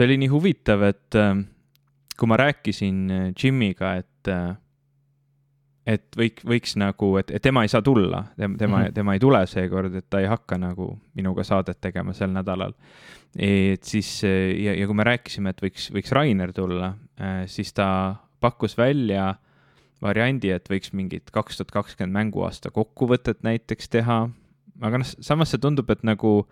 see oli nii huvitav, et äh, kui ma rääkisin äh, Jimiga, et äh, et võik-, võiks nagu, et, et tema ei saa tulla, tema, tema mm, -hmm. tema ei tule seekord, et ta ei hakka nagu minuga saadet tegema sel nädalal. et siis ja, ja kui me rääkisime, et võiks, võiks Rainer tulla, siis ta pakkus välja variandi, et võiks mingit kaks tuhat kakskümmend mänguaasta kokkuvõtet näiteks teha. aga noh, samas see tundub, et nagu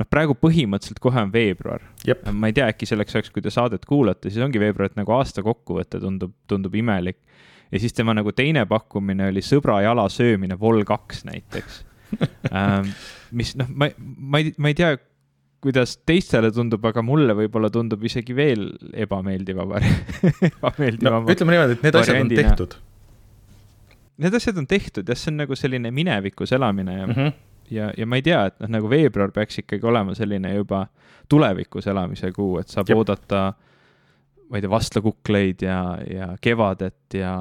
noh, praegu põhimõtteliselt kohe on veebruar. ma ei tea, äkki selleks ajaks, kui te saadet kuulate, siis ongi veebruar, et nagu aasta kokkuvõte tundub, tundub imelik ja siis tema nagu teine pakkumine oli sõbra jala söömine Vol kaks näiteks ähm, mis noh, ma, ma ei, ma ei tea, kuidas teistele tundub, aga mulle võib-olla tundub isegi veel ebameeldiva ebameeldivam no,. ütleme niimoodi, et need asjad on tehtud. Need asjad on tehtud jah, see on nagu selline minevikus elamine ja mm, -hmm. Ja, ja ma ei tea, et noh, nagu veebruar peaks ikkagi olema selline juba tulevikus elamise kuu, et saab Jep. oodata ma ei tea, vastlakukleid ja, ja kevadet ja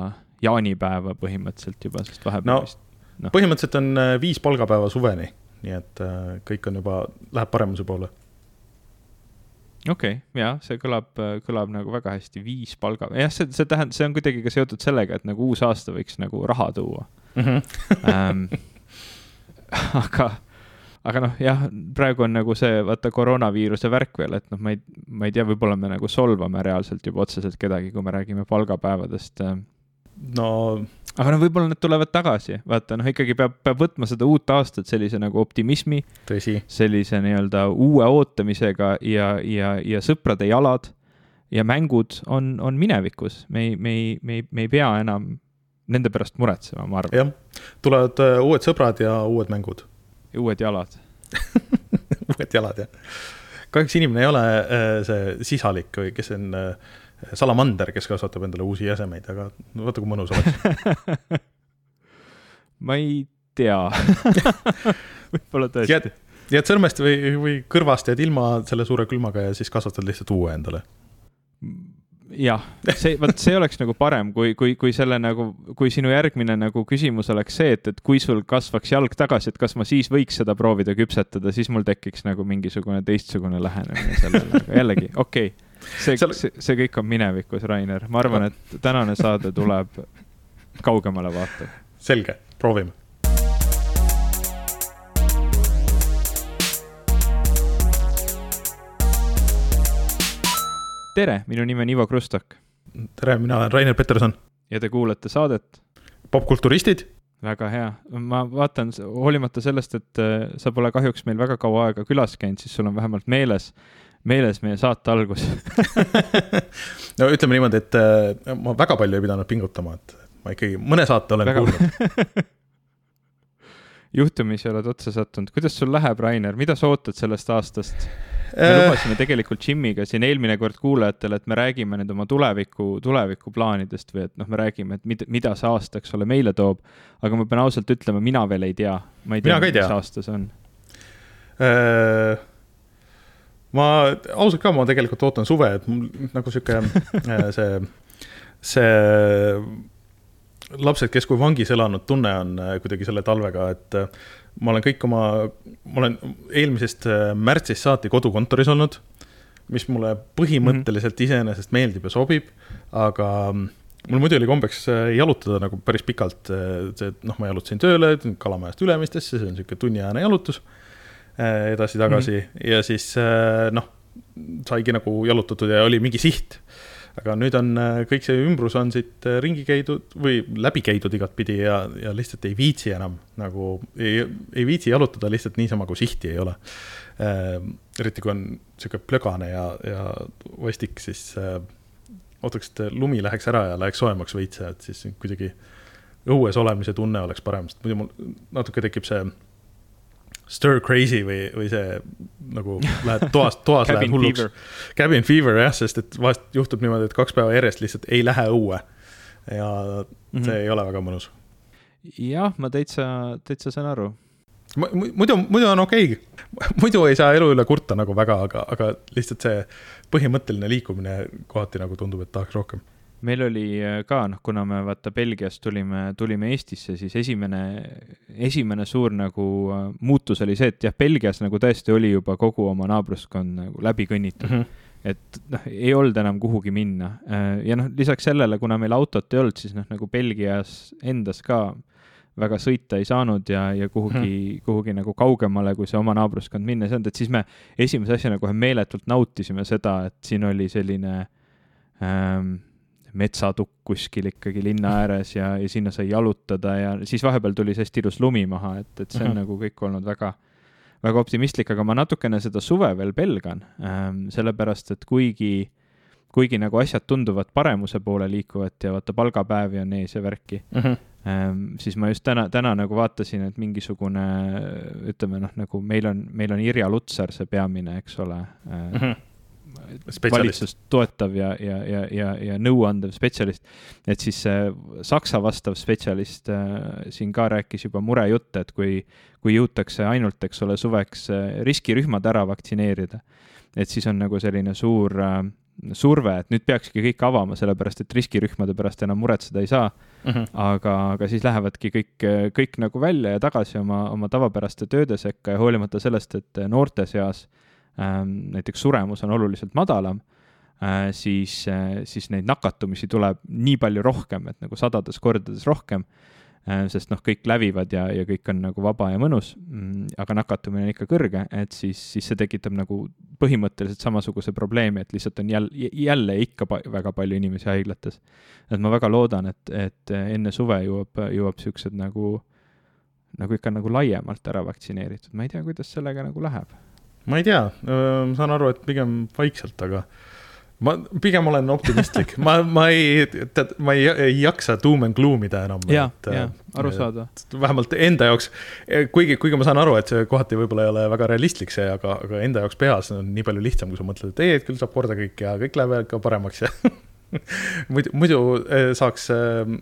jaanipäeva põhimõtteliselt juba, sest vahepeal no, vist no.. põhimõtteliselt on äh, viis palgapäeva suveni, nii et äh, kõik on juba, läheb paremuse poole. okei okay,, jah, see kõlab, äh, kõlab nagu väga hästi, viis palga, jah, see, see tähendab, see on kuidagi ka seotud sellega, et nagu uus aasta võiks nagu raha tuua mm. -hmm. aga aga noh, jah, praegu on nagu see, vaata koroonaviiruse värk veel, et noh, ma ei, ma ei tea, võib-olla me nagu solvame reaalselt juba otseselt kedagi, kui me räägime palgapäevadest. no. aga no võib-olla need tulevad tagasi, vaata noh, ikkagi peab, peab võtma seda uut aastat sellise nagu optimismi. sellise nii-öelda uue ootamisega ja, ja, ja sõprade jalad ja mängud on, on minevikus, me ei, me ei, me ei, me ei pea enam nende pärast muretsema, ma arvan. jah, tulevad uh, uued sõbrad ja uued mängud ja uued jalad uued jalad, jah. kahjuks inimene ei ole äh, see sisalik või kes on äh, salamander, kes kasvatab endale uusi jäsemeid, aga vaata, kui mõnus oleks ma ei tea võib-olla tõesti. jääd sõrmest või, või kõrvast jääd ilma selle suure külmaga ja siis kasvatad lihtsalt uue endale jah, see, vot see oleks nagu parem, kui, kui, kui selle nagu, kui sinu järgmine nagu küsimus oleks see, et, et kui sul kasvaks jalg tagasi, et kas ma siis võiks seda proovida küpsetada, siis mul tekiks nagu mingisugune teistsugune lähenemine sellele, aga jällegi, okei okay. see, see, see kõik on minevikus, Rainer, ma arvan, et tänane saade tuleb kaugemale vaatav. selge, proovime tere, minu nimi on Ivo Krustok. tere, mina olen Rainer Peterson. ja te kuulate saadet. popkulturistid. väga hea, ma vaatan, hoolimata sellest, et äh, sa pole kahjuks meil väga kaua aega külas käinud, siis sul on vähemalt meeles, meeles meie saate algus no ütleme niimoodi, et äh, ma väga palju ei pidanud pingutama, et ma ikkagi mõne saate olen väga... kuulnud juhtumisi oled otsa sattunud, kuidas sul läheb, Rainer, mida sa ootad sellest aastast? Me äh. lubasime tegelikult Jimiga siin eelmine kord kuulajatele, et me räägime nüüd oma tuleviku, tulevikuplaanidest või et noh, me räägime, et mida, mida see aasta, eks ole, meile toob. aga ma pean ausalt ütlema, mina veel ei tea. ma ei tea, mis aasta see on äh,. ma ausalt ka, ma tegelikult ootan suve, et mul nagu sihuke äh, see, see lapsed, kes kui vangis elanud tunne on kuidagi selle talvega, et ma olen kõik oma, ma olen eelmisest äh, märtsist saati kodukontoris olnud, mis mulle põhimõtteliselt mm -hmm. iseenesest meeldib ja sobib, aga mm, mul muidu oli kombeks äh, jalutada nagu päris pikalt, äh, see, noh, ma jalutasin tööle, Kalamajast Ülemistesse, see on niisugune tunniajane jalutus edasi-tagasi mm -hmm. ja siis noh, saigi nagu jalutatud ja oli mingi siht aga nüüd on äh, kõik see ümbrus on siit äh, ringi käidud või läbi käidud igatpidi ja, ja lihtsalt ei viitsi enam nagu, ei, ei viitsi jalutada lihtsalt niisama, kui sihti ei ole äh,. eriti kui on sihuke plögane ja, ja vastik, siis äh, ootaks, et lumi läheks ära ja läheks soojemaks veits, et siis kuidagi õues olemise tunne oleks parem, sest muidu mul natuke tekib see stir crazy või, või see nagu lähed toast, toas läheb hulluks. Cabin fever jah, sest et vahest juhtub niimoodi, et kaks päeva järjest lihtsalt ei lähe õue. ja mm -hmm. see ei ole väga mõnus. jah, ma täitsa, täitsa saan aru. muidu, muidu on okei okay., muidu ei saa elu üle kurta nagu väga, aga, aga lihtsalt see põhimõtteline liikumine kohati nagu tundub, et tahaks rohkem meil oli äh, ka, noh, kuna me vaata Belgiast tulime, tulime Eestisse, siis esimene, esimene suur nagu äh, muutus oli see, et jah, Belgias nagu tõesti oli juba kogu oma naabruskond nagu läbi kõnnitud mm. -hmm. et noh, ei olnud enam kuhugi minna ja noh, lisaks sellele, kuna meil autot ei olnud, siis noh, nagu Belgias endas ka väga sõita ei saanud ja, ja kuhugi hmm., kuhugi nagu kaugemale, kui see oma naabruskond minna ei saanud, et siis me esimese asjana kohe meeletult nautisime seda, et siin oli selline ähm, metsatukk kuskil ikkagi linna ääres ja, ja sinna sai jalutada ja siis vahepeal tuli hästi ilus lumi maha, et, et see on mm -hmm. nagu kõik olnud väga, väga optimistlik, aga ma natukene seda suve veel pelgan ähm,, sellepärast et kuigi, kuigi nagu asjad tunduvad paremuse poole liikuvat ja vaata, palgapäevi on ees ja värki mm, -hmm Ehm, siis ma just täna, täna nagu vaatasin, et mingisugune, ütleme noh, nagu meil on, meil on Irja Lutsar see peamine, eks ole mm. -hmm valitsust toetav ja, ja, ja, ja, ja nõuandev spetsialist. et siis see Saksa vastav spetsialist äh, siin ka rääkis juba murejutte, et kui, kui jõutakse ainult, eks ole, suveks äh, riskirühmad ära vaktsineerida, et siis on nagu selline suur äh, surve, et nüüd peakski kõik avama, sellepärast et riskirühmade pärast enam muretseda ei saa mm. -hmm. aga, aga siis lähevadki kõik, kõik nagu välja ja tagasi oma, oma tavapäraste tööde sekka ja hoolimata sellest, et noorte seas ähm, näiteks suremus on oluliselt madalam äh,, siis äh,, siis neid nakatumisi tuleb nii palju rohkem, et nagu sadades kordades rohkem Äh, sest noh, kõik lävivad ja, ja kõik on nagu vaba ja mõnus, mm, aga nakatumine on ikka kõrge, et siis, siis see tekitab nagu põhimõtteliselt samasuguse probleemi, et lihtsalt on jälle, jälle ikka pa väga palju inimesi haiglates. et ma väga loodan, et, et enne suve jõuab, jõuab niisugused nagu, nagu ikka nagu laiemalt ära vaktsineeritud, ma ei tea, kuidas sellega nagu läheb. Ma ei tea, ma saan aru, et pigem vaikselt, aga ma pigem olen optimistlik, ma, ma ei, tead, ma ei, ei jaksa doom and gloom ida enam. ja, ja, arusaadav. vähemalt enda jaoks, kuigi, kuigi ma saan aru, et see kohati võib-olla ei ole väga realistlik see, aga, aga enda jaoks peas on nii palju lihtsam, kui sa mõtled, et ei, et küll saab korda kõik ja kõik läheb ka paremaks ja muidu, muidu eh, saaks, eh,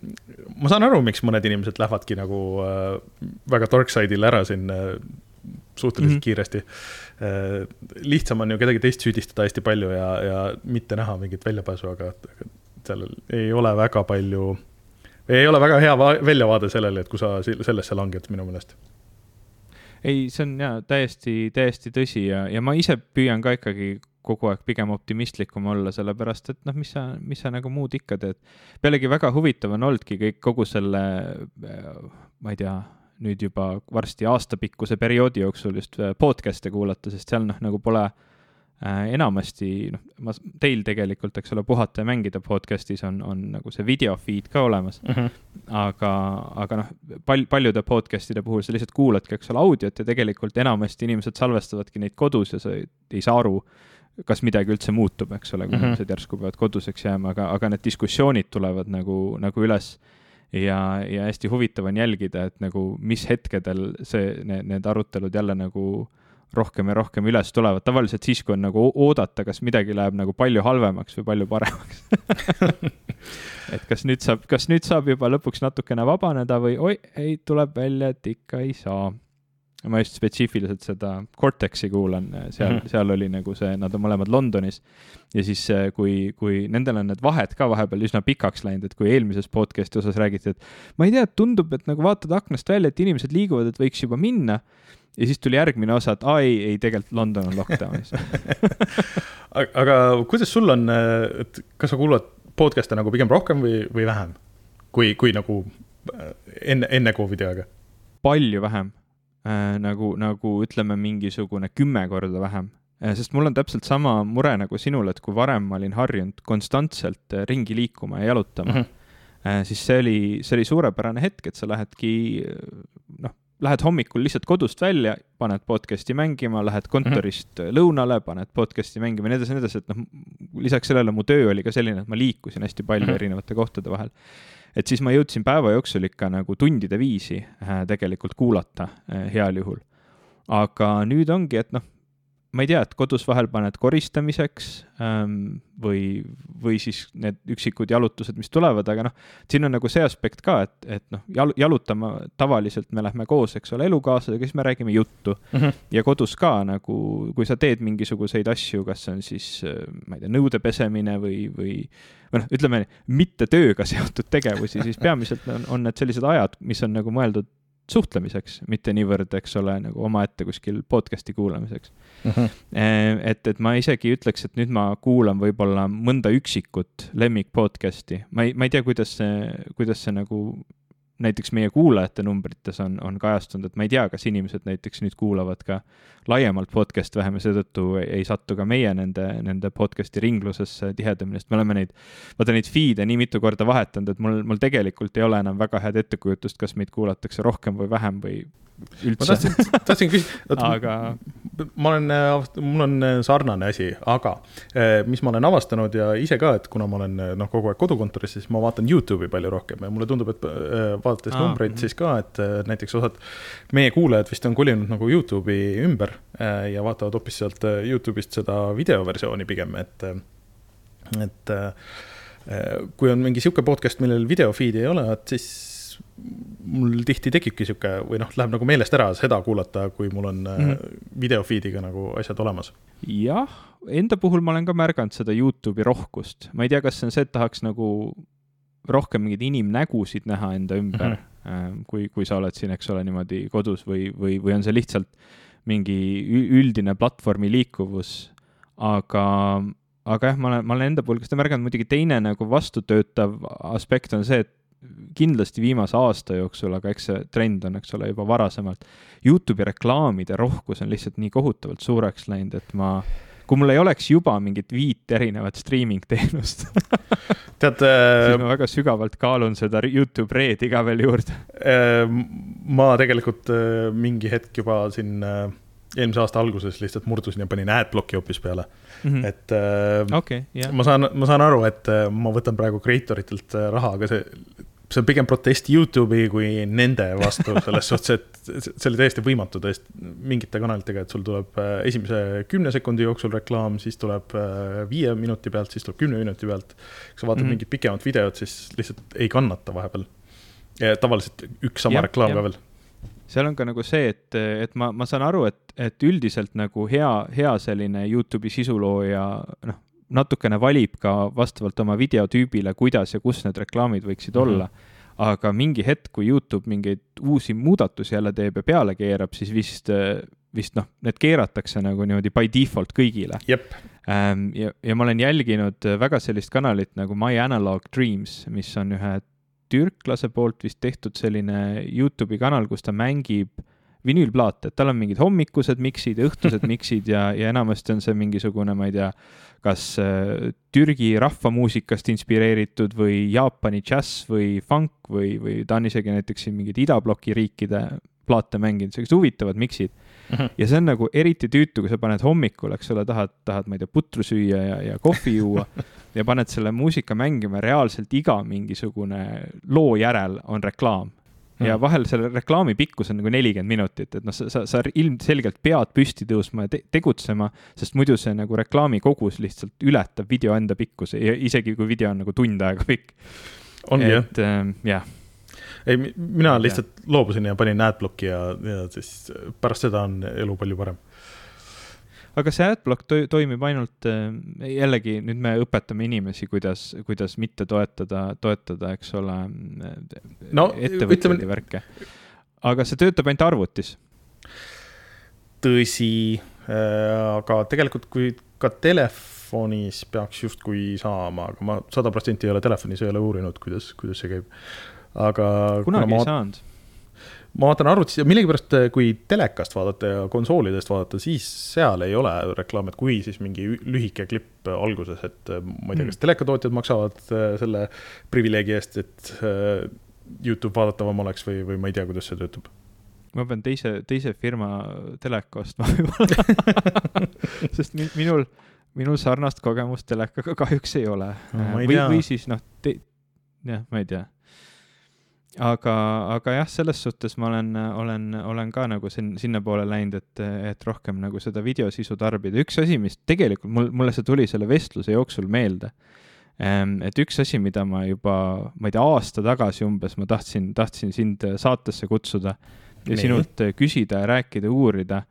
ma saan aru, miks mõned inimesed lähevadki nagu eh, väga dark side'ile ära siin suhteliselt mm -hmm. kiiresti Äh, lihtsam on ju kedagi teist süüdistada hästi palju ja, ja mitte näha mingit väljapääsu, aga seal ei ole väga palju, ei ole väga hea väljavaade sellele, et kui sa sellesse langed, minu meelest ei, see on jaa, täiesti, täiesti tõsi ja, ja ma ise püüan ka ikkagi kogu aeg pigem optimistlikum olla, sellepärast et noh, mis sa, mis sa nagu muud ikka teed. pealegi väga huvitav on olnudki kõik, kogu selle, ma ei tea nüüd juba varsti aastapikkuse perioodi jooksul just äh, podcast'e kuulata, sest seal noh, nagu pole äh, enamasti, noh, ma, teil tegelikult, eks ole, Puhata ja mängida podcast'is on, on nagu see video feed ka olemas mm. -hmm. aga, aga noh, pal-, paljude podcast'ide puhul sa lihtsalt kuuladki, eks ole, audiot ja tegelikult enamasti inimesed salvestavadki neid kodus ja sa ei, ei saa aru, kas midagi üldse muutub, eks ole, kui mm -hmm. inimesed järsku peavad koduseks jääma, aga, aga need diskussioonid tulevad nagu, nagu üles ja, ja hästi huvitav on jälgida, et nagu mis hetkedel see, need, need arutelud jälle nagu rohkem ja rohkem üles tulevad, tavaliselt siis, kui on nagu oodata, kas midagi läheb nagu palju halvemaks või palju paremaks. Et kas nüüd saab, kas nüüd saab juba lõpuks natukene vabaneda või oi, ei, tuleb välja, et ikka ei saa ma just spetsiifiliselt seda Cortexi kuulan, seal mm, -hmm. seal oli nagu see, nad on mõlemad Londonis. ja siis, kui, kui nendel on need vahed ka vahepeal üsna pikaks läinud, et kui eelmises podcast'i osas räägiti, et ma ei tea, tundub, et nagu vaatad aknast välja, et inimesed liiguvad, et võiks juba minna. ja siis tuli järgmine osa, et aa ei, ei tegelikult London on lockdown'is aga kuidas sul on, et kas sa kuulad podcast'e nagu pigem rohkem või, või vähem? kui, kui nagu äh, enne, enne Covidi aega? palju vähem äh, nagu, nagu ütleme, mingisugune kümme korda vähem äh,. sest mul on täpselt sama mure nagu sinul, et kui varem ma olin harjunud konstantselt äh, ringi liikuma ja jalutama mm, -hmm. äh, siis see oli, see oli suurepärane hetk, et sa lähedki noh, lähed hommikul lihtsalt kodust välja, paned podcast'i mängima, lähed kontorist mm -hmm. lõunale, paned podcast'i mängima ja nii edasi nii edasi, et noh, lisaks sellele mu töö oli ka selline, et ma liikusin hästi palju mm -hmm. erinevate kohtade vahel et siis ma jõudsin päeva jooksul ikka nagu tundide viisi äh, tegelikult kuulata äh, heal juhul. aga nüüd ongi, et noh, ma ei tea, et kodus vahel paned koristamiseks ähm, või, või siis need üksikud jalutused, mis tulevad, aga noh, siin on nagu see aspekt ka, et, et noh, jal-, jalutama tavaliselt me lähme koos, eks ole, elukaaslasega, siis me räägime juttu mm. -hmm. ja kodus ka nagu, kui sa teed mingisuguseid asju, kas see on siis, ma ei tea, nõude pesemine või, või või noh, ütleme mitte tööga seotud tegevusi, siis peamiselt on, on need sellised ajad, mis on nagu mõeldud suhtlemiseks, mitte niivõrd, eks ole, nagu omaette kuskil podcast'i kuulamiseks mm. -hmm. et, et ma isegi ütleks, et nüüd ma kuulan võib-olla mõnda üksikut lemmik podcast'i, ma ei, ma ei tea, kuidas see, kuidas see nagu näiteks meie kuulajate numbrites on, on kajastunud, et ma ei tea, kas inimesed näiteks nüüd kuulavad ka laiemalt podcast'e vähem ja seetõttu ei, satu ka meie nende, nende podcast'i ringlusesse tihedamini, sest me oleme neid, vaata neid feed'e nii mitu korda vahetanud, et mul, mul tegelikult ei ole enam väga head ettekujutust, kas meid kuulatakse rohkem või vähem või üldse. ma tahtsin, tahtsin küsida, aga ma olen, mul on sarnane asi, aga eh, mis ma olen avastanud ja ise ka, et kuna ma olen noh, kogu aeg kodukontoris, siis ma vaatan Youtube'i palju rohkem ja mulle tundub, et vaadates Aa, numbreid -hmm. siis ka, et näiteks osad meie kuulajad vist on kolinud nagu Youtube'i ümber ja vaatavad hoopis sealt Youtube'ist seda videoversiooni pigem, et, et kui on mingi sihuke podcast, millel video feed'i ei ole, et siis mul tihti tekibki sihuke või noh, läheb nagu meelest ära seda kuulata, kui mul on mm -hmm. video feed'iga nagu asjad olemas. jah, enda puhul ma olen ka märganud seda Youtube'i rohkust, ma ei tea, kas see on see, et tahaks nagu rohkem mingeid inimnägusid näha enda ümber mm, -hmm. kui, kui sa oled siin, eks ole, niimoodi kodus või, või, või on see lihtsalt mingi üldine platvormi liikuvus, aga aga jah, ma olen, ma olen enda puhul ka seda märganud, muidugi teine nagu vastutöötav aspekt on see, et kindlasti viimase aasta jooksul, aga eks see trend on, eks ole, juba varasemalt. Youtube'i reklaamide rohkus on lihtsalt nii kohutavalt suureks läinud, et ma, kui mul ei oleks juba mingit viit erinevat streaming teenust tead äh,. siis ma väga sügavalt kaalun seda Youtube Red iga veel juurde äh,. ma tegelikult äh, mingi hetk juba siin eelmise aasta alguses lihtsalt murdusin ja panin adblocki hoopis peale mm. -hmm. et äh, okay, yeah. ma saan, ma saan aru, et ma võtan praegu creator itelt raha, aga see see on pigem protest Youtube'i kui nende vastu, selles suhtes, et see oli täiesti võimatu tõesti mingite kanalitega, et sul tuleb äh, esimese kümne sekundi jooksul reklaam, siis tuleb äh, viie minuti pealt, siis tuleb kümne minuti pealt. kui sa vaatad mm -hmm. mingit pikemat videot, siis lihtsalt ei kannata vahepeal. tavaliselt üks sama ja, reklaam ja. ka veel seal on ka nagu see, et, et ma, ma saan aru, et, et üldiselt nagu hea, hea selline Youtube'i sisulooja, noh, natukene valib ka vastavalt oma videotüübile, kuidas ja kus need reklaamid võiksid mm -hmm. olla. aga mingi hetk, kui Youtube mingeid uusi muudatusi jälle teeb ja peale keerab, siis vist, vist noh, need keeratakse nagu niimoodi by default kõigile. Ähm, ja, ja ma olen jälginud väga sellist kanalit nagu My Analog Dreams, mis on ühe türklase poolt vist tehtud selline Youtube'i kanal, kus ta mängib vinüülplaate, et tal on mingid hommikused miksid ja õhtused miksid ja, ja enamasti on see mingisugune, ma ei tea, kas äh, Türgi rahvamuusikast inspireeritud või Jaapani džäss või funk või, või ta on isegi näiteks siin mingid idabloki riikide plaate mänginud, sellised huvitavad miksid mm. -hmm. ja see on nagu eriti tüütu, kui sa paned hommikul, eks ole, tahad, tahad, ma ei tea, putru süüa ja, ja kohvi juua ja paned selle muusika mängima, reaalselt iga mingisugune loo järel on reklaam ja mm. vahel selle reklaami pikkus on nagu nelikümmend minutit, et noh, sa, sa, sa ilmselgelt pead püsti tõusma ja te tegutsema, sest muidu see nagu reklaami kogus lihtsalt ületab video enda pikkuse ja isegi kui video on nagu tund aega pikk. ongi jah? et ähm, jah ei, mina lihtsalt loobusin ja panin adblocki ja, ja siis pärast seda on elu palju parem aga see adblock to toimib ainult, äh, jällegi nüüd me õpetame inimesi, kuidas, kuidas mitte toetada, toetada, eks ole no,, ettevõtjaid ja värke. aga see töötab ainult arvutis. tõsi, äh, aga tegelikult, kui ka telefonis peaks justkui saama, aga ma sada protsenti ei ole telefonis, ei ole uurinud, kuidas, kuidas see käib. aga. kunagi ei ma... saanud ma vaatan arvutis ja millegipärast, eh, kui telekast vaadata ja konsoolidest vaadata, siis seal ei ole reklaame, et kui, siis mingi lühike klipp alguses, et eh, ma ei tea, kas mm. telekatootjad maksavad eh, selle privileegi eest, et Youtube vaadatavam oleks või, või ma ei tea, kuidas see töötab ma pean teise, teise firma teleka ostma võib-olla sest minul, minul sarnast kogemust telekaga kahjuks ei ole no,. või, või siis noh, jah, ma ei tea aga, aga jah, selles suhtes ma olen, olen, olen ka nagu sin-, sinnapoole läinud, et, et rohkem nagu seda videosisu tarbida. üks asi, mis tegelikult mul, mulle see tuli selle vestluse jooksul meelde. Ehm, et üks asi, mida ma juba, ma ei tea, aasta tagasi umbes ma tahtsin, tahtsin sind saatesse kutsuda ja Nii. sinult küsida ja rääkida, uurida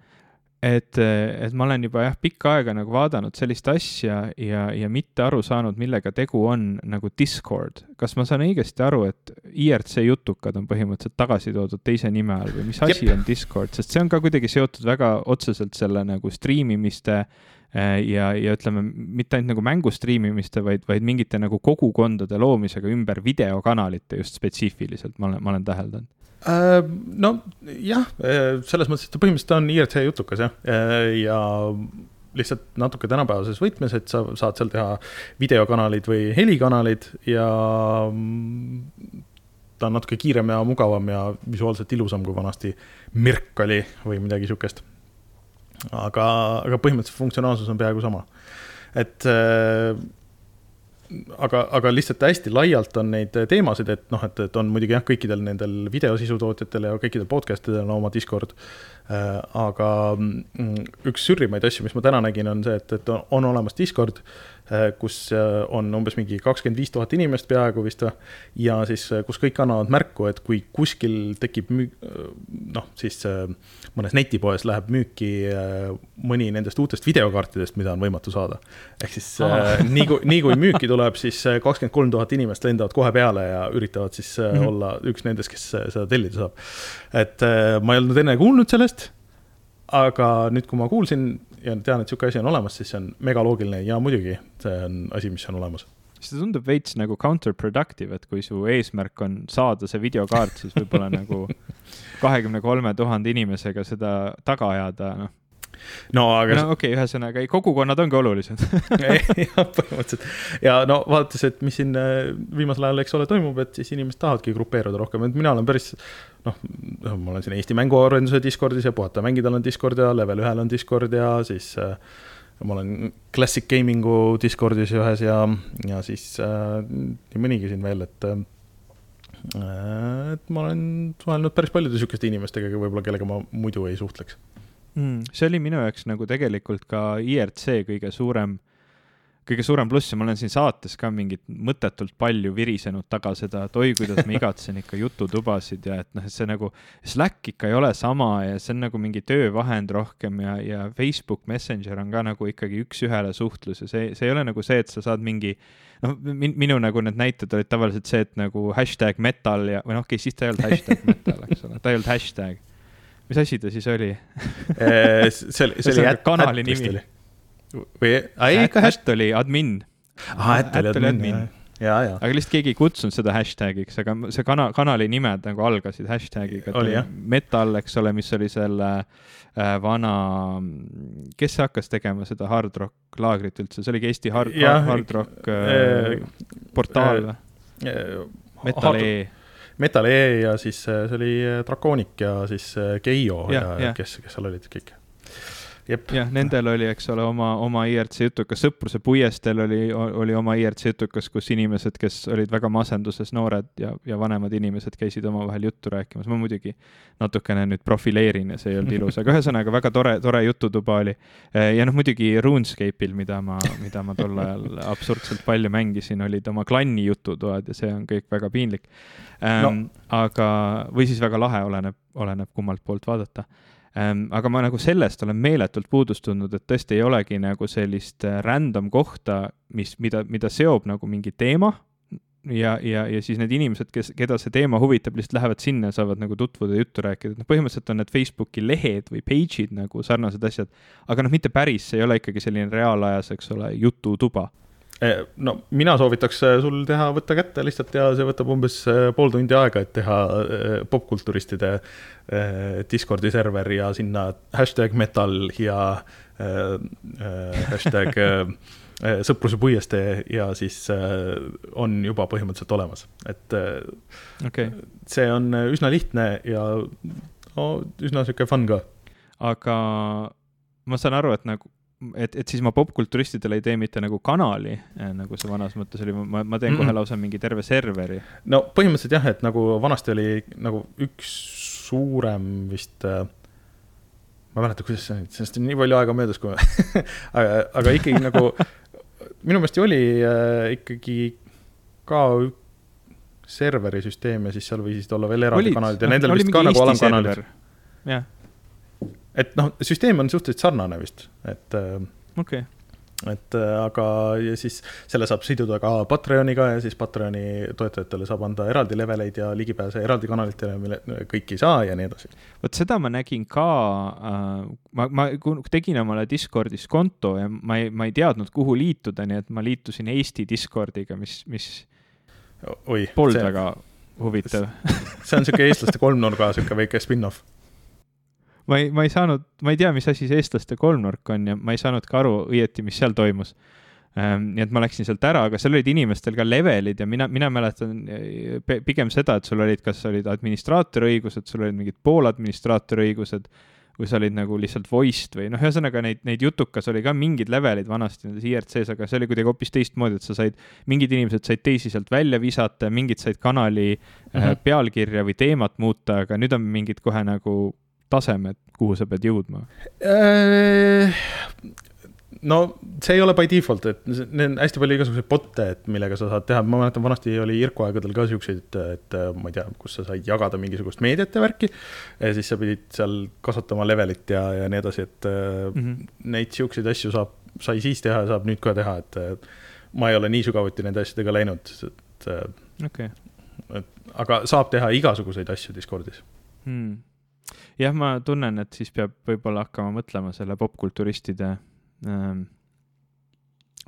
et, et ma olen juba jah, pikka aega nagu vaadanud sellist asja ja, ja mitte aru saanud, millega tegu on nagu Discord. kas ma saan õigesti aru, et IRC jutukad on põhimõtteliselt tagasi toodud teise nime all või mis asi Jep. on Discord, sest see on ka kuidagi seotud väga otseselt selle nagu striimimiste eh, ja, ja ütleme, mitte ainult nagu mängu striimimiste, vaid, vaid mingite nagu kogukondade loomisega ümber videokanalite just spetsiifiliselt, ma olen, ma olen täheldanud Äh, no jah, äh, selles mõttes, et põhimõtteliselt on IRC jutukas jah, äh, ja lihtsalt natuke tänapäevases võtmes, et sa saad seal teha videokanalid või helikanalid ja mm, ta on natuke kiirem ja mugavam ja visuaalselt ilusam kui vanasti Mirk oli või midagi sihukest. aga, aga põhimõtteliselt funktsionaalsus on peaaegu sama. et aga, aga lihtsalt hästi laialt on neid teemasid, et noh, et, et on muidugi jah, kõikidel nendel videosisu tootjatel ja kõikidel podcast idel on oma Discord. Äh, aga mm, üks sürrimaid asju, mis ma täna nägin, on see, et, et on olemas Discord Äh, kus äh, on umbes mingi kakskümmend viis tuhat inimest peaaegu vist või. ja siis, äh, kus kõik annavad märku, et kui kuskil tekib müük, noh, siis mõnes netipoes läheb müüki mõni nendest uutest videokaartidest, mida on võimatu saada. ehk siis ah. nii kui, nii kui müüki tuleb, siis kakskümmend kolm tuhat inimest lendavad kohe peale ja üritavad siis mm -hmm. olla üks nendest, kes seda tellida saab. et ma ei olnud enne kuulnud sellest aga nüüd, kui ma kuulsin, ja tean, et niisugune asi on olemas, siis see on megaloogiline ja muidugi see on asi, mis on olemas. See tundub veits nagu counterproductive, et kui su eesmärk on saada see videokaart, siis võib-olla nagu kahekümne kolme tuhande inimesega seda taga ajada, noh no aga. no okei okay,, ühesõnaga kogukonnad ongi olulised jah, põhimõtteliselt ja no vaadates, et mis siin äh, viimasel ajal, eks ole, toimub, et siis inimesed tahavadki grupeeruda rohkem, et mina olen päris. noh, ma olen siin Eesti Mänguarenduse Discordis ja Puhata mängida olen Discord ja Level ühel on Discord ja siis äh, ma olen Classic Gaming'u Discordis ühes ja, ja siis äh, nii mõnigi siin veel, et äh, et ma olen suhelnud päris paljude sihukeste inimestega, võib-olla kellega ma muidu ei suhtleks mm,. see oli minu jaoks nagu tegelikult ka IRC kõige suurem, kõige suurem pluss ja ma olen siin saates ka mingit mõttetult palju virisenud taga seda, et oi, kuidas ma igatsen ikka jututubasid ja et noh, et see nagu, Slack ikka ei ole sama ja see on nagu mingi töövahend rohkem ja, ja Facebook Messenger on ka nagu ikkagi üks-ühele suhtlus ja see, see ei ole nagu see, et sa saad mingi noh, minu nagu need näited olid tavaliselt see, et nagu hashtag metal ja, või noh, okei okay,, siis ta ei olnud hashtag metal, eks ole, ta ei olnud hashtag mis asi ta siis oli see oli, see oli ätt, kanali nimi. või, ei ikka häst-. ätt oli admin. ahah, ätt oli admin, admin., ja, ja. aga lihtsalt keegi ei kutsunud seda hashtag'iks, aga see kana-, kanali nimed nagu algasid hashtag'iga. Metal, eks ole, mis oli selle äh, vana, kes hakkas tegema seda hard rock laagrit üldse, see oligi Eesti hard, hard rock äh, portaal või? Metal E Metal E ja siis äh, see oli äh, Draconic ja siis Keio äh, ja, ja, ja kes, kes seal olid kõik jah, nendel oli, eks ole, oma, oma IRC jutukas, Sõpruse puiesteel oli, oli oma IRC jutukas, kus inimesed, kes olid väga masenduses, noored ja, ja vanemad inimesed käisid omavahel juttu rääkimas. ma muidugi natukene nüüd profileerin ja see ei olnud ilus, aga ühesõnaga väga tore, tore jututuba oli. ja noh, muidugi RuneScape'il, mida ma, mida ma tol ajal absurdselt palju mängisin, olid oma klanni jututoad ja see on kõik väga piinlik ähm,. No. aga, või siis väga lahe, oleneb, oleneb kummalt poolt vaadata aga ma nagu sellest olen meeletult puudust tundnud, et tõesti ei olegi nagu sellist äh, random kohta, mis, mida, mida seob nagu mingi teema. Ja, ja, ja siis need inimesed, kes, keda see teema huvitab, lihtsalt lähevad sinna ja saavad nagu tutvuda ja juttu rääkida, et noh, põhimõtteliselt on need Facebooki lehed või page'id nagu sarnased asjad, aga noh, mitte päris, see ei ole ikkagi selline reaalajas, eks ole, jututuba no mina soovitaks eh, sul teha, võtta kätte lihtsalt ja see võtab umbes eh, pool tundi aega, et teha popkulturistide Discordi server ja sinna hashtag metal ja hashtag sõpruse puiestee ja siis on juba põhimõtteliselt olemas, et okay. see on üsna lihtne ja no üsna sihuke fun ka. aga ma saan aru, et nagu et, et siis ma popkulturistidele ei tee mitte nagu kanali, eh, nagu see vanas mõttes oli, ma, ma teen kohe mm -hmm. lausa mingi terve serveri. no põhimõtteliselt jah, et nagu vanasti oli nagu üks suurem vist äh, ma ei mäleta, kuidas see sellest on nii palju aega möödas, kui aga, aga ikkagi nagu minu meelest ju oli äh, ikkagi ka serveri süsteem ja siis seal võisid olla veel eraldi kanalid ja nendel vist ka nagu alamkanalid. jah et noh, süsteem on suhteliselt sarnane vist, et äh, okei okay., et äh, aga, ja siis selle saab siduda ka Patreoniga ja siis Patreoni toetajatele saab anda eraldi leveleid ja ligipääse eraldi kanalitele, mille kõik ei saa ja nii edasi. vot seda ma nägin ka äh,, ma, ma tegin omale Discordis konto ja ma ei, ma ei teadnud, kuhu liituda, nii et ma liitusin Eesti Discordiga, mis, mis polnud väga huvitav see on sihuke eestlaste kolmnurga sihuke väike spin-off ma ei, ma ei saanud, ma ei tea, mis asi see eestlaste kolmnurk on ja ma ei saanud ka aru õieti, mis seal toimus ähm,. nii et ma läksin sealt ära, aga seal olid inimestel ka levelid ja mina, mina mäletan eh, pigem seda, et sul olid, kas olid administraatori õigused, sul olid mingid pooladministraatori õigused või sa olid nagu lihtsalt voiced või noh, ühesõnaga neid, neid jutukas oli ka mingid levelid vanasti nendes IRC-s, aga see oli kuidagi hoopis teistmoodi, et sa said, mingid inimesed said teisi sealt välja visata, mingid said kanali mm -hmm. pealkirja või teemat muuta, aga nüüd on mingid kohe nagu tasemed, kuhu sa pead jõudma? Äh, no see ei ole by default, et need on hästi palju igasuguseid bot'e, et millega sa saad teha, ma mäletan, vanasti oli Irku aegadel ka siukseid, et ma ei tea, kus sa said jagada mingisugust meediat ja värki. ja siis sa pidid seal kasvatama levelit ja, ja nii edasi, et mm -hmm. neid siukseid asju saab, sai siis teha ja saab nüüd ka teha, et ma ei ole nii sügavuti nende asjadega läinud, et okay.. aga saab teha igasuguseid asju Discordis hmm jah, ma tunnen, et siis peab võib-olla hakkama mõtlema selle popkulturistide ähm,,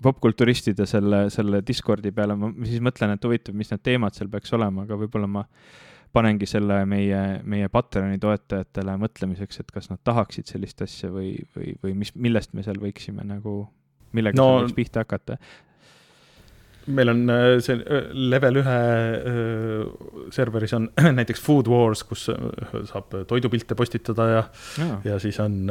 popkulturistide selle, selle Discordi peale, ma siis mõtlen, et huvitav, mis need teemad seal peaks olema, aga võib-olla ma panengi selle meie, meie Patreoni toetajatele mõtlemiseks, et kas nad tahaksid sellist asja või, või, või mis, millest me seal võiksime nagu, millega no, võiks pihta hakata meil on äh, see äh, level ühe äh, serveris on näiteks Food Wars, kus saab toidupilte postitada ja, ja., ja siis on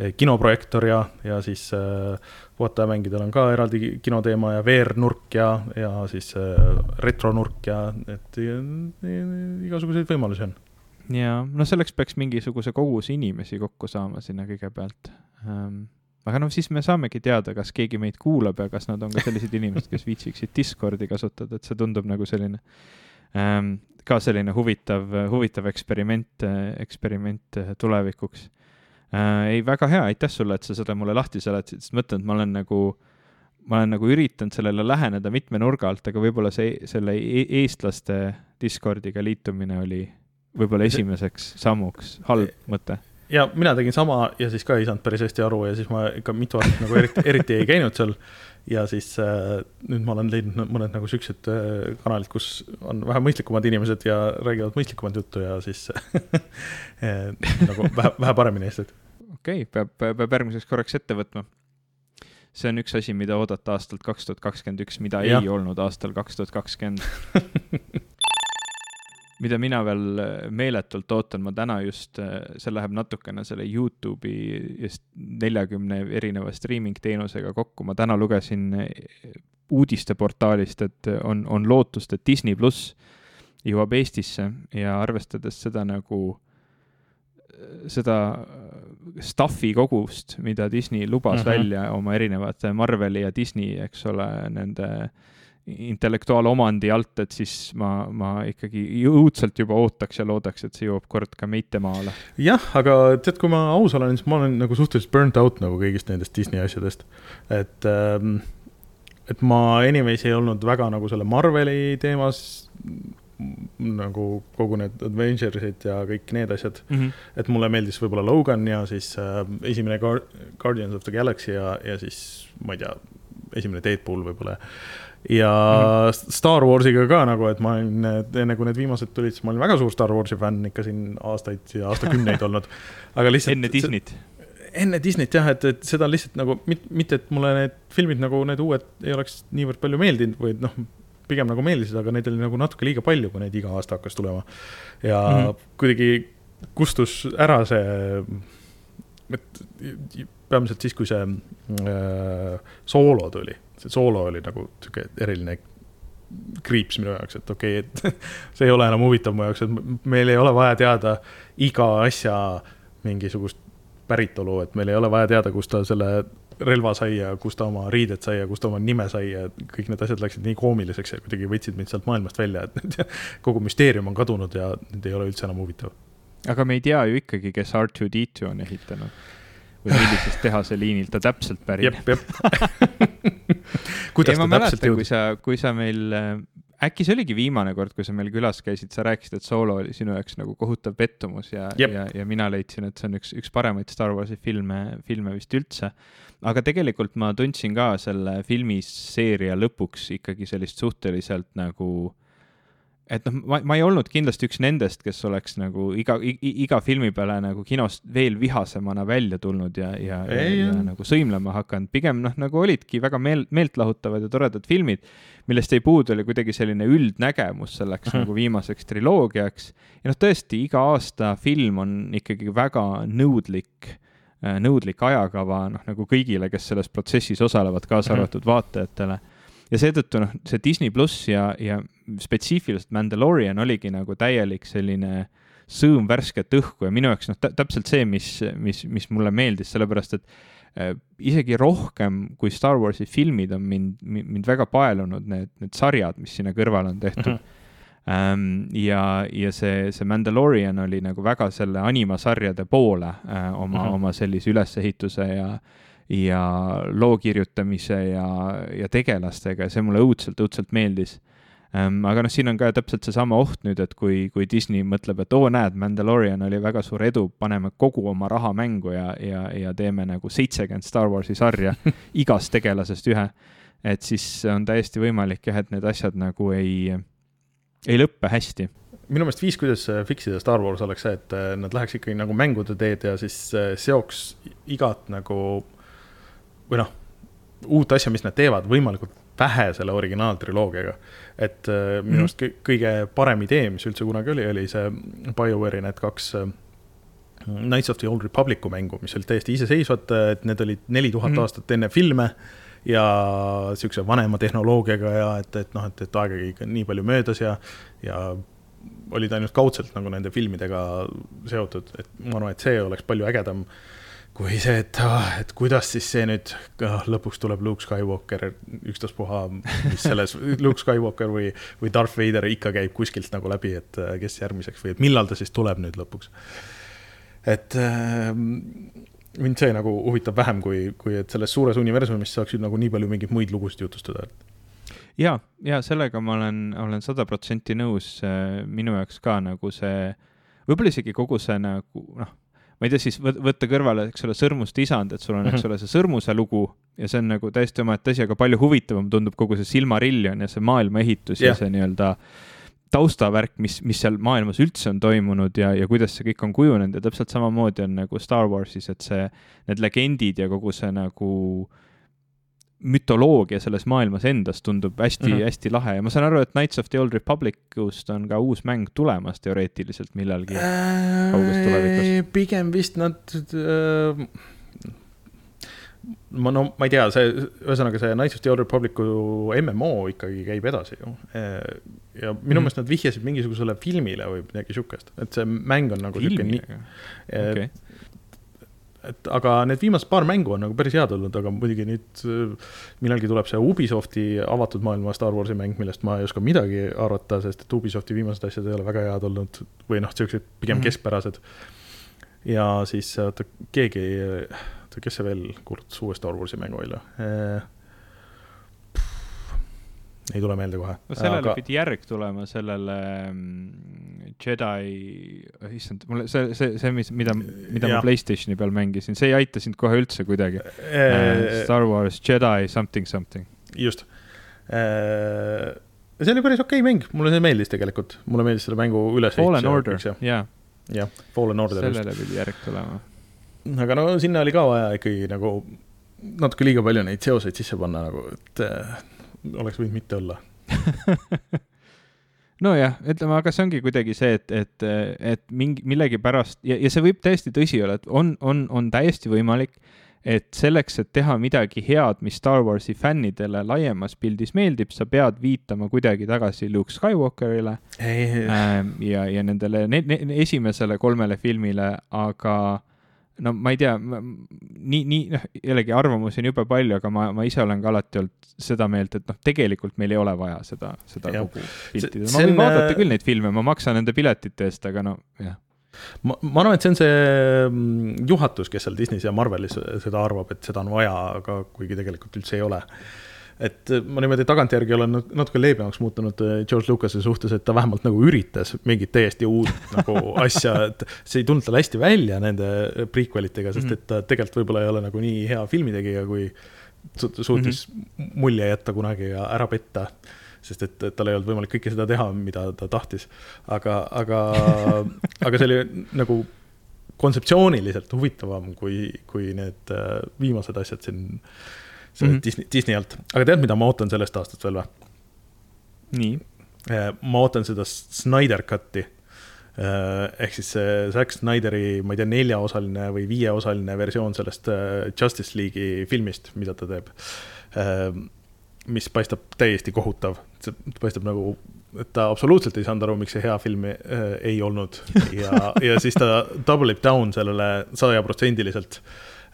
äh, kinoprojektor ja, ja siis äh, puhatajamängidel on ka eraldi kinoteema ja VR-nurk ja, ja siis äh, retronurk ja et ja, igasuguseid võimalusi on. ja no selleks peaks mingisuguse koguse inimesi kokku saama sinna kõigepealt ähm aga noh, siis me saamegi teada, kas keegi meid kuulab ja kas nad on ka sellised inimesed, kes viitsiksid Discordi kasutada, et see tundub nagu selline ähm, ka selline huvitav, huvitav eksperiment, eksperiment tulevikuks äh,. ei, väga hea, aitäh sulle, et sa seda mulle lahti seletasid, sest mõtlen, et ma olen nagu, ma olen nagu üritanud sellele läheneda mitme nurga alt, aga võib-olla see, selle e eestlaste Discordiga liitumine oli võib-olla esimeseks sammuks halb mõte ja mina tegin sama ja siis ka ei saanud päris hästi aru ja siis ma ikka mitu aastat nagu eriti, eriti ei käinud seal. ja siis äh, nüüd ma olen leidnud mõned nagu siuksed äh, kanalid, kus on vähe mõistlikumad inimesed ja räägivad mõistlikumat juttu ja siis äh, nagu vähe, vähe paremini Eestit. okei okay,, peab, peab järgmiseks korraks ette võtma. see on üks asi, mida oodata aastalt kaks tuhat kakskümmend üks, mida ja. ei olnud aastal kaks tuhat kakskümmend mida mina veel äh, meeletult ootan, ma täna just, äh, see läheb natukene selle Youtube'i just neljakümne erineva streaming teenusega kokku, ma täna lugesin äh, uudisteportaalist, et on, on lootust, et Disney pluss jõuab Eestisse ja arvestades seda nagu, seda stuff'i kogust, mida Disney lubas uh mhm. -huh. välja oma erinevate Marveli ja Disney, eks ole, nende äh, intellektuaalomandi alt, et siis ma, ma ikkagi õudselt juba ootaks ja loodaks, et see jõuab kord ka meite maale. jah, aga tead, kui ma aus olen, siis ma olen nagu suhteliselt burnt out nagu kõigist nendest Disney asjadest. et ähm,, et ma anyways ei olnud väga nagu selle Marveli teemas nagu kogu need Avengersid ja kõik need asjad mm. -hmm. et mulle meeldis võib-olla Logan ja siis äh, esimene Guardians of the Galaxy ja, ja siis ma ei tea, esimene Deadpool võib-olla ja mm -hmm. Star Warsiga ka nagu, et ma olin, enne kui need viimased tulid, siis ma olin väga suur Star Warsi fänn ikka siin aastaid ja aastakümneid olnud. aga lihtsalt. enne Disneyt? enne Disneyt jah, et, et seda lihtsalt nagu mitte, et mulle need filmid nagu need uued ei oleks niivõrd palju meeldinud või noh, pigem nagu meeldisid, aga neid oli nagu natuke liiga palju, kui neid iga aasta hakkas tulema. ja mm -hmm. kuidagi kustus ära see, et peamiselt siis, kui see äh, soolo tuli. See soolo oli nagu sihuke eriline kriips minu jaoks, et okei okay,, et see ei ole enam huvitav mu jaoks, et meil ei ole vaja teada iga asja mingisugust päritolu, et meil ei ole vaja teada, kust ta selle relva sai ja kust ta oma riided sai ja kust ta oma nime sai ja kõik need asjad läksid nii koomiliseks ja kuidagi võtsid mind sealt maailmast välja, et kogu müsteerium on kadunud ja nüüd ei ole üldse enam huvitav. Aga me ei tea ju ikkagi, kes R2D2 on ehitanud või millisest tehaseliinilt ta täpselt pärineb. jep, jep kuidas ei, ta täpselt jõudis? kui sa, kui sa meil, äh, äkki see oligi viimane kord, kui sa meil külas käisid, sa rääkisid, et Solo oli sinu jaoks nagu kohutav pettumus ja, ja, ja mina leidsin, et see on üks, üks paremaid Star Warsi filme, filme vist üldse. aga tegelikult ma tundsin ka selle filmiseeria lõpuks ikkagi sellist suhteliselt nagu et noh, ma, ma ei olnud kindlasti üks nendest, kes oleks nagu iga, iga filmi peale nagu kinost veel vihasemana välja tulnud ja, ja, ja, ja nagu sõimlema hakanud, pigem noh, nagu olidki väga meel, meeltlahutavad ja toredad filmid, millest ei puudu oli kuidagi selline üldnägemus selleks mm -hmm. nagu viimaseks triloogiaks. ja noh, tõesti, iga aasta film on ikkagi väga nõudlik äh, nõudlik ajakava, noh nagu kõigile, kes selles protsessis osalevad, kaasa mhm. arvatud mm -hmm. vaatajatele ja seetõttu noh, see Disney pluss ja, ja spetsiifiliselt Mandalorian oligi nagu täielik selline sõõm värsket õhku ja minu jaoks noh, täpselt see, mis, mis, mis mulle meeldis, sellepärast et äh, isegi rohkem kui Star Warsi filmid on mind, mind väga paelunud need, need sarjad, mis sinna kõrvale on tehtud mm. -hmm. Ja, ja see, see Mandalorian oli nagu väga selle animasarjade poole uh, oma mm, -hmm. oma sellise ülesehituse ja, ja loo kirjutamise ja, ja tegelastega ja see mulle õudselt, õudselt meeldis. Aga noh, siin on ka täpselt seesama oht nüüd, et kui, kui Disney mõtleb, et oo, näed, Mandalorian oli väga suur edu, paneme kogu oma raha mängu ja, ja, ja teeme nagu seitsekümmend Star Warsi sarja igast tegelasest ühe. et siis on täiesti võimalik jah, et need asjad nagu ei, ei lõppe hästi minu meelest viis, kuidas fix ida Star Wars oleks see, et äh, nad läheks ikkagi nagu mängude teed ja siis äh, seoks igat nagu või noh, uut asja, mis nad teevad, võimalikult vähe selle originaaltriloogiaga. et äh, minu arust mm -hmm. kõige parem idee, mis üldse kunagi oli, oli see BioWare'i need kaks äh, Knights of the Old Republic'u mängu, mis olid täiesti iseseisvad, et need olid neli tuhat mm -hmm. aastat enne filme ja sihukese vanema tehnoloogiaga ja et, et noh, et, et aega ikka nii palju möödas ja, ja olid ainult kaudselt nagu nende filmidega seotud, et ma arvan, et see oleks palju ägedam äh, kui see, et, ah, et kuidas siis see nüüd ah, lõpuks tuleb Luke Skywalker, ükstaspuha, mis selles Luke Skywalker või, või Darth Vader ikka käib kuskilt nagu läbi, et äh, kes järgmiseks või et millal ta siis tuleb nüüd lõpuks. et äh, mind see nagu huvitab vähem, kui, kui et selles suures universumis saaks ju nagu nii palju mingeid muid lugusid jutustada. ja, ja sellega ma olen, olen sada protsenti nõus, äh, minu jaoks ka nagu see, võib-olla isegi kogu see nagu noh ma ei tea, siis võtta kõrvale, eks ole, sõrmuste isand, et sul on, eks mhm. ole, see sõrmuse lugu ja see on nagu täiesti omaette asi, aga palju huvitavam tundub kogu see Silmarillion ja see maailmaehitus yeah. ja see nii-öelda taustavärk, mis, mis seal maailmas üldse on toimunud ja, ja kuidas see kõik on kujunenud ja täpselt samamoodi on nagu Star Warsis, et see, need legendid ja kogu see nagu äh, mütoloogia selles maailmas endas tundub hästi mm, -hmm. hästi lahe ja ma saan aru, et Knights of the Old Republicust on ka uus mäng tulemas teoreetiliselt millalgi äh, kauges tulevikus. pigem vist nad äh, ma no ma ei tea, see, ühesõnaga see Knights of the Old Republicu MMO ikkagi käib edasi ju. Äh, ja minu mhm. meelest mm. nad vihjasid mingisugusele filmile või midagi sihukest, et see mäng on nagu sihuke nii okay et aga need viimased paar mängu on nagu päris head olnud, aga muidugi nüüd äh, millalgi tuleb see Ubisofti avatud maailma Star Warsi mäng, millest ma ei oska midagi arvata, sest et Ubisofti viimased asjad ei ole väga head olnud või noh, siuksed pigem mm -hmm. keskpärased. ja siis oota, keegi, oota, kes see veel kuulutas uue Star Warsi mängu välja? Äh, ei tule meelde kohe. no sellele aga... pidi järg tulema, sellele mm, Jedi, issand, mulle see, see, see, mis, mida, mida ja. ma Playstationi peal mängisin, see ei aita sind kohe üldse kuidagi e. Star Wars Jedi something something. just e. see oli päris okei okay mäng, mulle see meeldis tegelikult, mulle meeldis selle mängu üles. Fallen Order, jaa. jah, Fallen Order. sellele pidi järg tulema. aga no sinna oli ka vaja ikkagi nagu natuke liiga palju neid seoseid sisse panna nagu, et oleks võinud mitte olla. Nojah, ütleme, aga see ongi kuidagi see, et, et, et mingi, millegipärast ja, ja see võib täiesti tõsi olla, et on, on, on täiesti võimalik, et selleks, et teha midagi head, mis Star Warsi fännidele laiemas pildis meeldib, sa pead viitama kuidagi tagasi Luke Skywalkerile äh, ja, ja nendele ne, ne, esimesele kolmele filmile, aga no ma ei tea, nii, nii, noh, jällegi arvamusi on jube palju, aga ma, ma ise olen ka alati olnud seda meelt, et noh, tegelikult meil ei ole vaja seda, seda ja. kogu pilti. ma võin vaadata küll neid filme, ma maksan nende piletite eest, aga no jah ma, ma arvan, et see on see mm, juhatus, kes seal Disney's ja Marvelis seda arvab, et seda on vaja, aga kuigi tegelikult üldse ei ole. Et ma niimoodi tagantjärgi olen natuke leebemaks muutunud äh, George Lucas'i suhtes, et ta vähemalt nagu üritas mingit täiesti uut nagu asja, et see ei tulnud tal hästi välja nende prequel itega, sest mhm. et ta tegelikult võib-olla ei ole nagu nii hea filmitegija, kui suutis mm -hmm. mulje jätta kunagi ja ära petta sest et, tal ei olnud võimalik kõike seda teha, mida ta tahtis. aga, aga aga see oli nagu kontseptsiooniliselt huvitavam kui, kui need äh, viimased asjad siin mm -hmm. Disney, Disney alt. aga tead, mida ma ootan sellest aastast veel või? nii? Äh, ma ootan seda Snyder Cut'i äh, ehk siis see Zack Snyderi, ma ei tea, neljaosaline või viieosaline versioon sellest Justice League'i filmist, mida ta teeb mis paistab täiesti kohutav, see paistab nagu, et ta absoluutselt ei saanud aru, miks see hea film äh, ei olnud ja, ja siis ta double ib down sellele sajaprotsendiliselt.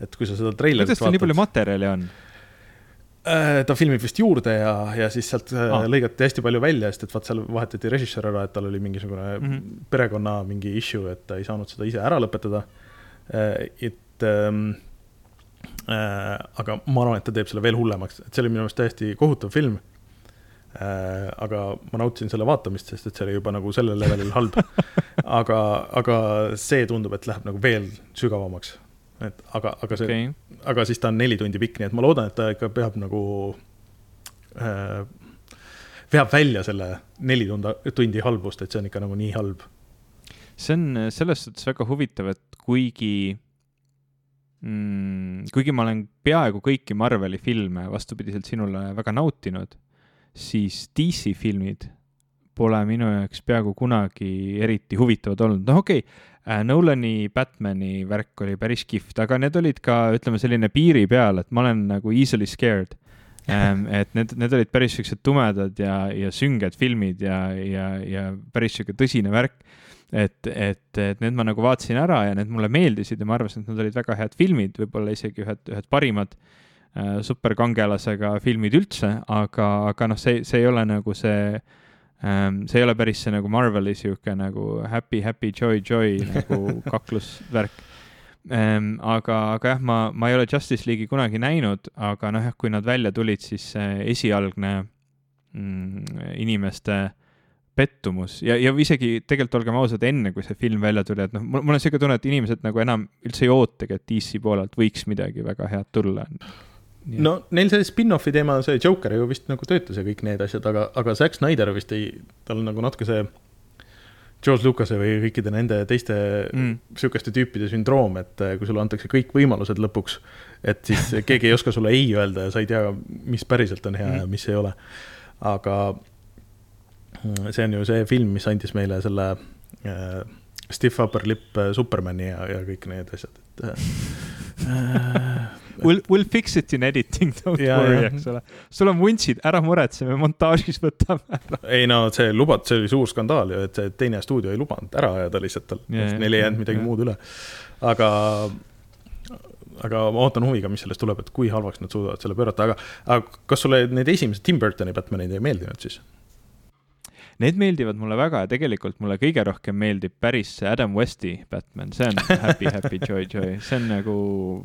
et kui sa seda treilerit vaatad. kuidas tal nii palju materjali on? Äh, ta filmib vist juurde ja, ja siis sealt ah. lõigati hästi palju välja, sest et vaat seal vahetati režissöör ära, et tal oli mingisugune mm -hmm. perekonna mingi issue, et ta ei saanud seda ise ära lõpetada. et ähm, Äh, aga ma arvan, et ta teeb selle veel hullemaks, et see oli minu meelest täiesti kohutav film. Äh, aga ma nautisin selle vaatamist, sest et see oli juba nagu sellel levelil halb. aga, aga see tundub, et läheb nagu veel sügavamaks. Et aga, aga see okay., aga siis ta on neli tundi pikk, nii et ma loodan, et ta ikka peab nagu äh,, veab välja selle neli tunda, tundi halbust, et see on ikka nagu nii halb. see on selles suhtes väga huvitav, et kuigi mm,. kuigi ma olen peaaegu kõiki Marveli filme vastupidiselt sinule väga nautinud, siis DC filmid pole minu jaoks peaaegu kunagi eriti huvitavad olnud, noh okei okay,, äh, Nolani Batman'i värk oli päris kihvt, aga need olid ka, ütleme, selline piiri peal, et ma olen nagu easily scared. Ähm, et need, need olid päris siuksed tumedad ja, ja sünged filmid ja, ja, ja päris sihuke tõsine värk. Et, et, et need ma nagu vaatasin ära ja need mulle meeldisid ja ma arvasin, et nad olid väga head filmid, võib-olla isegi ühed, ühed parimad äh, superkangelasega filmid üldse, aga, aga noh, see, see ei ole nagu see see ei ole päris see nagu Marveli sihuke nagu happy, happy, joy, joy nagu kaklusvärk ähm,. aga, aga jah, ma, ma ei ole Justice League'i kunagi näinud, aga noh, jah, kui nad välja tulid, siis esialgne mm, inimeste pettumus ja, ja isegi tegelikult olgem ausad, enne kui see film välja tuli, et noh, mul, mul on siuke tunne, et inimesed nagu enam üldse ei ootagi, et DC poolelt võiks midagi väga head tulla. No neil see spin-off'i teema, see Joker ju vist nagu töötas ja kõik need asjad, aga, aga Zack Snyder vist ei, tal nagu natuke see George Lucas'e või kõikide nende teiste mm. sihukeste tüüpide sündroom, et eh, kui sulle antakse kõik võimalused lõpuks, et siis keegi ei oska sulle ei öelda ja sa ei tea, mis päriselt on hea mm. ja mis ei ole. aga see on ju see film, mis andis meile selle äh, stiff upper lip äh, Supermani ja, ja kõik need asjad, et äh, We'll, we'll fix it in editing, don't ja, worry, eks ole. sul on vuntsid, ära muretse, me montaažis võtame ära. ei no see lubat-, see oli suur skandaal ju, et see teine stuudio ei lubanud ära ajada lihtsalt tal neil ei jäänud midagi yeah. muud üle. aga, aga ma ootan huviga, mis sellest tuleb, et kui halvaks nad suudavad selle pöörata, aga, aga kas sulle need esimesed Tim Burtoni Batmanid ei meeldinud siis? Need meeldivad mulle väga ja tegelikult mulle kõige rohkem meeldib päris Adam Westi Batman, see on Happy, Happy, Joy, Joy, see on nagu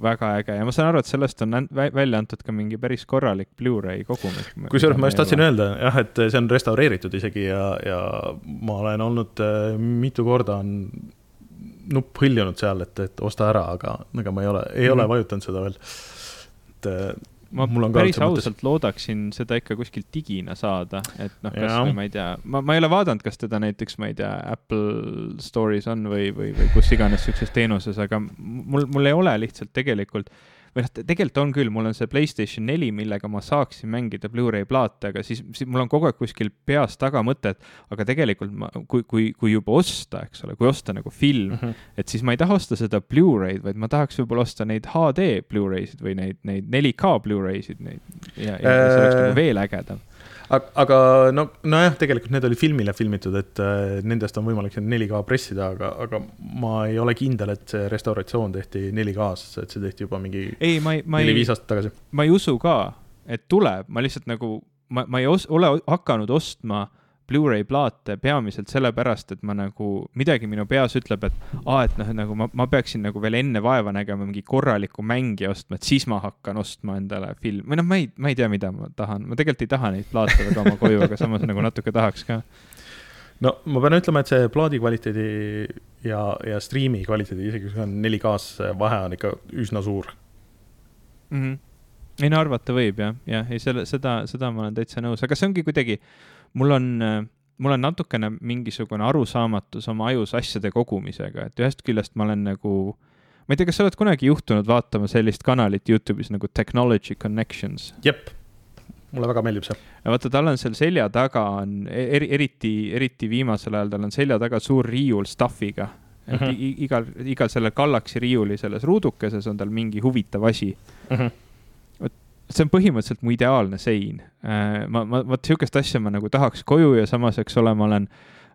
väga äge ja ma saan aru, et sellest on välja antud ka mingi päris korralik Blu-ray kogumik. kusjuures ma just tahtsin öelda jah, et see on restaureeritud isegi ja, ja ma olen olnud äh, mitu korda on nupp hõljunud seal, et, et osta ära, aga, aga ma ei ole, ei mm -hmm. ole vajutanud seda veel. et äh, ma päris ausalt loodaksin seda ikka kuskilt digina saada, et noh, kas või ma ei tea, ma, ma ei ole vaadanud, kas teda näiteks, ma ei tea, Apple Store'is on või, või, või kus iganes siukses teenuses, aga mul, mul ei ole lihtsalt tegelikult või noh, tegelikult on küll, mul on see Playstation neli, millega ma saaksin mängida Blu-ray plaate, aga siis, siis mul on kogu aeg kuskil peas taga mõte, et aga tegelikult ma, kui, kui, kui juba osta, eks ole, kui osta nagu film mm, -hmm. et siis ma ei taha osta seda Blu-ray'd, vaid ma tahaks võib-olla osta neid HD Blu-ray'sid või neid, neid 4K Blu-ray'sid, neid ja, ja see oleks nagu veel ägedam aga no, nojah, tegelikult need olid filmile filmitud, et äh, nendest on võimalik 4K pressida, aga, aga ma ei ole kindel, et see restauratsioon tehti 4K-s, et see tehti juba mingi neli-viis aastat tagasi. ma ei usu ka, et tuleb, ma lihtsalt nagu, ma, ma ei os, ole hakanud ostma Blu-ray plaate peamiselt sellepärast, et ma nagu, midagi minu peas ütleb, et aa, et noh, nagu ma, ma peaksin nagu veel enne vaeva nägema mingi korraliku mängija ostma, et siis ma hakkan ostma endale filmi, või noh, ma ei, ma ei tea, mida ma tahan, ma tegelikult ei taha neid plaate väga oma koju, aga samas nagu natuke tahaks ka. no ma pean ütlema, et see plaadi kvaliteedi ja, ja striimi kvaliteedi, isegi kui on 4K-s, vahe on ikka üsna suur. Mm. -hmm ei no arvata võib jah, jah, ei selle, seda, seda ma olen täitsa nõus, aga see ongi kuidagi, mul on, mul on natukene mingisugune arusaamatus oma ajus asjade kogumisega, et ühest küljest ma olen nagu, ma ei tea, kas sa oled kunagi juhtunud vaatama sellist kanalit Youtube'is nagu Technology Connections? jep, mulle väga meeldib see. vaata, tal on seal selja taga on eri, eriti, eriti viimasel ajal, tal on selja taga suur riiul stuff'iga. et mm -hmm. igal, igal sellel Galaxy riiuli selles ruudukeses on tal mingi huvitav asi mm. -hmm see on põhimõtteliselt mu ideaalne sein. Äh, ma, ma, vot sihukest asja ma nagu tahaks koju ja samas, eks ole, ma olen,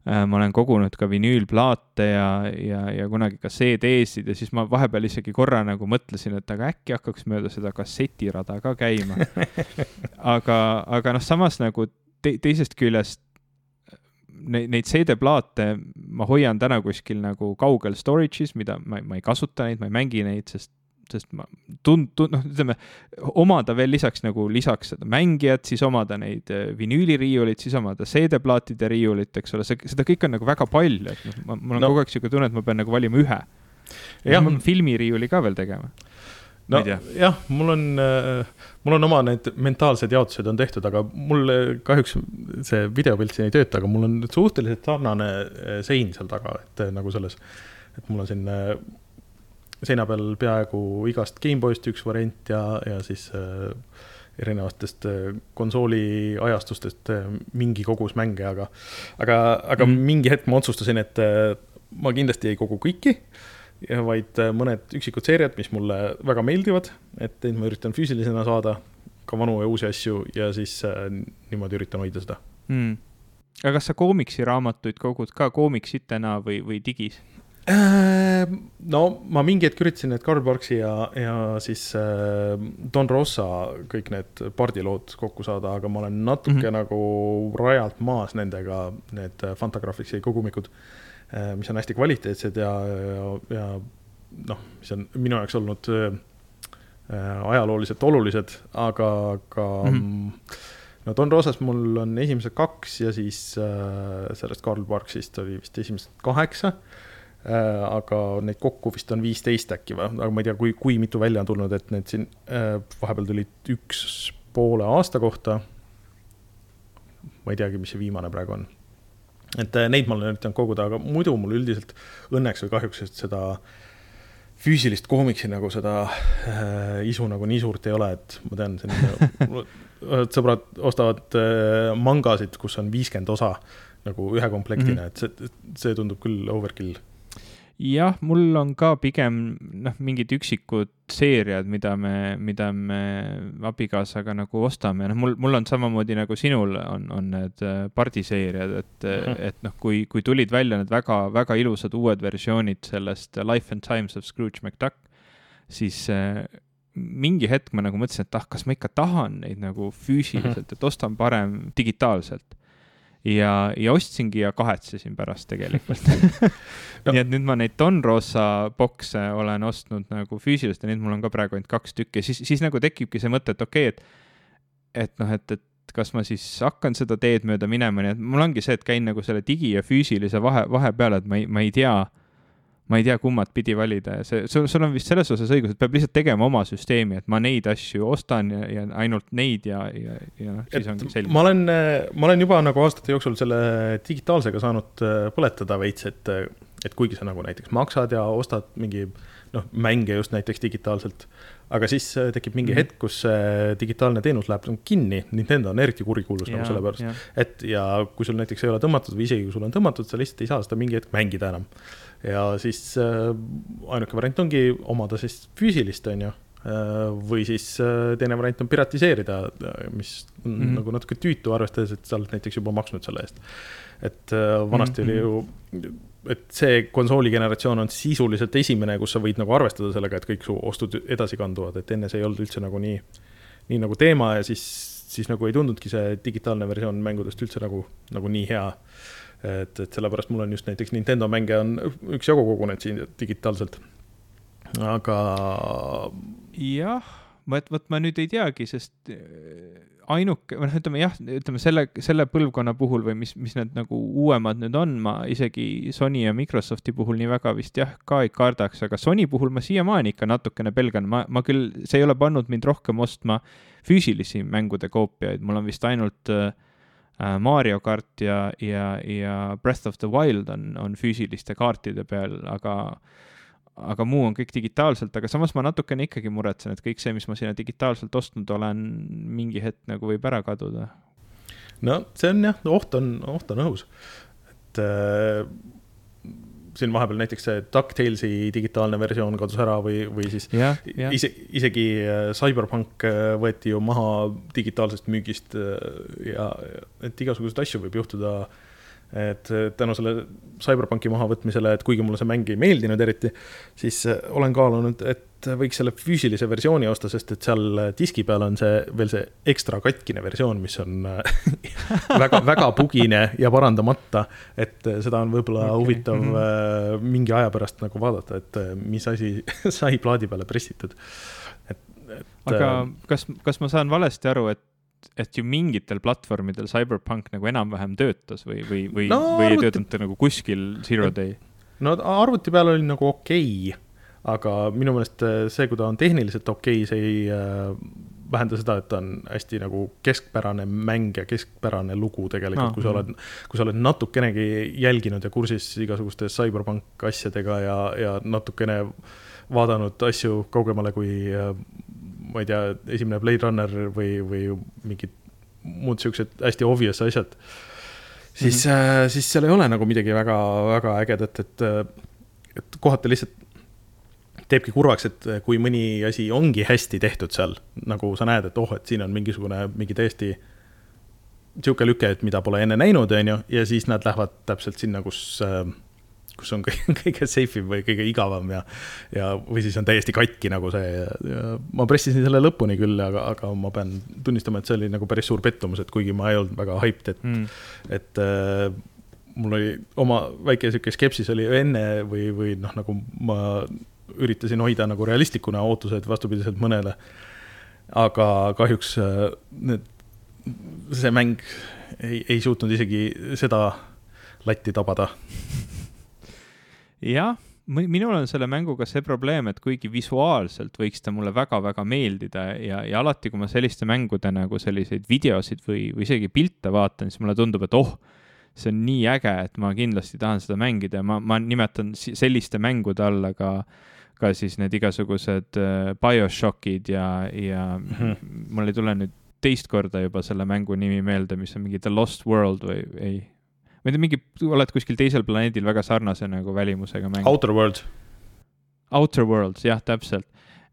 äh, ma olen kogunud ka vinüülplaate ja, ja, ja kunagi ka CD-sid ja siis ma vahepeal isegi korra nagu mõtlesin, et aga äkki hakkaks mööda seda kassetirada ka käima. aga, aga noh, samas nagu te, teisest küljest neid, neid CD-plaate ma hoian täna kuskil nagu kaugel storage'is, mida ma, ma ei kasuta neid, ma ei mängi neid, sest sest ma tund-, tund-, noh, ütleme, omada veel lisaks nagu lisaks seda mängijat, siis omada neid äh, vinüüliriiulit, siis omada CD-plaatide riiulit, eks ole, see, seda kõike on nagu väga palju, et noh, ma, mul on no. kogu aeg niisugune tunne, et ma pean nagu valima ühe. ja ma pean filmiriiuli ka veel tegema no jah, mul on, äh, mul on oma need mentaalsed jaotused on tehtud, aga mul kahjuks see videopilt siin ei tööta, aga mul on suhteliselt sarnane sein seal taga, et nagu selles, et mul on siin seina peal peaaegu igast GameBoyst üks variant ja, ja siis äh, erinevatest äh, konsooli ajastustest äh, mingi kogus mänge, aga, aga, aga mm. mingi hetk ma otsustasin, et äh, ma kindlasti ei kogu kõiki, vaid mõned üksikud seeriad, mis mulle väga meeldivad, et neid ma üritan füüsilisena saada, ka vanu ja uusi asju ja siis niimoodi üritan hoida seda mm. aga kas sa koomiksiraamatuid kogud ka koomiksitena või, või digis? Ehm, no ma mingi hetk üritasin need Karl Barksi ja, ja siis äh, Don Rossa kõik need pardilood kokku saada, aga ma olen natuke mm -hmm. nagu rajalt maas nendega, need Fantagraphicsi kogumikud äh,, mis on hästi kvaliteetsed ja, ja, ja noh, mis on minu jaoks olnud ajalooliselt olulised, aga ka mm -hmm. no Don Rosas mul on esimesed kaks ja siis sellest Karl Barksist oli vist esimesed kaheksa aga neid kokku vist on viisteist äkki või, aga ma ei tea, kui, kui mitu välja on tulnud, et need siin äh, vahepeal tulid üks poole aasta kohta. ma ei teagi, mis see viimane praegu on. et äh, neid ma olen üritanud koguda, aga muidu mul üldiselt õnneks või kahjuks seda füüsilist koomiksi nagu seda äh, isu nagu nii suurt ei ole, et ma tean, sõbrad ostavad äh, mangasid, kus on viiskümmend osa nagu ühe komplektina mm, -hmm. et see, see tundub küll overkill jah, mul on ka pigem noh, mingid üksikud seeriad, mida me, mida me abikaasaga nagu ostame, noh, mul, mul on samamoodi nagu sinul on, on need äh, pardiseeriad, et mm, -hmm. et noh, kui, kui tulid välja need väga-väga ilusad uued versioonid sellest Life and Times of Scrooge McDuck, siis äh, mingi hetk ma nagu mõtlesin, et ah, kas ma ikka tahan neid nagu füüsiliselt, mhm. et ostan parem digitaalselt ja, ja ostsingi ja kahetsesin pärast tegelikult. No. nii et nüüd ma neid Don Rosa bokse olen ostnud nagu füüsiliselt ja neid mul on ka praegu ainult kaks tükki, siis, siis nagu tekibki see mõte, et okei okay,, et, et noh, et, et kas ma siis hakkan seda teed mööda minema, nii et mul ongi see, et käin nagu selle digi ja füüsilise vahe, vahepeal, et ma ei, ma ei tea ma ei tea, kummat pidi valida ja see, sul, sul on vist selles osas õigus, et peab lihtsalt tegema oma süsteemi, et ma neid asju ostan ja, ja ainult neid ja, ja, ja noh, siis ongi selge. ma olen, ma olen juba nagu aastate jooksul selle digitaalsega saanud äh, põletada veits, et, et kuigi sa nagu näiteks maksad ja ostad mingi noh, mänge just näiteks digitaalselt, aga siis äh, tekib mingi mm hetk, kus see digitaalne teenus läheb nagu kinni, Nintendo on eriti kurikuulus nagu selle pärast, et ja kui sul näiteks ei ole tõmmatud või isegi kui sul on tõmmatud, sa lihtsalt ei saa seda mingi hetk mängida enam ja siis äh, ainuke variant ongi omada siis füüsilist, on ju äh, või siis äh, teine variant on piratiseerida, mis on mm -hmm. nagu natuke tüütu, arvestades, et sa oled näiteks juba maksnud selle eest. et vanasti mm -hmm. oli mhm. ju, et see konsooli generatsioon on sisuliselt esimene, kus sa võid nagu arvestada sellega, et kõik su ostud edasi kanduvad, et enne see ei olnud üldse nagu nii, nii nagu teema ja siis siis nagu ei tundnudki see digitaalne versioon mängudest üldse nagu, nagu nii hea. Et, et sellepärast mul on just näiteks Nintendo mänge on üksjagu kogunenud siin digitaalselt. aga. jah, vot, vot ma nüüd ei teagi, sest ainuke, või noh, ütleme jah, ütleme selle, selle põlvkonna puhul või mis, mis need nagu uuemad nüüd on, ma isegi Sony ja Microsofti puhul nii väga vist jah, ka ei kardaks, aga Sony puhul ma siiamaani ikka natukene pelgan, ma, ma küll, see ei ole pannud mind rohkem ostma füüsilisi mängude koopiaid, mul on vist ainult äh, Mario kart ja, ja, ja Breath of the Wild on, on füüsiliste kaartide peal, aga aga muu on kõik digitaalselt, aga samas ma natukene ikkagi muretsen, et kõik see, mis ma sinna digitaalselt ostnud olen, mingi hetk nagu võib ära kaduda. no see on jah, oht on, oht on õhus. et äh, siin vahepeal näiteks see DuckTalesi digitaalne versioon kadus ära või, või siis ja, ja. ise, isegi äh, Cyberpunk äh, võeti ju maha digitaalsest müügist äh, ja et igasuguseid asju võib juhtuda et tänu selle CyberPunki mahavõtmisele, et kuigi mulle see mäng ei meeldinud eriti, siis olen kaalunud, et võiks selle füüsilise versiooni osta, sest et seal diski peal on see veel see ekstra katkine versioon, mis on äh, väga, väga bugine ja parandamata. et äh, seda on võib-olla okay. huvitav mm -hmm. mingi aja pärast nagu vaadata, et mis asi sai plaadi peale pressitud. et, et. aga kas, kas ma saan valesti aru, et et ju mingitel platvormidel CyberPunk nagu enam-vähem töötas või, või, või no,, või arvuti... ei töötanud ta nagu kuskil Zero Day? no arvuti peal oli nagu okei okay,, aga minu meelest äh, see, kui ta on tehniliselt okei okay,, see ei äh, vähenda seda, et ta on hästi nagu keskpärane mäng ja keskpärane lugu tegelikult no,, kui sa oled, kui sa oled natukenegi jälginud ja kursis igasuguste CyberPunk asjadega ja, ja natukene vaadanud asju kaugemale kui äh, ma ei tea, esimene Blade Runner või, või mingid muud siuksed hästi obvious asjad. siis mm, -hmm. siis seal ei ole nagu midagi väga, väga ägedat, et, et kohati lihtsalt teebki kurvaks, et kui mõni asi ongi hästi tehtud seal, nagu sa näed, et oh, et siin on mingisugune, mingi täiesti sihuke lüke, et mida pole enne näinud, on ju, ja siis nad lähevad täpselt sinna, kus äh, kus on kõige, kõige safe im või kõige igavam ja, ja, või siis on täiesti katki nagu see ma pressisin selle lõpuni küll, aga, aga ma pean tunnistama, et see oli nagu päris suur pettumus, et kuigi ma ei olnud väga hyped, et mm., et äh, mul oli oma väike sihuke skepsis oli enne või, või noh, nagu ma üritasin hoida nagu realistlikuna ootused vastupidiselt mõnele. aga kahjuks äh, need, see mäng ei, ei suutnud isegi seda latti tabada jah, minul on selle mänguga see probleem, et kuigi visuaalselt võiks ta mulle väga-väga meeldida ja, ja alati, kui ma selliste mängude nagu selliseid videosid või, või isegi pilte vaatan, siis mulle tundub, et oh, see on nii äge, et ma kindlasti tahan seda mängida ja ma, ma nimetan selliste mängude alla ka ka siis need igasugused uh, BioShockid ja, ja mm -hmm. mul ei tule nüüd teist korda juba selle mängu nimi meelde, mis on mingi The Lost World või ei, ma ei tea, mingi, oled kuskil teisel planeedil väga sarnase nagu välimusega mäng. Outer Worlds. Outer Worlds, jah, täpselt.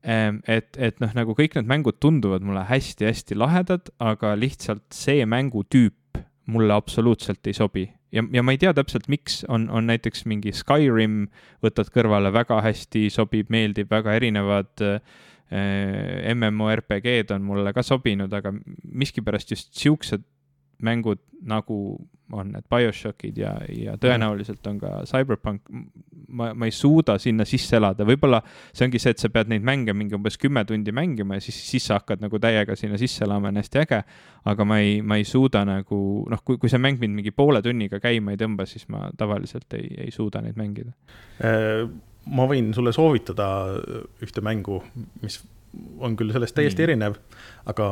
Ehm, et, et noh, nagu kõik need mängud tunduvad mulle hästi-hästi lahedad, aga lihtsalt see mängutüüp mulle absoluutselt ei sobi ja, ja ma ei tea täpselt, miks. On, on näiteks mingi Skyrim, võtad kõrvale, väga hästi sobib, meeldib, väga erinevad äh, MMORPG-d on mulle ka sobinud, aga miskipärast just siuksed mängud nagu on need BioShockid ja, ja tõenäoliselt on ka Cyberpunk, ma, ma ei suuda sinna sisse elada, võib-olla see ongi see, et sa pead neid mänge mingi umbes kümme tundi mängima ja siis, siis sa hakkad nagu täiega sinna sisse elama, on hästi äge. aga ma ei, ma ei suuda nagu noh, kui, kui see mäng mind mingi poole tunniga käima ei tõmba, siis ma tavaliselt ei, ei suuda neid mängida. Äh, ma võin sulle soovitada ühte mängu, mis on küll sellest täiesti mm. erinev, aga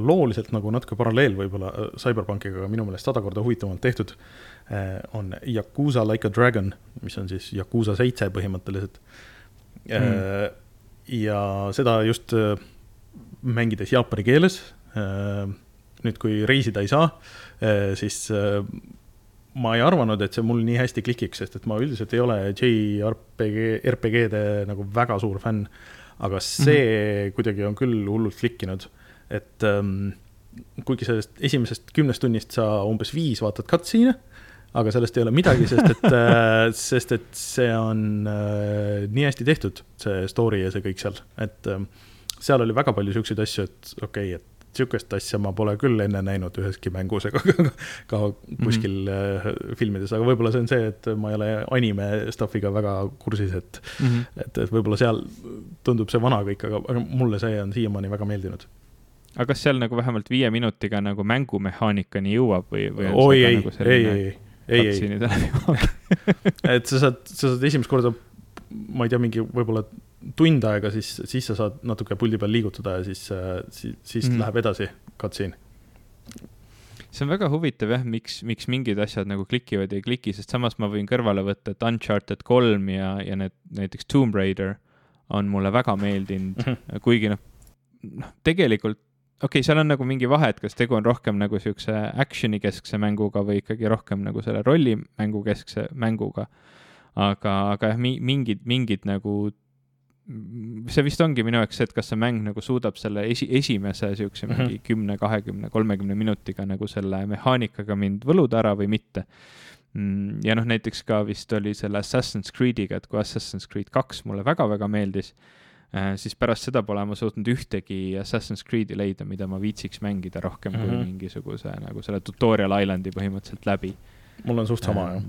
looliselt nagu natuke paralleel võib-olla äh, CyberPunkiga, aga minu meelest sada korda huvitavamalt tehtud. Äh, on Yakuusa Like a Dragon, mis on siis Yakuusa seitse põhimõtteliselt mm.. ja seda just mängides jaapani keeles. nüüd, kui reisida ei saa, siis ma ei arvanud, et see mul nii hästi klikiks, sest et ma üldiselt ei ole JRPG, RPG-de nagu väga suur fänn aga see mm -hmm. kuidagi on küll hullult klikkinud, et ähm, kuigi sellest esimesest kümnest tunnist sa umbes viis vaatad cutscene'e, aga sellest ei ole midagi, sest et äh, sest et see on äh, nii hästi tehtud, see story ja see kõik seal, et äh, seal oli väga palju siukseid asju, et okei okay,, et sihukest asja ma pole küll enne näinud üheski mängus ega ka, ka kuskil mm -hmm. filmides, aga võib-olla see on see, et ma ei ole anime stuff'iga väga kursis, et mm, -hmm. et, et võib-olla seal tundub see vana kõik, aga, aga mulle see on siiamaani väga meeldinud aga kas seal nagu vähemalt viie minutiga nagu mängumehaanikani jõuab või, või oi, ei, nagu ei, ei, ei, ei, et sa saad, sa saad esimest korda, ma ei tea, mingi võib-olla tund aega, siis, siis sa saad natuke puldi peal liigutada ja siis, siis, siis mm. läheb edasi cutscene see on väga huvitav jah, miks, miks mingid asjad nagu klikivad ja ei kliki, sest samas ma võin kõrvale võtta, et Uncharted kolm ja, ja need näiteks Tomb Raider on mulle väga meeldinud mm, -hmm. kuigi noh, noh, tegelikult okei okay,, seal on nagu mingi vahe, et kas tegu on rohkem nagu siukse action'i keskse mänguga või ikkagi rohkem nagu selle rollimängu keskse mänguga. Aga, aga jah, mingid, mingid nagu, see vist ongi minu jaoks see, et kas see mäng nagu suudab selle esi, esimese siukse mingi mhm. kümne, kahekümne, kolmekümne minutiga nagu selle mehaanikaga mind võluda ära või mitte mm, ja noh, näiteks ka vist oli selle Assassin's Creed'iga, et kui Assassin's Creed kaks mulle väga-väga meeldis Äh, siis pärast seda pole ma suutnud ühtegi Assassin's Creed'i leida, mida ma viitsiks mängida rohkem mm -hmm. kui mhm. mingisuguse nagu selle tutorial island'i põhimõtteliselt läbi. mul on suht sama jah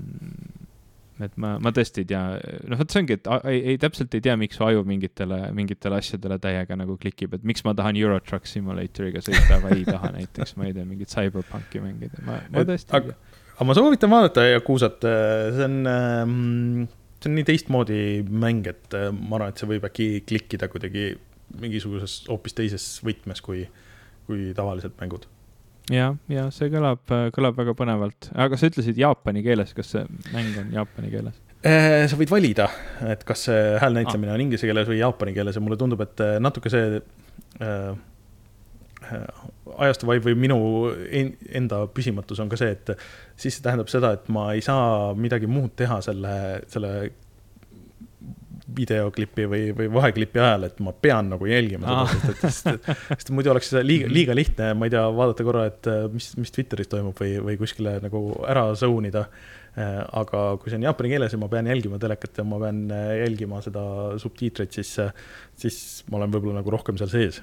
et ma, ma tõesti ei tea, noh, vot see ongi, et ei, ei täpselt ei tea, miks su aju mingitele, mingitele asjadele täiega nagu klikib, et miks ma tahan Euro Truck Simulatoriga sõita, aga ei taha näiteks, ma ei tea, mingit Cyberpunki mängida, ma, ma tõesti ei tea. aga ma soovitan vaadata Yakuusat, see on ähm see on nii teistmoodi mäng, et äh, ma arvan, et see võib äkki klikkida kuidagi mingisuguses hoopis teises võtmes kui, kui tavalised mängud. Ja, ja see kõlab, kõlab väga põnevalt, aga sa ütlesid jaapani keeles, kas see mäng on jaapani keeles? Äh, sa võid valida, et kas see hääl näitlemine ah. on inglise keeles või jaapani keeles ja mulle tundub, et äh, natuke see äh, ajastu vibe või minu enda püsimatus on ka see, et siis see tähendab seda, et ma ei saa midagi muud teha selle, selle videoklipi või, või vaheklipi ajal, et ma pean nagu jälgima seda, sest et, sest, sest muidu oleks liiga, liiga lihtne, ma ei tea, vaadata korra, et mis, mis Twitteris toimub või, või kuskile nagu ära zone ida. aga kui see on jaapani keeles ja ma pean jälgima telekat ja ma pean jälgima seda subtiitreid, siis, siis ma olen võib-olla nagu rohkem seal sees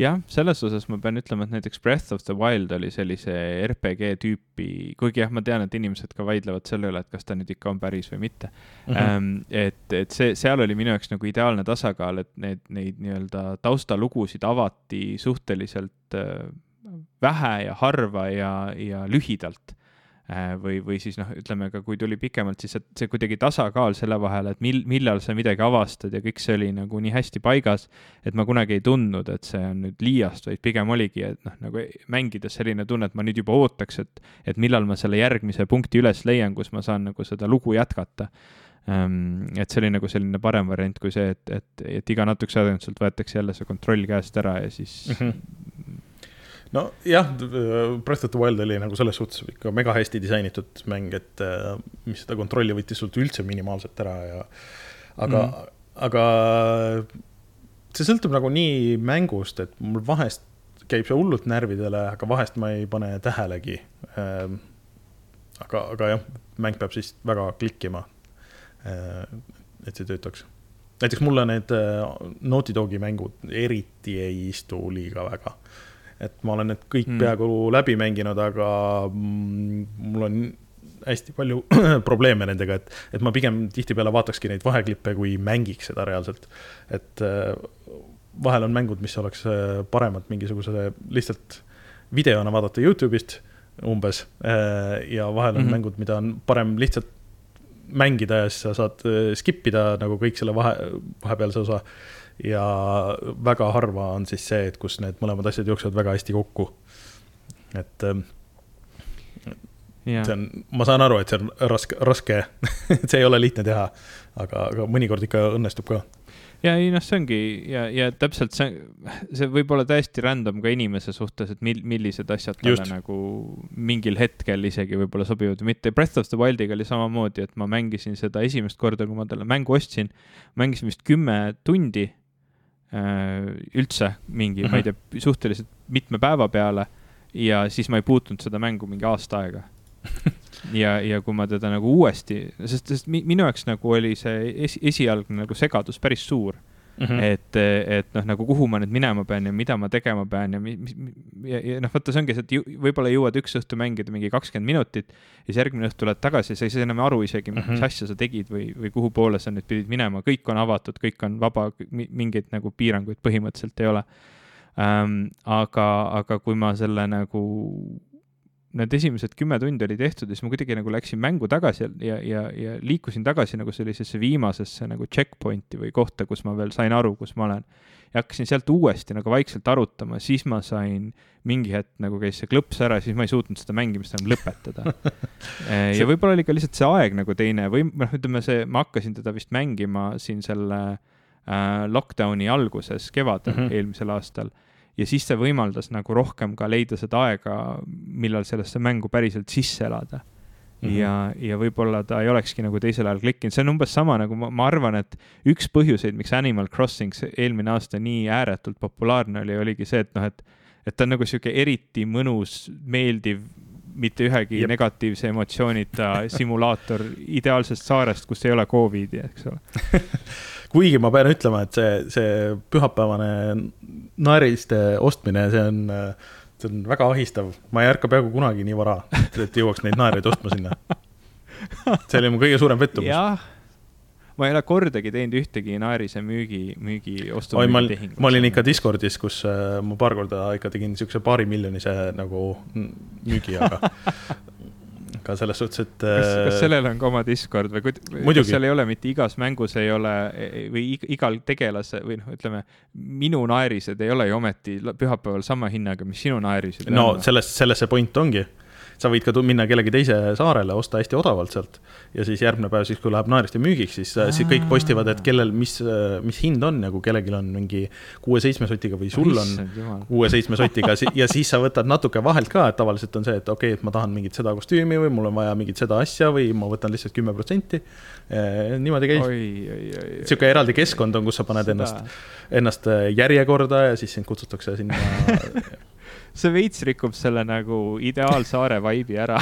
jah, selles osas ma pean ütlema, et näiteks Breath of the Wild oli sellise RPG tüüpi, kuigi jah, ma tean, et inimesed ka vaidlevad selle üle, et kas ta nüüd ikka on päris või mitte mm. -hmm. et, et see, seal oli minu jaoks nagu ideaalne tasakaal, et need, neid nii-öelda taustalugusid avati suhteliselt äh, vähe ja harva ja, ja lühidalt või, või siis noh, ütleme ka kui tuli pikemalt, siis see, see kuidagi tasakaal selle vahel, et mil, millal sa midagi avastad ja kõik see oli nagu nii hästi paigas, et ma kunagi ei tundnud, et see on nüüd liiast, vaid pigem oligi, et noh, nagu mängides selline tunne, et ma nüüd juba ootaks, et, et millal ma selle järgmise punkti üles leian, kus ma saan nagu seda lugu jätkata um,. et see oli nagu selline parem variant kui see, et, et, et iga natukese aja tagant sult võetakse jälle see kontroll käest ära ja siis mm -hmm nojah, Breath of the Wild oli nagu selles suhtes ikka mega hästi disainitud mäng, et äh, mis seda kontrolli võttis sult üldse minimaalselt ära ja aga mm., aga see sõltub nagu nii mängust, et mul vahest käib see hullult närvidele, aga vahest ma ei pane tähelegi. Ähm, aga, aga jah, mäng peab siis väga klikkima. Äh, et see töötaks. näiteks mulle need äh, Naughty Dogi mängud eriti ei istu liiga väga et ma olen need kõik mm. peaaegu läbi mänginud, aga mm, mul on hästi palju probleeme nendega, et, et ma pigem tihtipeale vaatakski neid vaheklippe, kui mängiks seda reaalselt. et äh, vahel on mängud, mis oleks äh, paremad mingisuguse lihtsalt videona vaadata Youtube'ist umbes. Äh, ja vahel on mm -hmm. mängud, mida on parem lihtsalt mängida ja siis sa saad skip ida nagu kõik selle vahe, vahepealse osa ja väga harva on siis see, et kus need mõlemad asjad jooksevad väga hästi kokku. et ähm, ja. see on, ma saan aru, et see on raske, raske see ei ole lihtne teha, aga, aga mõnikord ikka õnnestub ka ja ei noh, see ongi ja, ja täpselt see, see võib olla täiesti random ka inimese suhtes, et mil, millised asjad talle nagu mingil hetkel isegi võib-olla sobivad või mitte. Breath of the Wildiga oli samamoodi, et ma mängisin seda esimest korda, kui ma talle mängu ostsin, mängisin vist kümme tundi üldse mingi ma ei mhm. tea, suhteliselt mitme päeva peale ja siis ma ei puutunud seda mängu mingi aasta aega ja, ja kui ma teda nagu uuesti, sest, sest minu jaoks nagu oli see esi, esialgne nagu segadus päris suur mm. -hmm. et, et noh, nagu kuhu ma nüüd minema pean ja mida ma tegema pean ja mis, mis ja, ja noh, vaata, see ongi see, et võib-olla jõuad üks õhtu mängida mingi kakskümmend minutit ja siis järgmine õhtu tuled tagasi ja sa ei saa enam aru isegi, mis mm -hmm. asja sa tegid või, või kuhu poole sa nüüd pidid minema, kõik on avatud, kõik on vaba, mingeid nagu piiranguid põhimõtteliselt ei ole ähm,. aga, aga kui ma selle nagu need esimesed kümme tundi oli tehtud ja siis ma kuidagi nagu läksin mängu tagasi ja, ja, ja liikusin tagasi nagu sellisesse viimasesse nagu checkpoint'i või kohta, kus ma veel sain aru, kus ma olen. ja hakkasin sealt uuesti nagu vaikselt arutama, siis ma sain mingi hetk nagu käis see klõps ära, siis ma ei suutnud seda mängimist enam lõpetada ja võib-olla oli ka lihtsalt see aeg nagu teine või noh, ütleme see, ma hakkasin teda vist mängima siin selle äh, lockdown'i alguses kevadel mm -hmm. eelmisel aastal ja siis see võimaldas nagu rohkem ka leida seda aega, millal sellesse mängu päriselt sisse elada mm. -hmm. ja, ja võib-olla ta ei olekski nagu teisel ajal klikkinud, see on umbes sama nagu ma, ma arvan, et üks põhjuseid, miks Animal Crossing eelmine aasta nii ääretult populaarne oli, oligi see, et noh, et, et ta on nagu sihuke eriti mõnus, meeldiv mitte ühegi Jep. negatiivse emotsioonita simulaator ideaalsest saarest, kus ei ole Covidi, eks ole kuigi ma pean ütlema, et see, see pühapäevane naeriste ostmine, see on, see on väga ahistav. ma ei ärka peaaegu kunagi nii vara, et jõuaks neid naereid ostma sinna. see oli mu kõige suurem pettumus. ma ei ole kordagi teinud ühtegi naerise müügi, müügi ostu. ma, ma olin ikka Discordis, kus äh, ma paar korda ikka tegin niisuguse paarimiljonise nagu müügi, aga ka selles suhtes, et. kas, kas äh, sellel on ka oma Discord või, kas seal ei ole mitte igas mängus ei ole või igal tegelase või noh, ütleme minu naerised ei ole ju ometi pühapäeval sama hinnaga, mis sinu naerised. no sellest, selles see point ongi sa võid ka minna kellegi teise saarele, osta hästi odavalt sealt ja siis järgmine päev, siis kui läheb naeriste müügiks, siis, siis kõik postivad, et kellel, mis, mis hind on kui kellelgi on mingi kuue-seitsme sotiga või sul on kuue-seitsme sotiga ja siis sa võtad natuke vahelt ka, et tavaliselt on see, et okei okay,, et ma tahan mingit seda kostüümi või mul on vaja mingit seda asja või ma võtan lihtsalt kümme protsenti. Eh, niimoodi käib. sihuke eraldi keskkond on, kus sa paned seda. ennast, ennast järjekorda ja siis sind kutsutakse sinna see veits rikub selle nagu ideaalsaare vibe'i ära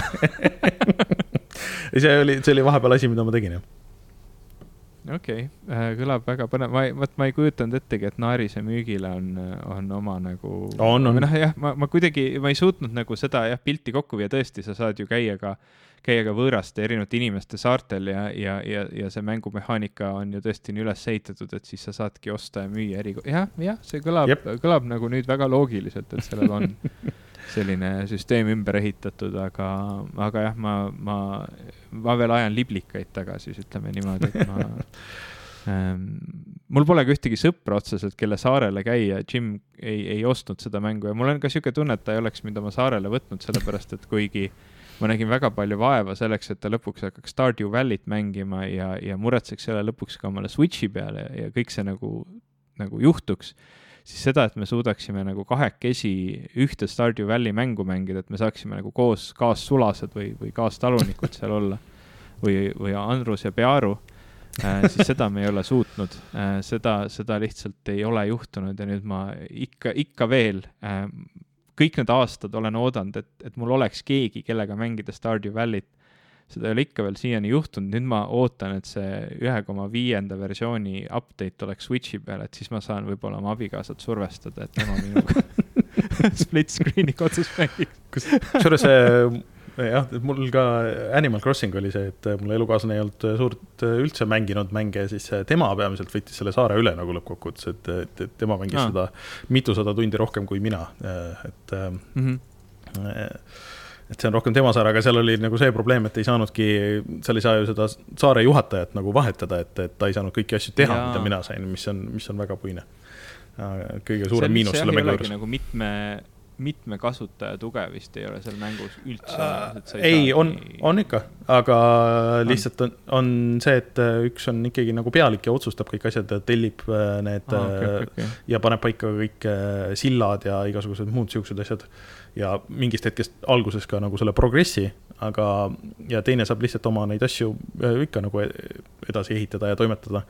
see oli, see oli vahepeal asi, mida ma tegin, jah okei okay., äh, kõlab väga põnev, ma ei, vot ma ei kujutanud ettegi, et naarise müügile on, on oma nagu. on, on. noh, jah, ma, ma kuidagi, ma ei suutnud nagu seda jah, pilti kokku viia, tõesti, sa saad ju käia ka äh, käia ka võõraste erinevate inimeste saartel ja, ja, ja, ja see mängumehaanika on ju tõesti nii üles ehitatud, et siis sa saadki osta ja müüa eri, jah, jah, see kõlab, kõlab nagu nüüd väga loogiliselt, et sellel on selline süsteem ümber ehitatud, aga, aga jah, ma, ma, ma veel ajan liblikaid taga, siis ütleme niimoodi, et ma ähm, mul pole ka ühtegi sõpra otseselt, kelle saarele käia, Jim ei, ei ostnud seda mängu ja mul on ka sihuke tunne, et ta ei oleks mind oma saarele võtnud, sellepärast et kuigi äh, ma nägin väga palju vaeva selleks, et ta lõpuks hakkaks Stardew Valley't mängima ja, ja muretseks selle lõpuks ka omale Switch'i peale ja kõik see nagu, nagu juhtuks, siis seda, et me suudaksime nagu kahekesi ühte Stardew Valley mängu mängida, et me saaksime nagu koos kaassulased või, või kaastalunikud seal olla või, või Andrus ja Pearu äh,, siis seda me ei ole suutnud äh,. seda, seda lihtsalt ei ole juhtunud ja nüüd ma ikka, ikka veel äh, kõik need aastad olen oodanud, et, et mul oleks keegi, kellega mängida Stardew Valley't. seda ei ole ikka veel siiani juhtunud, nüüd ma ootan, et see ühe koma viienda versiooni update oleks Switch'i peal, et siis ma saan võib-olla oma abikaasat survestada, et tema minuga split screen'i kodus mängiks. kusjuures see jah, mul ka Animal Crossing oli see, et mul elukaaslane ei olnud suurt üldse mänginud mänge, siis tema peamiselt võttis selle saare üle nagu lõppkokkuvõttes, et, et, et tema mängis ah. seda mitusada tundi rohkem kui mina, et mm. -hmm. et see on rohkem tema saar, aga seal oli nagu see probleem, et ei saanudki, seal ei saa ju seda saare juhatajat nagu vahetada, et, et ta ei saanud kõiki asju teha, mida mina sain, mis on, mis on väga puine. kõige suurem miinus selle mängu juures. nagu mitme mitme kasutaja tuge vist ei ole seal mängus üldse olemas äh,. ei, on, on ikka, aga lihtsalt on, on see, et äh, üks on ikkagi nagu pealik ja otsustab kõik asjad, tellib äh, need ah, okay, okay, ja paneb paika kõik äh, sillad ja igasugused muud siuksed asjad. ja mingist hetkest alguses ka nagu selle progressi, aga, ja teine saab lihtsalt oma neid asju ikka nagu e-, edasi ehitada ja toimetada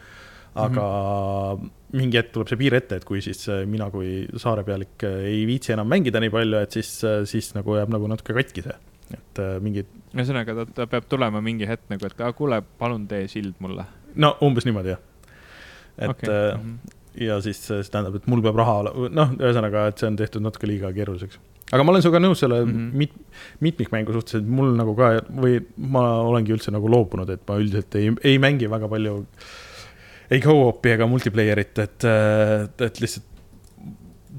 aga mm -hmm. Mingi hetk tuleb see piir ette, et kui siis äh, mina kui saarepealik äh, ei viitsi enam mängida nii palju, et siis, äh, siis nagu jääb nagu natuke katki see, et mingid. ühesõnaga, ta, ta peab tulema mingi hetk nagu, et kuule, palun tee sild mulle. no umbes niimoodi jah. et okay. Mm -hmm. ja siis see tähendab, et mul peab raha, noh, ühesõnaga, et see on tehtud natuke liiga keeruliseks. aga ma olen sinuga nõus selle mm -hmm. mit-, mitmikmängu suhtes, et mul nagu ka või ma olengi üldse nagu loobunud, et ma üldiselt ei, ei mängi väga palju ei go-op'i ega multiplayer'it, et, et lihtsalt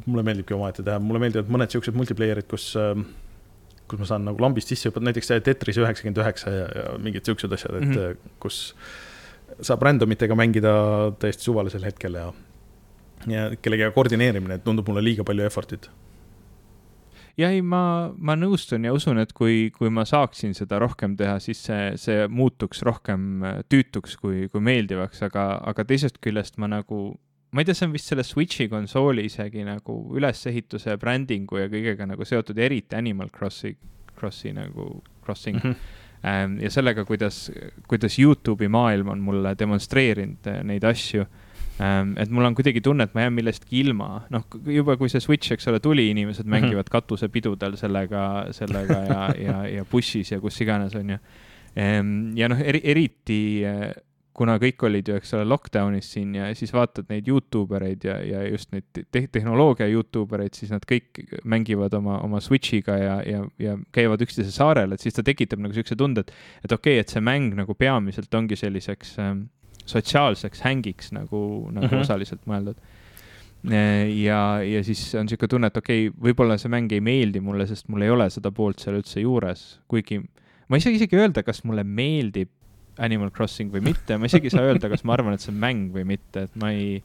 mulle meeldibki omaette teha, mulle meeldivad mõned siuksed multiplayer'id, kus kus ma saan nagu lambist sisse hüpata, näiteks see Tetris üheksakümmend üheksa ja, ja mingid siuksed asjad, et mm -hmm. kus saab random itega mängida täiesti suvalisel hetkel ja ja kellegagi koordineerimine tundub mulle liiga palju effort'it. Ja ei, ma, ma nõustun ja usun, et kui, kui ma saaksin seda rohkem teha, siis see, see muutuks rohkem tüütuks kui, kui meeldivaks, aga, aga teisest küljest ma nagu, ma ei tea, see on vist selle Switch'i konsooli isegi nagu ülesehituse, brändingu ja kõigega nagu seotud, eriti Animal Crossi, Crossi nagu, Crossing mm. -hmm ja sellega, kuidas, kuidas Youtube'i maailm on mulle demonstreerinud neid asju et mul on kuidagi tunne, et ma jään millestki ilma, noh, juba kui see Switch, eks ole, tuli, inimesed mhm. mängivad katusepidudel sellega, sellega ja, ja, ja bussis ja kus iganes, on ju. Ehm, ja noh, eri, eriti eh, kuna kõik olid ju, eks ole, lockdown'is siin ja siis vaatad neid Youtube ereid ja, ja just neid te tehnoloogia Youtube ereid, siis nad kõik mängivad oma, oma Switch'iga ja, ja, ja käivad üksteise saarel, et siis ta tekitab nagu siukse tunde, et, et okei okay,, et see mäng nagu peamiselt ongi selliseks ähm, sotsiaalseks hängiks nagu, nagu mm -hmm. osaliselt mõeldud. ja, ja siis on niisugune tunne, et okei okay,, võib-olla see mäng ei meeldi mulle, sest mul ei ole seda poolt seal üldse juures, kuigi ma ei saa isegi öelda, kas mulle meeldib Animal Crossing või mitte, ma isegi ei saa öelda, kas ma arvan, et see on mäng või mitte, et ma ei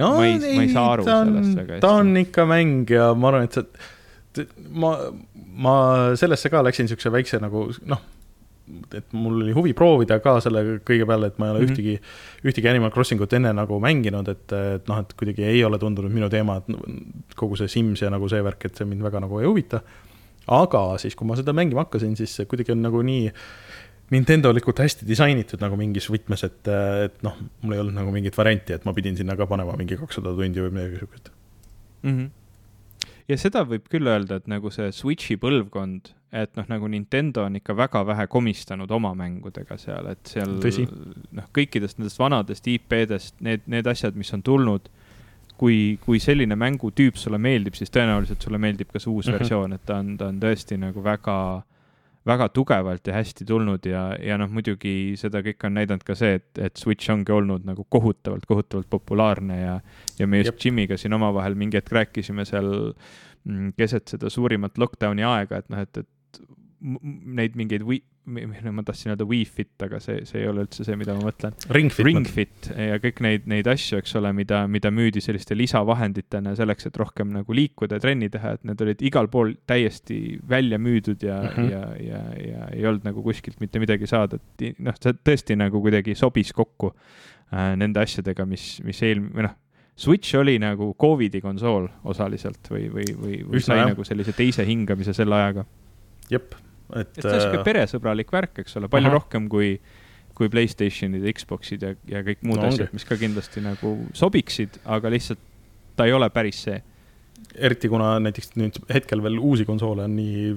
no ma ei, ma ei saa aru on, sellest väga hästi. ta on ikka mäng ja ma arvan, et see, ma, ma sellesse ka läksin niisuguse väikse nagu noh, et mul oli huvi proovida ka selle kõige peale, et ma ei ole mm -hmm. ühtegi, ühtegi Animal Crossing ut enne nagu mänginud, et, et noh, et kuidagi ei ole tundunud minu teema, et kogu see Sims ja nagu see värk, et see mind väga nagu ei huvita. aga siis, kui ma seda mängima hakkasin, siis kuidagi on nagu nii Nintendolikult hästi disainitud nagu mingis võtmes, et, et noh, mul ei olnud nagu mingit varianti, et ma pidin sinna ka panema mingi kakssada tundi või midagi siukest mm. -hmm. Ja seda võib küll öelda, et nagu see Switch'i põlvkond et noh, nagu Nintendo on ikka väga vähe komistanud oma mängudega seal, et seal noh, kõikidest nendest vanadest IP-dest need, need asjad, mis on tulnud, kui, kui selline mängutüüp sulle meeldib, siis tõenäoliselt sulle meeldib ka see uus mm -hmm. versioon, et ta on, ta on tõesti nagu väga, väga tugevalt ja hästi tulnud ja, ja noh, muidugi seda kõike on näidanud ka see, et, et Switch ongi olnud nagu kohutavalt, kohutavalt populaarne ja, ja me just Jep. Jimiga siin omavahel mingi hetk rääkisime seal mm, keset seda suurimat lockdown'i aega, et noh, et, et neid mingeid ma tahtsin öelda Wii Fit, aga see, see ei ole üldse see, mida ma mõtlen. Ring Fit. Ring ja kõik neid, neid asju, eks ole, mida, mida müüdi selliste lisavahenditena selleks, et rohkem nagu liikuda ja trenni teha, et need olid igal pool täiesti välja müüdud ja mm, -hmm. ja, ja, ja ei olnud nagu kuskilt mitte midagi saada, et noh, see tõesti nagu kuidagi sobis kokku äh, nende asjadega, mis, mis eel-, või noh, Switch oli nagu Covidi konsool osaliselt või, või, või, või sai jah. nagu sellise teise hingamise selle ajaga. jep et. et see on sihuke äh, peresõbralik värk, eks ole, palju aha. rohkem kui, kui Playstationid Xboxid ja, ja kõik muud no, asjad, mis ka kindlasti nagu sobiksid, aga lihtsalt ta ei ole päris see. eriti kuna näiteks nüüd hetkel veel uusi konsoole on nii,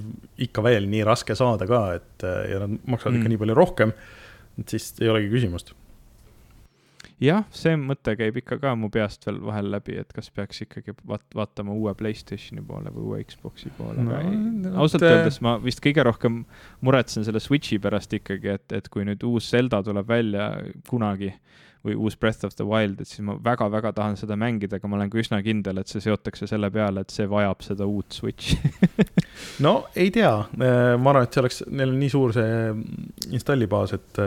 ikka veel nii raske saada ka, et ja nad maksavad mm. ikka nii palju rohkem, et siis ei olegi küsimust jah, see mõte käib ikka ka mu peast veel vahel läbi, et kas peaks ikkagi vaat-, vaatama uue Playstationi poole või uue Xbox'i poole no,, aga ei, ausalt te... öeldes ma vist kõige rohkem muretsen selle Switch'i pärast ikkagi, et, et kui nüüd uus Zelda tuleb välja kunagi või uus Breath of the Wild, et siis ma väga-väga tahan seda mängida, aga ma olen ka üsna kindel, et see seotakse selle peale, et see vajab seda uut Switch'i no ei tea, ma arvan, et see oleks, neil on nii suur see installibaas, et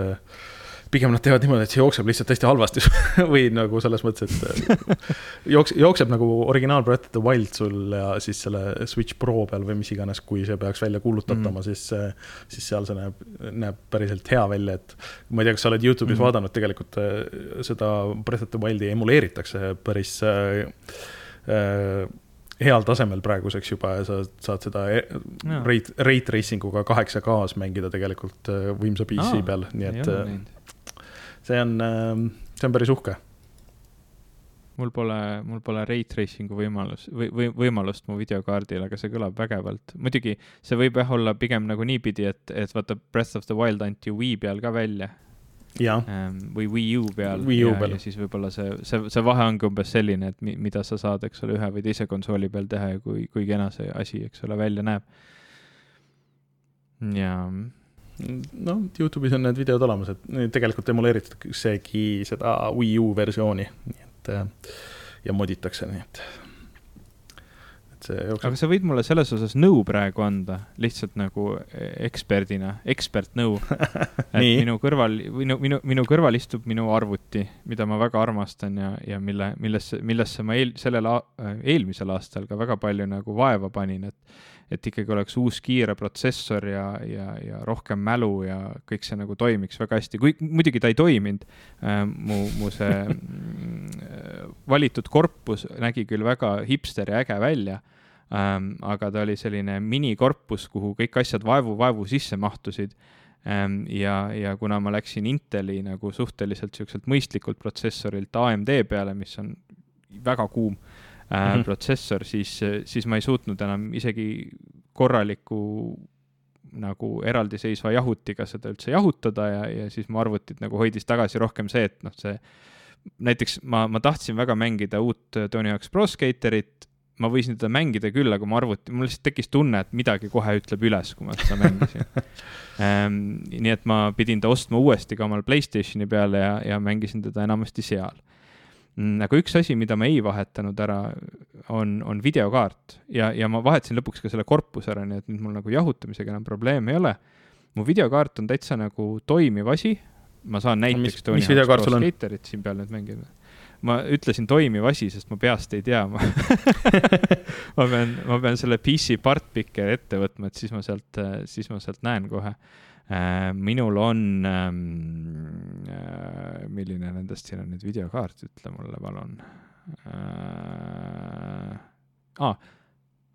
pigem nad teevad niimoodi, et see jookseb lihtsalt hästi halvasti või nagu selles mõttes, et äh, jooks-, jookseb nagu originaal Breath of the Wild sul ja siis selle Switch Pro peal või mis iganes, kui see peaks välja kuulutatama mm, -hmm. siis, äh, siis seal see näeb, näeb päriselt hea välja, et ma ei tea, kas sa oled Youtube'is mm -hmm. vaadanud, tegelikult äh, seda Breath of the Wildi emuleeritakse päris äh, äh, heal tasemel praeguseks juba ja sa saad seda e rate, rate racing uga kaheksa K-s mängida tegelikult võimsa PC Aa, peal, nii et see on, ähm, see on päris uhke mul pole, mul pole ray tracing'u võimalus või, või võimalust mu videokaardil, aga see kõlab vägevalt. muidugi see võib jah olla pigem nagu niipidi, et, et vaata Breath of the Wild anti Wii peal ka välja ähm, või Wii U peal. Ja, peal. ja siis võib-olla see, see, see vahe ongi umbes selline, et mi, mida sa saad, eks ole, ühe või teise konsooli peal teha ja kui, kui kena see asi, eks ole, välja näeb. ja no Youtube'is on need videod olemas, et tegelikult emuleeritaksegi seda Wii U versiooni, nii et äh, ja moditakse, nii et, et see aga jookseb. sa võid mulle selles osas nõu praegu anda, lihtsalt nagu eh, eksperdina, ekspertnõu. et minu kõrval, minu, minu, minu kõrval istub minu arvuti, mida ma väga armastan ja, ja mille, millesse, millesse ma eel-, sellel, eelmisel aastal ka väga palju nagu vaeva panin, et et ikkagi oleks uus kiire protsessor ja, ja, ja rohkem mälu ja kõik see nagu toimiks väga hästi, kui muidugi ta ei toiminud äh,. mu, mu see mm, valitud korpus nägi küll väga hipster ja äge välja ähm,, aga ta oli selline minikorpus, kuhu kõik asjad vaevu-vaevu sisse mahtusid ähm,. ja, ja kuna ma läksin Inteli nagu suhteliselt siukselt mõistlikult protsessorilt AMD peale, mis on väga kuum äh, mm. -hmm. protsessor, siis, siis ma ei suutnud enam isegi korraliku nagu eraldiseisva jahutiga seda üldse jahutada ja, ja siis mu arvutit nagu hoidis tagasi rohkem see, et noh, see näiteks ma, ma tahtsin väga mängida uut Tony Hawk's Pro Skaterit, ma võisin teda mängida küll, aga mu arvuti, mul lihtsalt tekkis tunne, et midagi kohe ütleb üles, kui ma seda mängisin ähm,. nii et ma pidin ta ostma uuesti ka omal Playstationi peale ja, ja mängisin teda enamasti seal aga üks asi, mida ma ei vahetanud ära, on, on videokaart ja, ja ma vahetasin lõpuks ka selle korpuse ära, nii et nüüd mul nagu jahutamisega enam probleeme ei ole. mu videokaart on täitsa nagu toimiv asi, ma saan näiteks Tony mis Hawk's Pro sul on? Skaterit siin peal nüüd mängida. ma ütlesin toimiv asi, sest ma peast ei tea, ma ma pean, ma pean selle PC partpicker ette võtma, et siis ma sealt, siis ma sealt näen kohe. Minul on ähm,, milline nendest siin on nüüd videokaart, ütle mulle palun äh,. aa,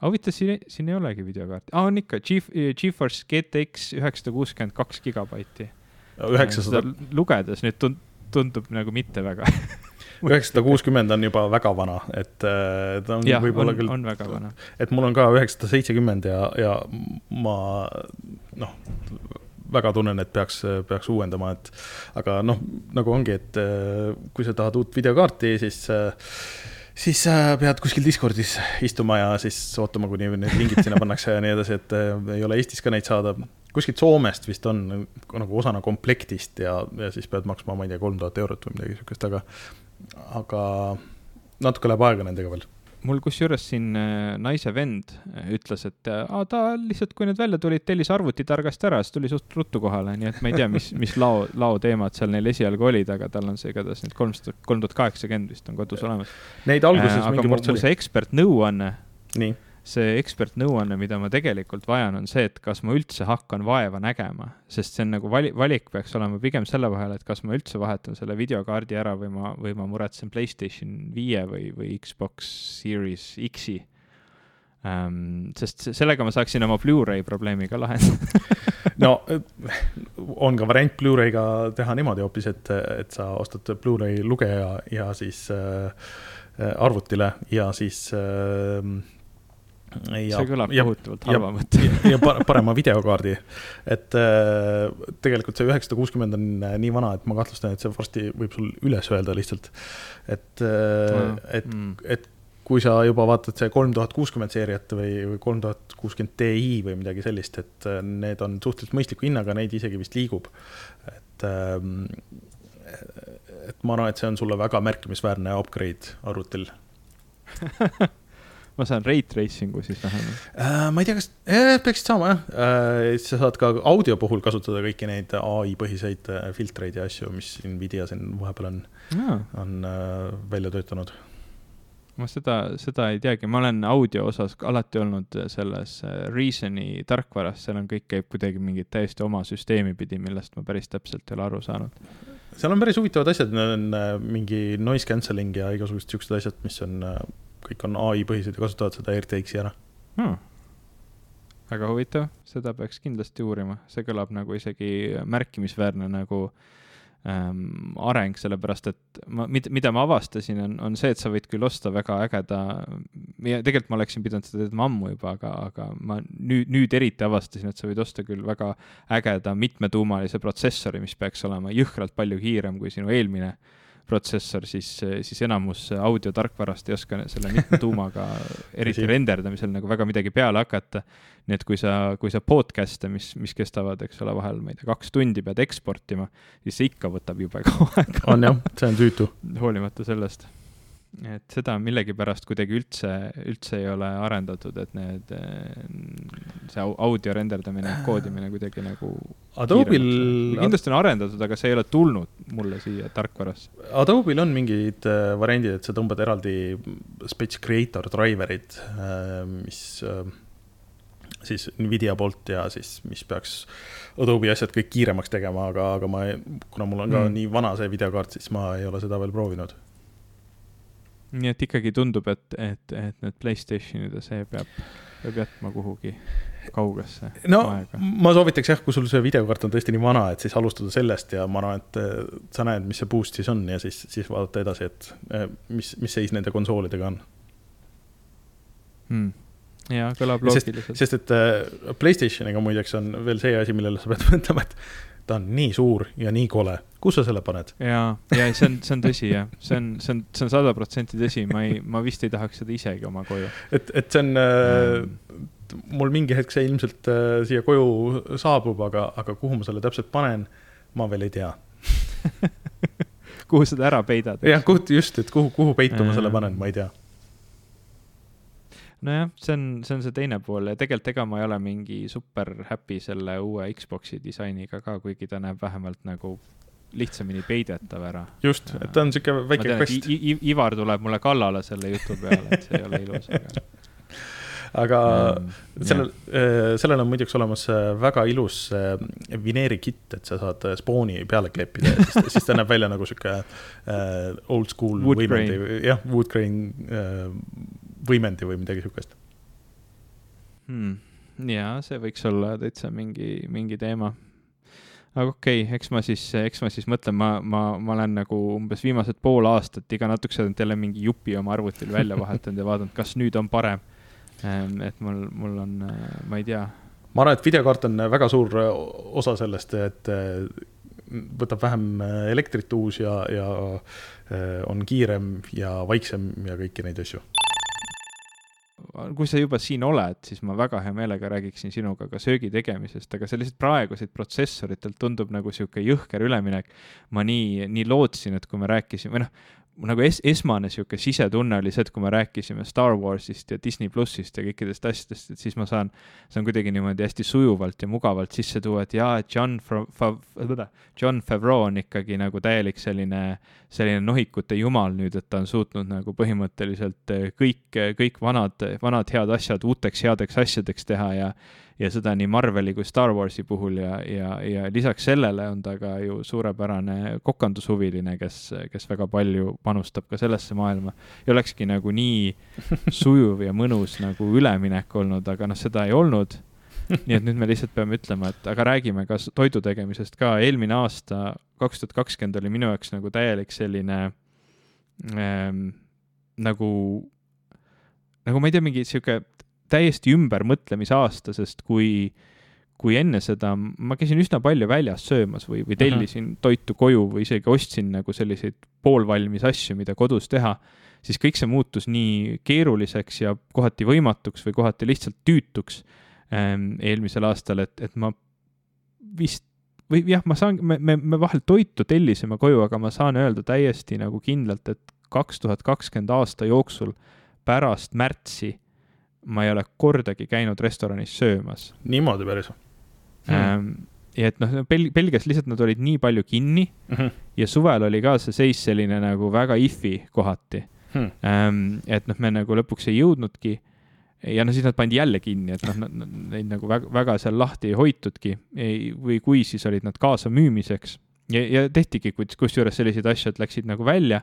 huvitav, siin, siin ei olegi videokaarti, aa on ikka, Ge-, Geforce GTX üheksasada kuuskümmend kaks gigabaiti. üheksasada, lugedes nüüd tund-, tundub nagu mitte väga. üheksasada kuuskümmend on juba väga vana, et äh, ta on võib-olla küll, on väga vana. et mul on ka üheksasada seitsekümmend ja, ja ma noh, väga tunnen, et peaks, peaks uuendama, et aga noh, nagu ongi, et äh, kui sa tahad uut videokaarti, siis äh, siis äh, pead kuskil Discordis istuma ja siis ootama, kuni need lingid sinna pannakse ja nii edasi, et ei ole Eestis ka neid saada. kuskilt Soomest vist on nagu osana komplektist ja, ja siis pead maksma, ma ei tea, kolm tuhat eurot või midagi sihukest, aga, aga natuke läheb aega nendega veel. Mul kusjuures siin äh, naise vend äh, ütles, et äh, aa, ta lihtsalt, kui need välja tulid, tellis arvuti targasti ära, siis tuli suht ruttu kohale, nii et ma ei tea, mis, mis lao, laoteemad seal neil esialgu olid, aga tal on see igatahes nüüd kolmsada, kolm tuhat kaheksakümmend vist on kodus olemas. Neid alguses aga mingi ports oli. see ekspertnõuanne, nii, see ekspertnõuanne, mida ma tegelikult vajan, on see, et kas ma üldse hakkan vaeva nägema, sest see on nagu vali-, valik peaks olema pigem selle vahel, et kas ma üldse vahetan selle videokaardi ära või ma, või ma muretsen Playstation viie või, või Xbox Series X-i ähm,. sest se- sellega ma saaksin oma Blu-ray probleemi ka lahendada. no on ka variant Blu-ray'ga teha niimoodi hoopis, et, et sa ostad Blu-ray lugeja ja siis äh, äh, arvutile ja siis äh, ja, see kõlab ja, kohutavalt halva mõttena. ja, ja pa- parema videokaardi. et äh, tegelikult see üheksasada kuuskümmend on äh, nii vana, et ma kahtlustan, et see varsti võib sul üles öelda lihtsalt. et äh,, et, mm. et kui sa juba vaatad see kolm tuhat kuuskümmend seeriat või, või kolm tuhat kuuskümmend Ti või midagi sellist, et äh, need on suhteliselt mõistliku hinnaga, neid isegi vist liigub. et, et ma arvan, et see on sulle väga märkimisväärne upgrade arvutil ma saan rate tracing'u siis vähemalt. äh,. ma ei tea, kas eh, peaksid saama jah äh,, sa saad ka audio puhul kasutada kõiki neid ai põhiseid äh, filtreid ja asju, mis Nvidia siin vahepeal on, on äh, välja töötanud. ma seda, seda ei teagi, ma olen audio osas alati olnud selles äh, Reasoni tarkvaras, seal on kõik käib kuidagi mingit täiesti oma süsteemi pidi, millest ma päris täpselt ei ole aru saanud. seal on päris huvitavad asjad, need on äh, mingi noise cancelling ja igasugused siuksed asjad, mis on kõik on ai põhised ja kasutavad seda RTX-i ära. Hmm. väga huvitav, seda peaks kindlasti uurima, see kõlab nagu isegi märkimisväärne nagu ähm, areng, sellepärast et ma, mida, mida ma avastasin, on, on see, et sa võid küll osta väga ägeda, tegelikult ma oleksin pidanud seda teadma ammu juba, aga, aga ma nüüd, nüüd eriti avastasin, et sa võid osta küll väga ägeda mitmetuumalise protsessori, mis peaks olema jõhkralt palju kiirem kui sinu eelmine protsessor, siis, siis enamus audiotarkvarast ei oska selle mitme tuumaga eriti renderdamisel nagu väga midagi peale hakata. nii et kui sa, kui sa podcast'e, mis, mis kestavad, eks ole, vahel, ma ei tea, kaks tundi pead eksportima, siis see ikka võtab jube kaua aega. on jah, see on tüütu. hoolimata sellest et seda millegipärast kuidagi üldse, üldse ei ole arendatud, et need, see audio renderdamine, koodimine kuidagi nagu. Adobe'l. kindlasti on arendatud, aga see ei ole tulnud mulle siia tarkvarasse. Adobe'l on mingid äh, variandid, et sa tõmbad eraldi spets creator driver'id, äh, mis äh, siis Nvidia poolt ja siis, mis peaks Adobe asjad kõik kiiremaks tegema, aga, aga ma, kuna mul on ka mm. nii vana see videokaart, siis ma ei ole seda veel proovinud nii et ikkagi tundub, et, et, et need Playstationid ja see peab, peab jätma kuhugi kaugesse no aega. ma soovitaks jah, kui sul see videokaart on tõesti nii vana, et siis alustada sellest ja ma arvan, et sa näed, mis see boost siis on ja siis, siis vaadata edasi, et eh, mis, mis seis nende konsoolidega on hmm jaa, kõlab loogiliselt. sest et äh, Playstationiga muideks on veel see asi, millele sa pead mõtlema, et ta on nii suur ja nii kole, kus sa selle paned? ja, ja see on, see on tõsi jah, see on, see on, see on sada protsenti tõsi, ma ei, ma vist ei tahaks seda isegi oma koju. et, et see on äh,, mul mingi hetk see ilmselt äh, siia koju saabub, aga, aga kuhu ma selle täpselt panen, ma veel ei tea. Kuhu seda ära peidad? jah, kuhu, just, et kuhu, kuhu peitu ma selle panen, ma ei tea nojah, see on, see on see teine pool ja tegelikult ega ma ei ole mingi super happy selle uue Xbox'i disainiga ka, kuigi ta näeb vähemalt nagu lihtsamini peidetav ära. just, et ta on sihuke väike kvest. Ivar tuleb mulle kallale selle jutu peale, et see ei ole ilus, aga aga mm, sellel, äh, sellel on muideks olemas äh, väga ilus äh, vineerikitt, et sa saad spooni peale kleepida ja siis, siis ta näeb välja nagu sihuke old school jah, wood grain uh, võimendi või midagi sihukest hmm.. jaa, see võiks olla täitsa mingi, mingi teema. aga okei okay,, eks ma siis, eks ma siis mõtlen, ma, ma, ma olen nagu umbes viimased pool aastat iga natukese jälle mingi jupi oma arvutil välja vahetanud ja vaadanud, kas nüüd on parem. Ehm, et mul, mul on, ma ei tea. ma arvan, et videokaart on väga suur osa sellest, et võtab vähem elektrit uus ja, ja on kiirem ja vaiksem ja kõiki neid asju kui sa juba siin oled, siis ma väga hea meelega räägiksin sinuga ka söögi tegemisest, aga see lihtsalt praegusilt protsessoritelt tundub nagu sihuke jõhker üleminek. ma nii, nii lootsin, et kui me rääkisime, või noh, nagu es-, esmane niisugune sisetunne oli see, et kui me rääkisime Star Warsist ja Disney plussist ja kõikidest asjadest, et siis ma saan, saan kuidagi niimoodi hästi sujuvalt ja mugavalt sisse tuua, et jaa, et John Fa-, Fa-, John Favreau on ikkagi nagu täielik selline, selline nohikute jumal nüüd, et ta on suutnud nagu põhimõtteliselt kõik, kõik vanad, vanad head asjad uuteks headeks asjadeks teha ja ja seda nii Marveli kui Star Warsi puhul ja, ja, ja lisaks sellele on ta ka ju suurepärane kokandushuviline, kes, kes väga palju panustab ka sellesse maailma. ja olekski nagu nii sujuv ja mõnus nagu üleminek olnud, aga noh, seda ei olnud. nii et nüüd me lihtsalt peame ütlema, et aga räägime ka toidu tegemisest ka, eelmine aasta, kaks tuhat kakskümmend oli minu jaoks nagu täielik selline ähm, nagu nagu ma ei tea, mingi sihuke täiesti ümbermõtlemise aasta, sest kui, kui enne seda ma käisin üsna palju väljas söömas või, või tellisin -huh. toitu koju või isegi ostsin nagu selliseid poolvalmis asju, mida kodus teha, siis kõik see muutus nii keeruliseks ja kohati võimatuks või kohati lihtsalt tüütuks ähm, eelmisel aastal, et, et ma vist või jah, ma saan, me, me, me vahel toitu tellisime koju, aga ma saan öelda täiesti nagu kindlalt, et kaks tuhat kakskümmend aasta jooksul pärast märtsi ma ei ole kordagi käinud restoranis söömas. niimoodi päris hmm.? Ähm, ja et noh, Bel-, Belgias lihtsalt nad olid nii palju kinni mm -hmm. ja suvel oli ka see seis selline nagu väga if'i kohati hmm.. Ähm, et noh, me nagu lõpuks ei jõudnudki ja no siis nad pandi jälle kinni, et noh, neid nagu väga, väga seal lahti ei hoitudki ei, või kui, siis olid nad kaasamüümiseks ja, ja tehtigi kusjuures selliseid asju, et läksid nagu välja,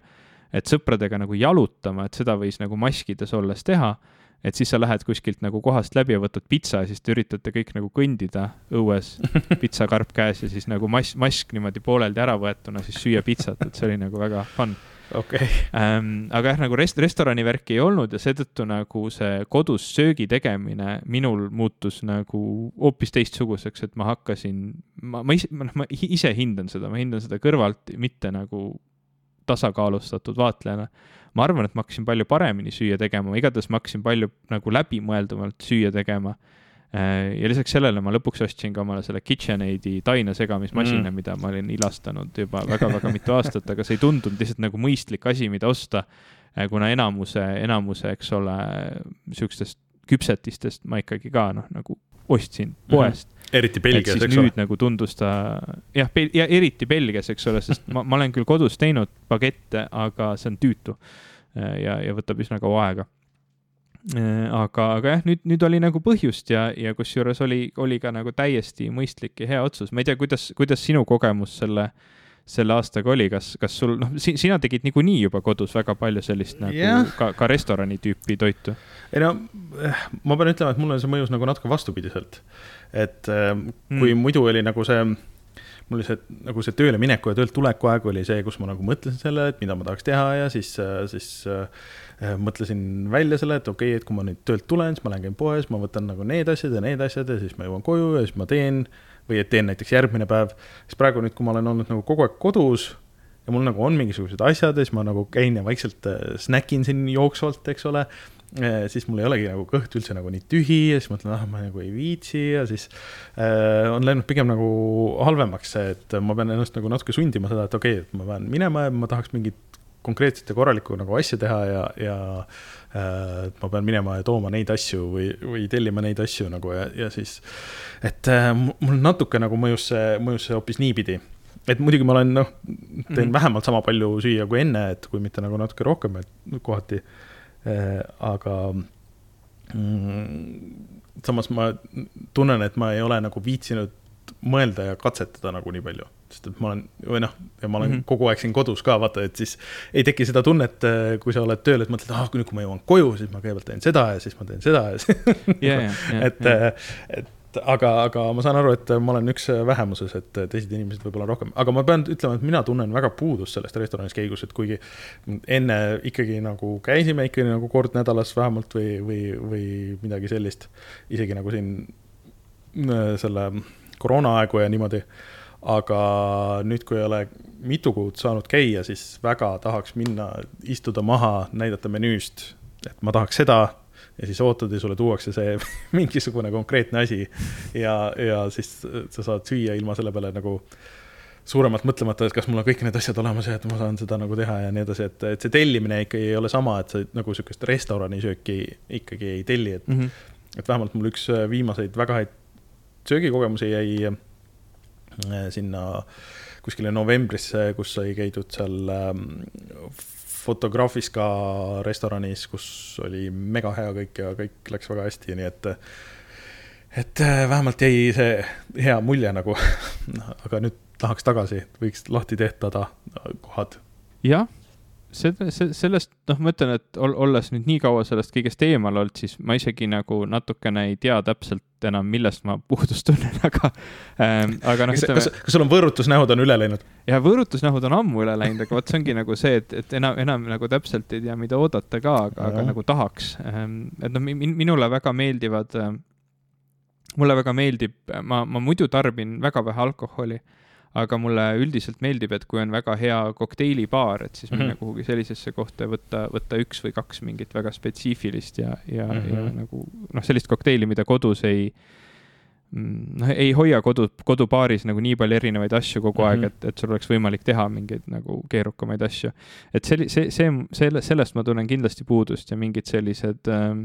et sõpradega nagu jalutama, et seda võis nagu maskides olles teha et siis sa lähed kuskilt nagu kohast läbi ja võtad pitsa ja siis te üritate kõik nagu kõndida õues, pitsakarp käes ja siis nagu mask, mask niimoodi pooleldi ära võetuna siis süüa pitsat, et see oli nagu väga fun okei okay. ähm,. aga jah, nagu rest-, restorani värki ei olnud ja seetõttu nagu see kodus söögi tegemine minul muutus nagu hoopis teistsuguseks, et ma hakkasin, ma, ma ise, noh, ma ise hindan seda, ma hindan seda kõrvalt, mitte nagu tasakaalustatud vaatlejana ma arvan, et ma hakkasin palju paremini süüa tegema, igatahes ma hakkasin palju nagu läbimõeldumalt süüa tegema. Äh, ja lisaks sellele ma lõpuks ostsin ka omale selle KitchenAidi taina segamismasina mm., mida ma olin ilastanud juba väga-väga mitu aastat, aga see ei tundunud lihtsalt nagu mõistlik asi, mida osta. Äh, kuna enamuse, enamuse, eks ole, sihukestest küpsetistest ma ikkagi ka noh, nagu ostsin mhm. poest. Eriti Belgias, eks ole. nüüd nagu tundus ta, jah, ja eriti Belgias, eks ole, sest ma, ma olen küll kodus teinud bagette, aga see on tüütu. ja, ja võtab üsna kaua aega. aga, aga jah, nüüd, nüüd oli nagu põhjust ja, ja kusjuures oli, oli ka nagu täiesti mõistlik ja hea otsus. ma ei tea, kuidas, kuidas sinu kogemus selle äh, selle aastaga oli, kas, kas sul, noh, sina tegid niikuinii juba kodus väga palju sellist nagu yeah. ka, ka restorani tüüpi toitu? ei no, eh, ma pean ütlema, et mulle see mõjus nagu natuke vastupidiselt. et eh, kui mm. muidu oli nagu see, mul oli see, nagu see tööle mineku ja töölt tuleku aeg oli see, kus ma nagu mõtlesin selle, et mida ma tahaks teha ja siis, eh, siis mõtlesin välja selle, et okei okay,, et kui ma nüüd töölt tulen, siis ma lähen käin poes, ma võtan nagu need asjad ja need asjad ja siis ma jõuan koju ja siis ma teen äh, või et teen näiteks järgmine päev, siis praegu nüüd, kui ma olen olnud nagu kogu aeg kodus ja mul nagu on mingisugused asjad ja siis ma nagu käin ja vaikselt äh, snäkin siin jooksvalt, eks ole, äh, siis mul ei olegi nagu kõht üldse nagu nii tühi ja siis mõtlen, ah, ma nagu ei viitsi ja siis äh, on läinud pigem nagu halvemaks see, et ma pean ennast nagu natuke sundima seda, et okei okay,, et ma pean minema ja ma tahaks mingit konkreetset ja korralikku nagu asja teha ja, ja äh, ma pean minema ja tooma neid asju või, või tellima neid asju nagu ja, ja siis, et äh, mul natuke nagu mõjus see, mõjus see hoopis niipidi. et muidugi ma olen, noh, teen mm -hmm. vähemalt sama palju süüa kui enne, et kui mitte nagu natuke rohkem, et kohati äh,, aga mm, samas ma tunnen, et ma ei ole nagu viitsinud mõelda ja katsetada nagu nii palju sest et ma olen, või noh, ja ma olen mm -hmm. kogu aeg siin kodus ka, vaata, et siis ei teki seda tunnet, äh, kui sa oled tööl, et mõtled, ah, nüüd kui ma jõuan koju, siis ma kõigepealt teen seda ja siis ma teen seda ja siis yeah, yeah, et yeah., et aga, aga ma saan aru, et ma olen üks vähemuses, et teised inimesed võib-olla rohkem, aga ma pean ütlema, et mina tunnen väga puudust sellest restoranis käigus, et kuigi enne ikkagi nagu käisime ikkagi nagu kord nädalas vähemalt või, või, või midagi sellist, isegi nagu siin äh, selle koroonaaegu ja niimoodi aga nüüd, kui ei ole mitu kuud saanud käia, siis väga tahaks minna, istuda maha, näidata menüüst, et ma tahaks seda ja siis ootad ja sulle tuuakse see mingisugune konkreetne asi ja, ja siis sa saad süüa ilma selle peale nagu suuremalt mõtlemata, et kas mul on kõik need asjad olemas ja et ma saan seda nagu teha ja nii edasi, et, et see tellimine ikkagi ei ole sama, et sa nagu sihukest restoranisööki ikkagi ei telli, et mm, -hmm. et vähemalt mul üks viimaseid väga häid söögikogemusi jäi sinna kuskile novembrisse, kus sai käidud seal ähm, Fotografiska restoranis, kus oli mega hea kõik ja kõik läks väga hästi, nii et et äh, vähemalt jäi see hea mulje nagu aga nüüd tahaks tagasi, võiks lahti tehtada kohad. jah seda, sellest, noh, ma ütlen, et olles nüüd nii kaua sellest kõigest eemal olnud, siis ma isegi nagu natukene ei tea täpselt enam, millest ma puudust tunnen, aga ähm,, aga noh. kas, kas sul on võõrutusnähud on üle läinud? ja võõrutusnähud on ammu üle läinud, aga vot see ongi nagu see, et, et enam, enam nagu täpselt ei tea, mida oodata ka, aga, aga nagu tahaks ähm,. et noh, minule väga meeldivad äh,, mulle väga meeldib, ma, ma muidu tarbin väga vähe alkoholi aga mulle üldiselt meeldib, et kui on väga hea kokteilibaar, et siis minna mm -hmm. kuhugi sellisesse kohta ja võtta, võtta üks või kaks mingit väga spetsiifilist ja, ja mm, -hmm. ja mhm. nagu noh, sellist kokteili, mida kodus ei noh, ei hoia kodu, kodubaaris nagu nii palju erinevaid asju kogu mm -hmm. aeg, mhm. et, et sul oleks võimalik teha mingeid nagu keerukamaid asju. et selli-, see, see, selle, sellest ma tunnen kindlasti puudust ja mingid sellised ähm,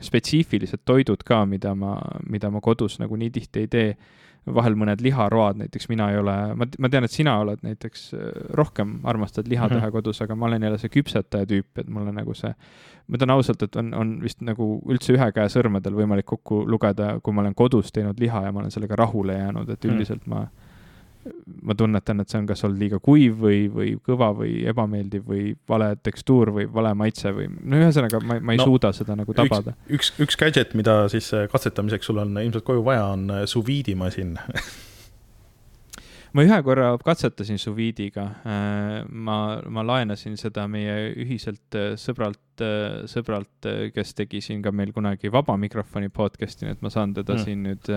spetsiifilised toidud ka, mida ma, mida ma kodus nagu nii tihti ei tee vahel mõned liharoad, näiteks mina ei ole, ma, ma tean, et sina oled näiteks äh, rohkem armastad liha mm -hmm. teha kodus, aga ma olen jälle see küpsetaja tüüp, et mulle nagu see, ma ütlen ausalt, et on, on vist nagu üldse ühe käe sõrmedel võimalik kokku lugeda, kui ma olen kodus teinud liha ja ma olen sellega rahule jäänud, et mhm. üldiselt mm -hmm. ma ma tunnetan, et see on kas olnud liiga kuiv või, või kõva või ebameeldiv või vale tekstuur või vale maitse või no ühesõnaga ma, ma ei no, suuda seda nagu tabada. üks, üks, üks gadget, mida siis katsetamiseks sul on ilmselt koju vaja, on sous vide masin ma ühe korra katsetasin suviidiga. Äh, ma, ma laenasin seda meie ühiselt äh, sõbralt, äh, sõbralt, kes tegi siin ka meil kunagi vaba mikrofoni podcast'i, nii et ma saan teda mm. siin nüüd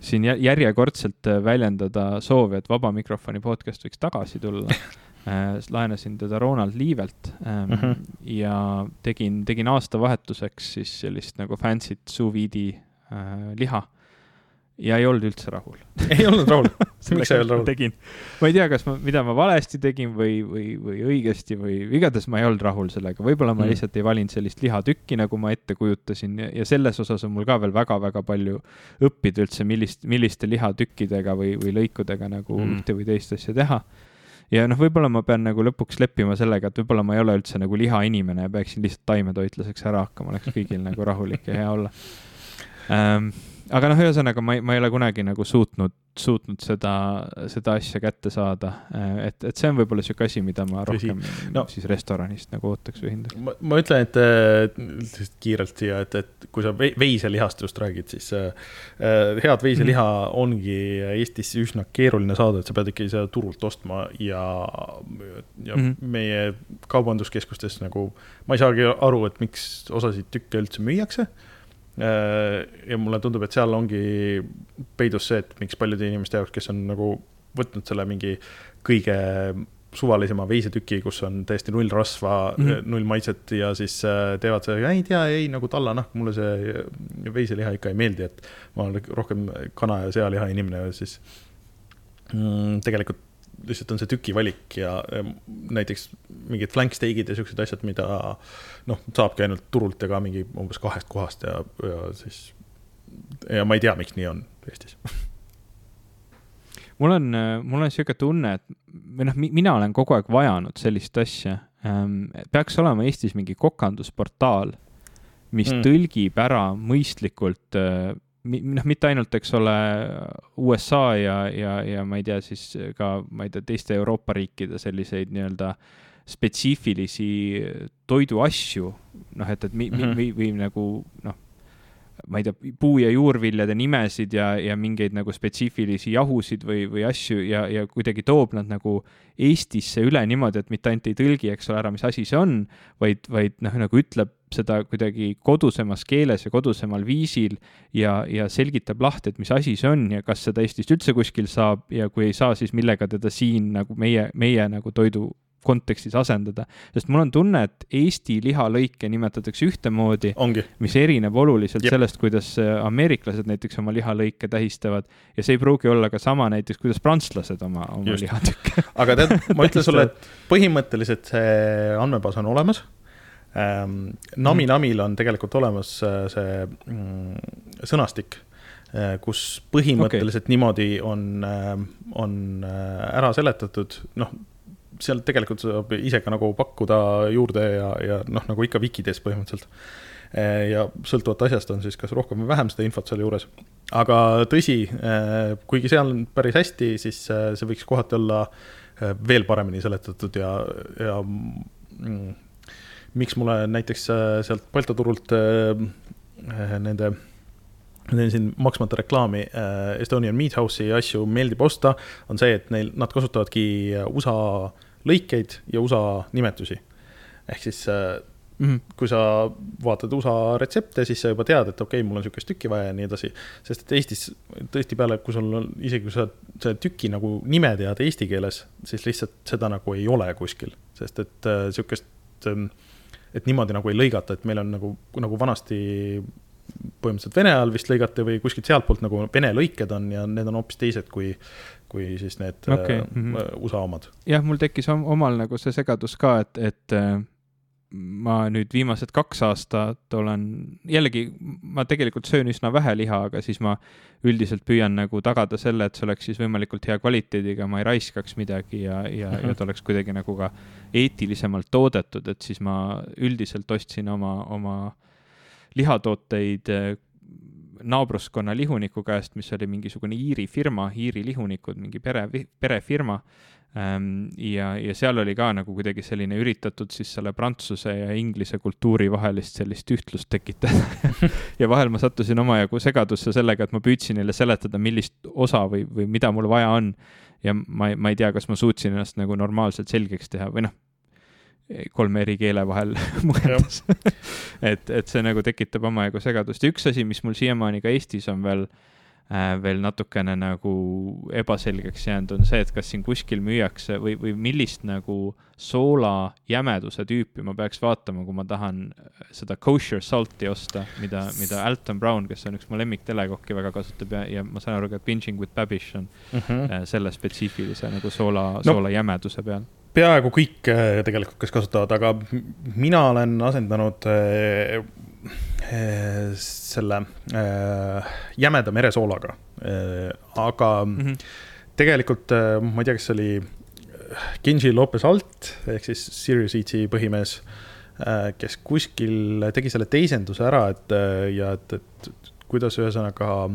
siin järjekordselt väljendada soovi, et vaba mikrofoni podcast võiks tagasi tulla laenasin teda Ronald Liivelt ähm, mm -hmm. ja tegin, tegin aastavahetuseks siis sellist nagu fancy't sous vide'i äh, liha ja ei olnud üldse rahul ei olnud rahul miks sa ei olnud rahul? tegin, ma ei tea, kas ma, mida ma valesti tegin või, või, või õigesti või igatahes ma ei olnud rahul sellega, võib-olla ma mm. lihtsalt ei valinud sellist lihatükki, nagu ma ette kujutasin ja, ja selles osas on mul ka veel väga-väga palju õppida üldse, millist, milliste lihatükkidega või, või lõikudega nagu mm. ühte või teist asja teha ja noh, võib-olla ma pean nagu lõpuks leppima sellega, et võib-olla ma ei ole üldse nagu lihainimene ja peaksin lihtsalt taimetoitlaseks ära hakkama, oleks kõigil nagu rahulik ja hea olla ähm, aga noh, ühesõnaga ma ei, ma ei ole kunagi nagu suutnud, suutnud seda, seda asja kätte saada. et, et see on võib-olla sihuke asi, mida ma rohkem no, siis restoranist nagu ootaks või hindaks. ma, ütlen, et lihtsalt kiirelt siia, et, et kui sa veiselihast just räägid, siis äh, head veiseliha mm. ongi Eestis üsna keeruline saada, et sa pead ikkagi seda turult ostma ja, ja mm -hmm. meie kaubanduskeskustes nagu ma ei saagi aru, et miks osasid tükke üldse müüakse ja mulle tundub, et seal ongi peidus see, et miks paljude inimeste jaoks, kes on nagu võtnud selle mingi kõige suvalisema veisetüki, kus on täiesti null rasva mm, -hmm. null maitset ja siis äh, teevad seda, ei tea, ei nagu tallanahk, mulle see veiseliha ikka ei meeldi, et ma olen rohkem kana ja sealiha inimene, siis mm, tegelikult lihtsalt on see tükivalik ja näiteks mingid flanksteigid ja siuksed asjad, mida noh, saabki ainult turult ja ka mingi umbes kahest kohast ja, ja siis. ja ma ei tea, miks nii on Eestis mul on, mul on sihuke tunne, et või noh, mina olen kogu aeg vajanud sellist asja ähm,. peaks olema Eestis mingi kokandusportaal, mis mm. tõlgib ära mõistlikult äh, noh, mitte ainult, eks ole, USA ja, ja, ja ma ei tea, siis ka, ma ei tea, teiste Euroopa riikide selliseid nii-öelda spetsiifilisi toiduasju, noh, et, et mi, mm -hmm. või, või nagu noh, ma ei tea, puu- ja juurviljade nimesid ja, ja mingeid nagu spetsiifilisi jahusid või, või asju ja, ja kuidagi toob nad nagu Eestisse üle niimoodi, et mitte ainult ei tõlgi, eks ole, ära, mis asi see on, vaid, vaid noh, nagu ütleb seda kuidagi kodusemas keeles ja kodusemal viisil ja, ja selgitab lahti, et mis asi see on ja kas seda Eestist üldse kuskil saab ja kui ei saa, siis millega teda siin nagu meie, meie nagu toidu kontekstis asendada. sest mul on tunne, et Eesti lihalõike nimetatakse ühtemoodi, mis erineb oluliselt Jep. sellest, kuidas äh, ameeriklased näiteks oma lihalõike tähistavad ja see ei pruugi olla ka sama näiteks, kuidas prantslased oma, oma lihatükke aga tead, ma ütlen sulle, et põhimõtteliselt see andmebaas on olemas ähm,. Nami mhm. On tegelikult olemas äh, see mm, sõnastik äh, kus põhimõtteliselt okay. niimoodi on, on ära seletatud, noh, seal tegelikult saab ise ka nagu pakkuda juurde ja, ja noh, nagu ikka Vikides põhimõtteliselt. ja sõltuvalt asjast on siis kas rohkem või vähem seda infot seal juures. aga tõsi, kuigi seal on päris hästi, siis see võiks kohati olla veel paremini seletatud ja, ja mm, miks mulle näiteks sealt Balti turult nende teen siin maksmata reklaami Estonian Meat House'i asju meeldib osta, on see, et neil, nad kasutavadki USA lõikeid ja USA nimetusi. ehk siis mm -hmm. kui sa vaatad USA retsepte, siis sa juba tead, et okei okay,, mul on sihukest tükki vaja ja nii edasi. sest et Eestis tõesti peale, kui sul on, isegi kui sa selle tüki nagu nime tead eesti keeles, siis lihtsalt seda nagu ei ole kuskil, sest et äh, sihukest äh, et niimoodi nagu ei lõigata, et meil on nagu, nagu vanasti põhimõtteliselt Vene ajal vist lõigati või kuskilt sealtpoolt nagu Vene lõiked on ja need on hoopis teised kui, kui siis need okay. mm -hmm. USA omad. jah, mul tekkis omal nagu see segadus ka, et, et äh, ma nüüd viimased kaks aastat olen, jällegi ma tegelikult söön üsna vähe liha, aga siis ma üldiselt püüan nagu tagada selle, et see oleks siis võimalikult hea kvaliteediga, ma ei raiskaks midagi ja, ja mm, -hmm. ja ta oleks kuidagi nagu ka eetilisemalt toodetud, et siis ma üldiselt ostsin oma, oma lihatooteid naabruskonna lihuniku käest, mis oli mingisugune Iiri firma, Iiri lihunikud, mingi pere, perefirma ähm,. ja, ja seal oli ka nagu kuidagi selline üritatud siis selle prantsuse ja inglise kultuuri vahelist sellist ühtlust tekitada ja vahel ma sattusin omajagu segadusse sellega, et ma püüdsin neile seletada, millist osa või, või mida mul vaja on. ja ma, ma ei tea, kas ma suutsin ennast nagu normaalselt selgeks teha või noh kolme eri keele vahel mõeldes et, et see nagu tekitab omajagu segadust ja üks asi, mis mul siiamaani ka Eestis on veel äh,, veel natukene nagu ebaselgeks jäänud, on see, et kas siin kuskil müüakse või, või millist nagu soola jämeduse tüüpi ma peaks vaatama, kui ma tahan äh, seda kosher salt'i osta, mida, mida Alton Brown, kes on üks mu lemmik telekokki, väga kasutab ja, ja ma saan aru ka, et Binging with Babish on mm -hmm. selle spetsiifilise nagu soola no., soola jämeduse peal peaaegu kõik äh, tegelikult, kes kasutavad, aga mina olen asendanud äh, äh, selle jämeda meresoolaga. aga mm -hmm. tegelikult ma ei tea, kas see oli Genji Lopez Alt ehk siis Sirius ET põhimees, kes kuskil tegi selle teisenduse ära, et ja et, et kuidas ühesõnaga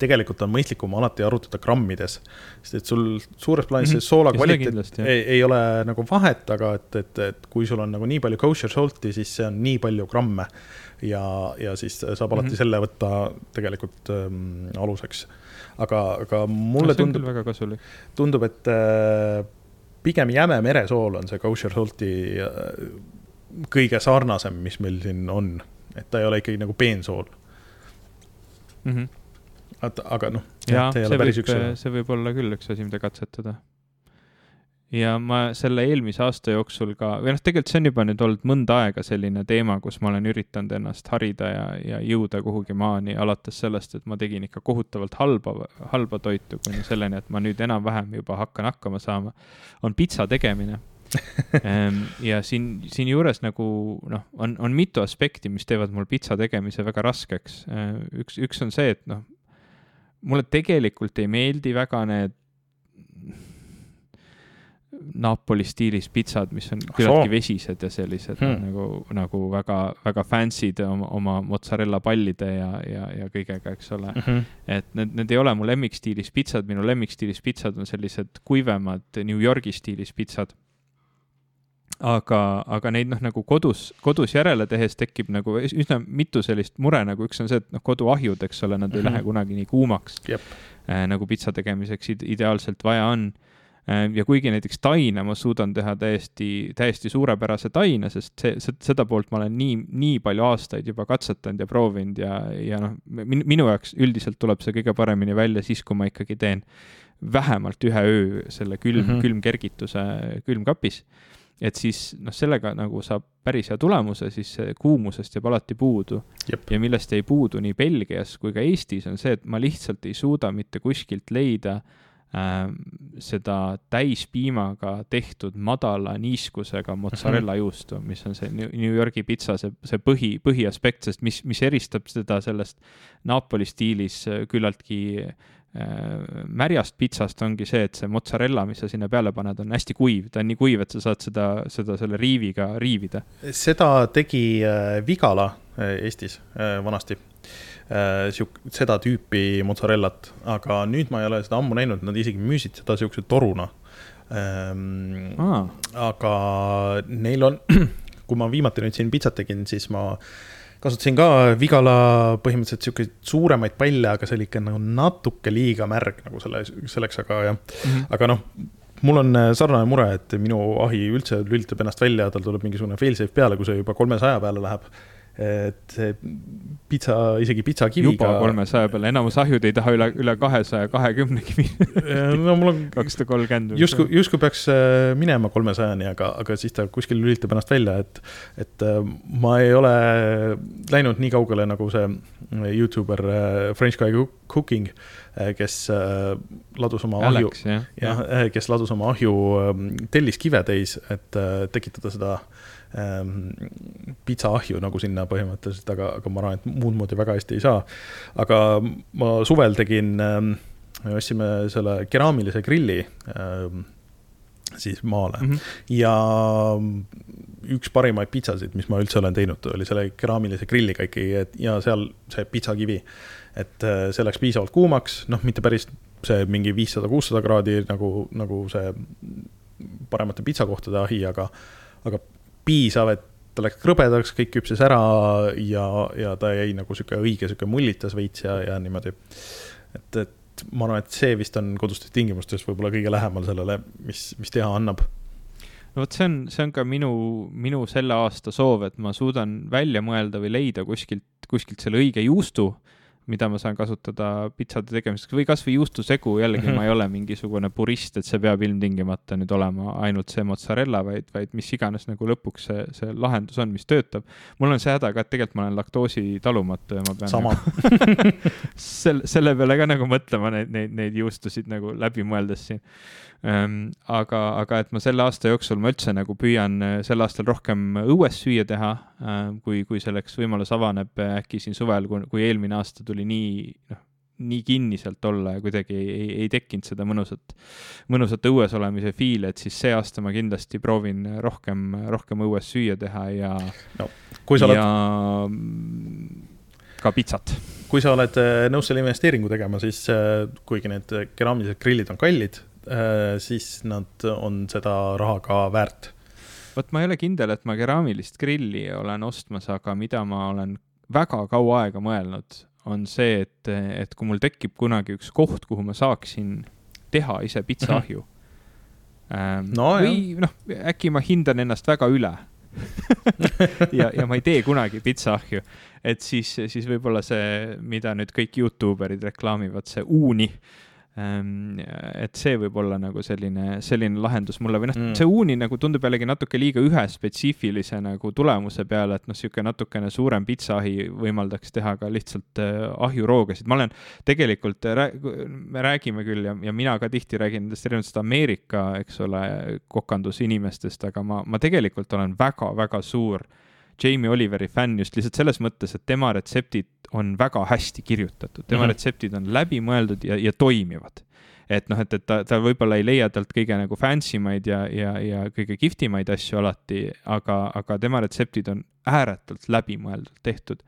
tegelikult on mõistlikum alati arutada grammides. sest et sul suures plaanis mm -hmm. soola kvaliteet ei, ei ole nagu vahet, aga et, et, et kui sul on nagu nii palju kosher salt'i, siis see on nii palju gramme. ja, ja siis saab alati mm -hmm. selle võtta tegelikult ähm, aluseks. aga, aga mulle no, tundub. tundub, et äh, pigem jäme meresool on see kosher salt'i äh, kõige sarnasem, mis meil siin on. et ta ei ole ikkagi nagu peensool mm. -hmm aga noh. jaa, see võib, see võib olla küll üks asi, mida katsetada. ja ma selle eelmise aasta jooksul ka, või noh, tegelikult see on juba nüüd olnud mõnda aega selline teema, kus ma olen üritanud ennast harida ja, ja jõuda kuhugi maani, alates sellest, et ma tegin ikka kohutavalt halba, halba toitu, kuni selleni, et ma nüüd enam-vähem juba hakkan hakkama saama, on pitsa tegemine ehm, ja siin, siinjuures nagu noh, on, on mitu aspekti, mis teevad mul pitsa tegemise väga raskeks. Ehm, üks, üks on see, et noh, mulle tegelikult ei meeldi väga need Napoli stiilis pitsad, mis on küllaltki vesised ja sellised hmm. nagu, nagu väga, väga fancy'd oma, oma mozzarella pallide ja, ja, ja kõigega, eks ole mm. -hmm. et need, need ei ole mu lemmikstiilis pitsad, minu lemmikstiilis pitsad on sellised kuivemad New Yorgi stiilis pitsad aga, aga neid noh, nagu kodus, kodus järele tehes tekib nagu üsna mitu sellist mure, nagu üks on see, et noh, koduahjud, eks ole, nad mm -hmm. ei mhm. lähe kunagi nii kuumaks yep. äh, nagu pitsa tegemiseks ideaalselt vaja on äh,. ja kuigi näiteks taine ma suudan teha täiesti, täiesti suurepärase taine, sest see, seda poolt ma olen nii, nii palju aastaid juba katsetanud ja proovinud ja, ja noh, minu jaoks üldiselt tuleb see kõige paremini välja siis, kui ma ikkagi teen vähemalt ühe öö selle külm mm, -hmm. külmkergituse külmkapis et siis noh, sellega nagu saab päris hea tulemuse, siis kuumusest jääb alati puudu. ja millest jäi puudu nii Belgias kui ka Eestis, on see, et ma lihtsalt ei suuda mitte kuskilt leida äh, seda täispiimaga tehtud madala niiskusega mozzarella mhm. juustu, mis on see New Yorgi pitsa see, see põhi, põhiaspekt, sest mis, mis eristab seda sellest Napoli stiilis küllaltki äh, Äh, märjast pitsast ongi see, et see mozzarella, mis sa sinna peale paned, on hästi kuiv, ta on nii kuiv, et sa saad seda, seda selle riiviga riivida. seda tegi äh, Vigala äh, Eestis vanasti, sihuke, seda tüüpi mozzarellat, aga nüüd ma ei ole seda ammu näinud, nad isegi müüsid seda sihukese toruna. Ähm,. aga neil on, kui ma viimati nüüd siin pitsat tegin, siis ma äh, kasutasin ka Vigala põhimõtteliselt sihukeseid suuremaid palle, aga see oli ikka nagu natuke liiga märg nagu selle, selleks, aga jah mm, -hmm. aga noh mul on äh, sarnane mure, et minu ahi üldse lülitab ennast välja, tal tuleb mingisugune failsafe peale, kui see juba kolmesaja peale läheb et see pitsa, isegi pitsakiviga. juba kolmesaja peale, enamus ahjud ei taha üle, üle kahesaja kahekümnegi minna no mul on. kakssada kolmkümmend. justkui, justkui peaks äh, minema kolmesajani, aga, aga siis ta kuskil lülitab ennast välja, et, et äh, ma ei ole läinud nii kaugele nagu see äh, Youtuber French Guy Cooking, kes ladus oma Alex, ahju, jah, kes ladus oma ahju telliskive täis, et tekitada seda ähm, pitsaahju nagu sinna põhimõtteliselt, aga, aga ma arvan, et muud moodi väga hästi ei saa. aga ma suvel tegin ähm,, ostsime selle keraamilise grilli ähm,. siis maale mm. -hmm. ja üks parimaid pitsasid, mis ma üldse olen teinud, oli selle keraamilise grilliga ikkagi, ja seal see pitsakivi. et äh, see läks piisavalt kuumaks, noh, mitte päris see mingi viissada, kuussada kraadi nagu, nagu see paremate pitsakohtade ahi, aga, aga piisav, et ta läks krõbedaks, kõik küpses ära ja, ja ta jäi nagu sihuke õige, sihuke mullitas veits ja, ja niimoodi. et, et ma arvan, et see vist on kodustes tingimustes võib-olla kõige lähemal sellele, mis, mis teha annab no vot, see on, see on ka minu, minu selle aasta soov, et ma suudan välja mõelda või leida kuskilt, kuskilt selle õige juustu, mida ma saan kasutada pitsade tegemiseks. Või kasvõi juustusegu, jällegi ma ei ole mingisugune purist, et see peab ilmtingimata nüüd olema ainult see mozzarella, vaid, vaid mis iganes nagu lõpuks see, see lahendus on, mis töötab. mul on see häda ka, et tegelikult ma olen laktoositalumatu ja ma pean sama. nagu, selle, selle peale ka nagu mõtlema neid, neid, neid juustusid nagu läbi mõeldes siin aga, aga et ma selle aasta jooksul ma üldse nagu püüan äh, sel aastal rohkem õues süüa teha äh,, kui, kui selleks võimalus avaneb äh, äkki siin suvel, kui, kui eelmine aasta tuli nii, noh, nii kinniselt olla ja kuidagi ei, ei, ei tekkinud seda mõnusat, mõnusat õues olemise fiili, et siis see aasta ma kindlasti proovin rohkem, rohkem õues süüa teha ja no, oled ja ka pitsat. kui sa oled äh, nõus selle investeeringu tegema, siis kuigi need keraamilised grillid on kallid, siis nad on seda raha ka väärt. vot ma ei ole kindel, et ma keraamilist grilli olen ostmas, aga mida ma olen väga kaua aega mõelnud, on see, et, et kui mul tekib kunagi üks koht, kuhu ma saaksin teha ise pitsaahju ähm, No, või noh, äkki ma hindan ennast väga üle ja, ja ma ei tee kunagi pitsaahju, et siis, siis võib-olla see, mida nüüd kõik Youtube erid reklaamivad, see uuni ähm, et see võib olla nagu selline, selline lahendus mulle või noh mm., see uuni nagu tundub jällegi natuke liiga ühe spetsiifilise nagu tulemuse peale, et noh, niisugune natukene suurem pitsaahi võimaldaks teha ka lihtsalt äh, ahjuroogasid. ma olen tegelikult, me räägime küll ja, ja mina ka tihti räägin nendest erinevatest Ameerika, eks ole, kokandusinimestest, aga ma, ma tegelikult olen väga-väga suur Jamie Oliveri fänn just lihtsalt selles mõttes, et tema retseptid on väga hästi kirjutatud, tema mm -hmm. retseptid on läbimõeldud ja, ja toimivad. et noh, et, et ta, ta võib-olla ei leia talt kõige nagu fancy maid ja, ja, ja kõige kihvtimaid asju alati, aga, aga tema retseptid on ääretult läbimõeldult tehtud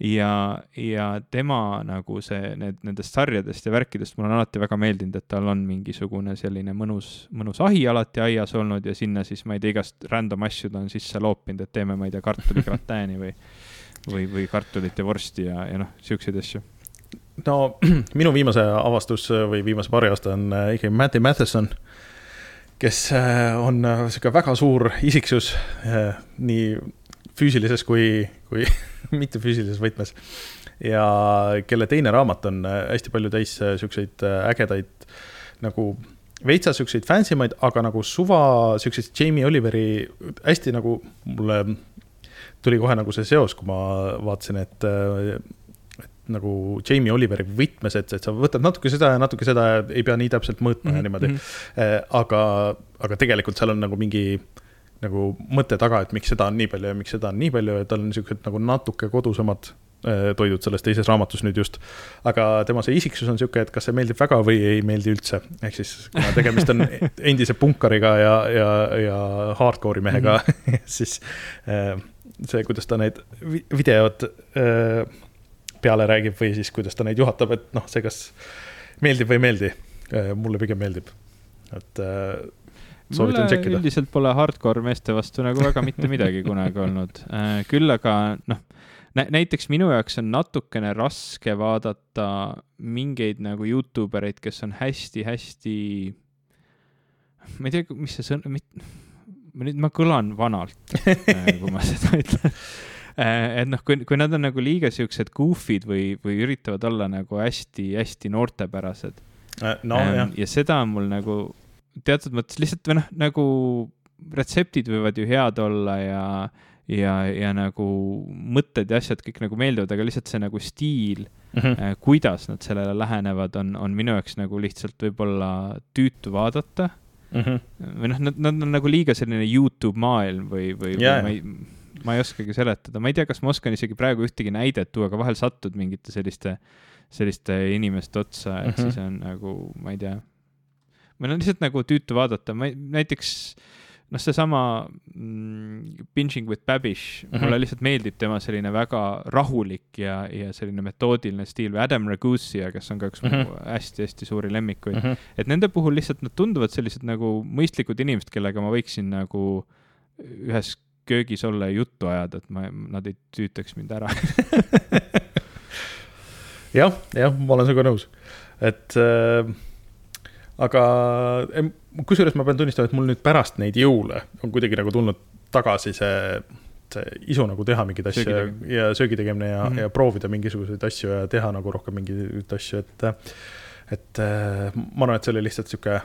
ja, ja tema nagu see, need, nendest sarjadest ja värkidest mulle on alati väga meeldinud, et tal on mingisugune selline mõnus, mõnus ahi alati aias olnud ja sinna siis, ma ei tea, igast random asju ta on sisse loopinud, et teeme, ma ei tea, kartuligratääni või, või, või kartulit ja vorsti ja, ja noh, siukseid asju. no minu viimase avastus või viimase paari aasta on äh, ikkagi Matty Matheson, kes äh, on sihuke väga suur isiksus nii füüsilises kui, kui mittefüüsilises võtmes. ja kelle teine raamat on äh, hästi palju täis äh, siukseid äh, ägedaid nagu veitsa siukseid fancy maid, aga nagu suva siukseid Jamie Oliveri hästi nagu mulle tuli kohe nagu see seos, kui ma vaatasin, et nagu Jamie Oliveri võtmes, et, et sa võtad natuke seda ja natuke seda ja ei pea nii täpselt mõõtma mm -hmm. ja niimoodi. aga, aga tegelikult seal on nagu mingi nagu mõte taga, et miks seda on nii palju ja miks seda on nii palju ja tal on niisugused nagu natuke kodusemad toidud selles teises raamatus nüüd just. aga tema see isiksus on niisugune, et kas see meeldib väga või ei meeldi üldse, ehk siis kuna tegemist on endise punkariga ja, ja, ja hardcore'i mehega mm, -hmm. siis see, kuidas ta need videod peale räägib või siis kuidas ta neid juhatab, et noh, see kas meeldib või ei meeldi, mulle pigem meeldib, et mulle üldiselt pole hardcore meeste vastu nagu väga mitte midagi kunagi olnud. küll aga noh, näiteks minu jaoks on natukene raske vaadata mingeid nagu Youtube ereid, kes on hästi-hästi, ma ei tea, mis see sõna, nüüd ma kõlan vanalt kui ma seda ütlen et noh, kui, kui nad on nagu liiga siuksed goof'id või, või üritavad olla nagu hästi-hästi noortepärased no,. Ähm, ja seda on mul nagu teatud mõttes lihtsalt või noh, nagu retseptid võivad ju head olla ja, ja, ja nagu mõtted ja asjad kõik nagu meeldivad, aga lihtsalt see nagu stiil mm, -hmm. kuidas nad sellele lähenevad, on, on minu jaoks nagu lihtsalt võib-olla tüütu vaadata mm. -hmm. või noh, nad, nad on nagu liiga selline Youtube maailm või, või, yeah. või ma ei, ma ei oskagi seletada, ma ei tea, kas ma oskan isegi praegu ühtegi näidet tuua, aga vahel satud mingite selliste, selliste inimeste otsa, et mm -hmm. siis on nagu, ma ei tea meil on lihtsalt nagu tüütu vaadata, ma ei, näiteks noh, seesama mm, Binging with Babish mm, -hmm. mulle lihtsalt meeldib tema selline väga rahulik ja, ja selline metoodiline stiil või Adam Ragusia, kes on ka üks mm -hmm. mu hästi-hästi suuri lemmikuid mm. -hmm. et nende puhul lihtsalt nad tunduvad sellised nagu mõistlikud inimesed, kellega ma võiksin nagu ühes köögis olla ja juttu ajada, et ma, nad ei tüütaks mind ära jah, jah, ma olen sinuga nõus, et äh, aga kusjuures ma pean tunnistama, et mul nüüd pärast neid jõule on kuidagi nagu tulnud tagasi see, see isu nagu teha mingeid asju söögi ja, söögi tegemine ja mm, -hmm. ja proovida mingisuguseid asju ja teha nagu rohkem mingeid asju, et. et ma arvan, et see oli lihtsalt sihuke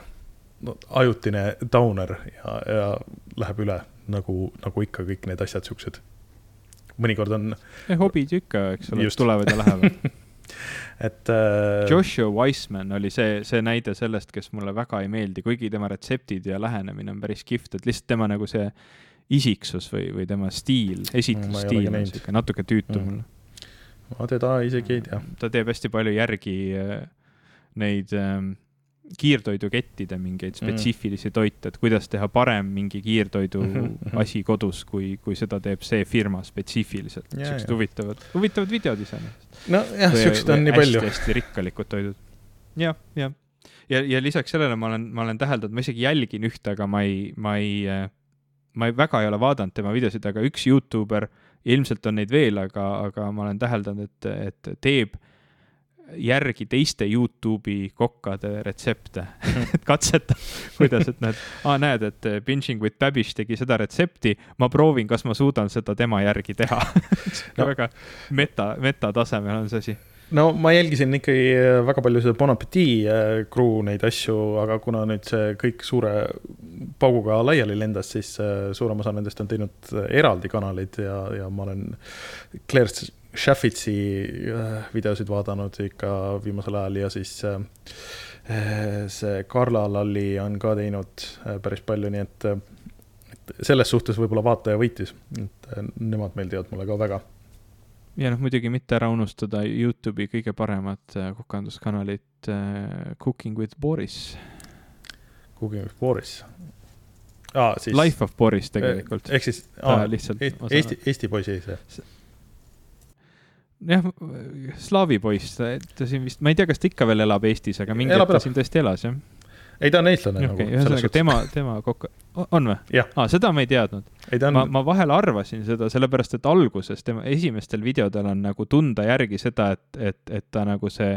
no, ajutine downer ja, ja läheb üle nagu, nagu ikka kõik need asjad siuksed. mõnikord on. hobid ju ikka, eks ole, tulevad ja lähevad et äh.... Joshua Wiseman oli see, see näide sellest, kes mulle väga ei meeldi, kuigi tema retseptid ja lähenemine on päris kihvt, et lihtsalt tema nagu see isiksus või, või tema stiil, esitlusstiil on sihuke natuke tüütu mm. mulle. ma teda isegi ei tea. ta teeb hästi palju järgi äh, neid äh, kiirtoidukettide mingeid mm. spetsiifilisi mm. toite, et kuidas teha parem mingi kiirtoidu mm -hmm. asi kodus, kui, kui seda teeb see firma spetsiifiliselt. siuksed huvitavad, huvitavad videod iseenesest. nojah, siuksed on nii palju. hästi-hästi rikkalikud toidud. jah, jah. ja, ja, ja lisaks sellele ma olen, ma olen täheldanud, ma isegi jälgin ühte, aga ma ei, ma ei, ma ei, väga ei ole vaadanud tema videosid, aga üks Youtuber, ilmselt on neid veel, aga, aga ma olen täheldanud, et, et teeb järgi teiste Youtube'i kokkade retsepte. Et katseta, kuidas, et näed, aa näed, et Binging with Babish tegi seda retsepti, ma proovin, kas ma suudan seda tema järgi teha. No. väga meta, metatasemel on see asi. No ma jälgisin ikkagi väga palju seda Bon Appetit äh, crew neid asju, aga kuna nüüd see kõik suure pauguga laiali lendas, siis äh, suurem osa nendest on teinud äh, eraldi kanaleid ja, ja ma olen Claire's Shaffitsi äh, videosid vaadanud ikka viimasel ajal ja siis äh, see Karla Lalli on ka teinud äh, päris palju, nii et, et selles suhtes võib-olla vaataja võitis, et nemad meeldivad mulle ka väga. ja noh, muidugi mitte ära unustada Youtube'i kõige paremat kukanduskanalit Cooking with Boris. Cooking with Boris ah,. Siis... Life of Boris tegelikult. ehk siis ah, lihtsalt Eesti, Eesti poisi see jah, slaavi poiss, ta siin vist, ma ei tea, kas ta ikka veel elab Eestis, aga mingi hetk ta siin tõesti elas, jah? ei, ta on eestlane okay, nagu. ühesõnaga tema, tema kokku, on või? aa, seda ma ei teadnud. On... ma, ma vahel arvasin seda, sellepärast et alguses tema esimestel videodel on nagu tunda järgi seda, et, et, et ta nagu see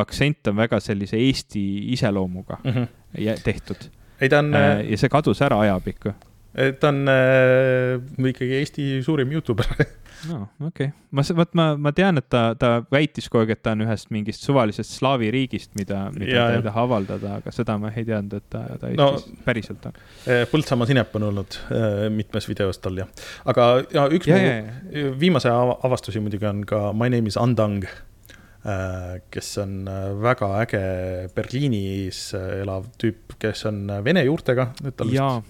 aktsent on väga sellise Eesti iseloomuga mm -hmm. tehtud. ei, ta on. Äh, ja see kadus ära ajapikku. Ta on äh, ikkagi Eesti suurim Youtuber no okei okay., ma, vot ma, ma tean, et ta, ta väitis kogu aeg, et ta on ühest mingist suvalisest slaavi riigist, mida, mida ja, ta ei taha avaldada, aga seda ma ei teadnud, et ta, ta Eestis no, päriselt on. Eh, Põltsamaa sinep on olnud eh, mitmes videos tal jah, aga ja üks ja, mu ja, viimase avastusi muidugi on ka My name is Andang eh, kes on väga äge Berliinis elav tüüp, kes on vene juurtega. jaa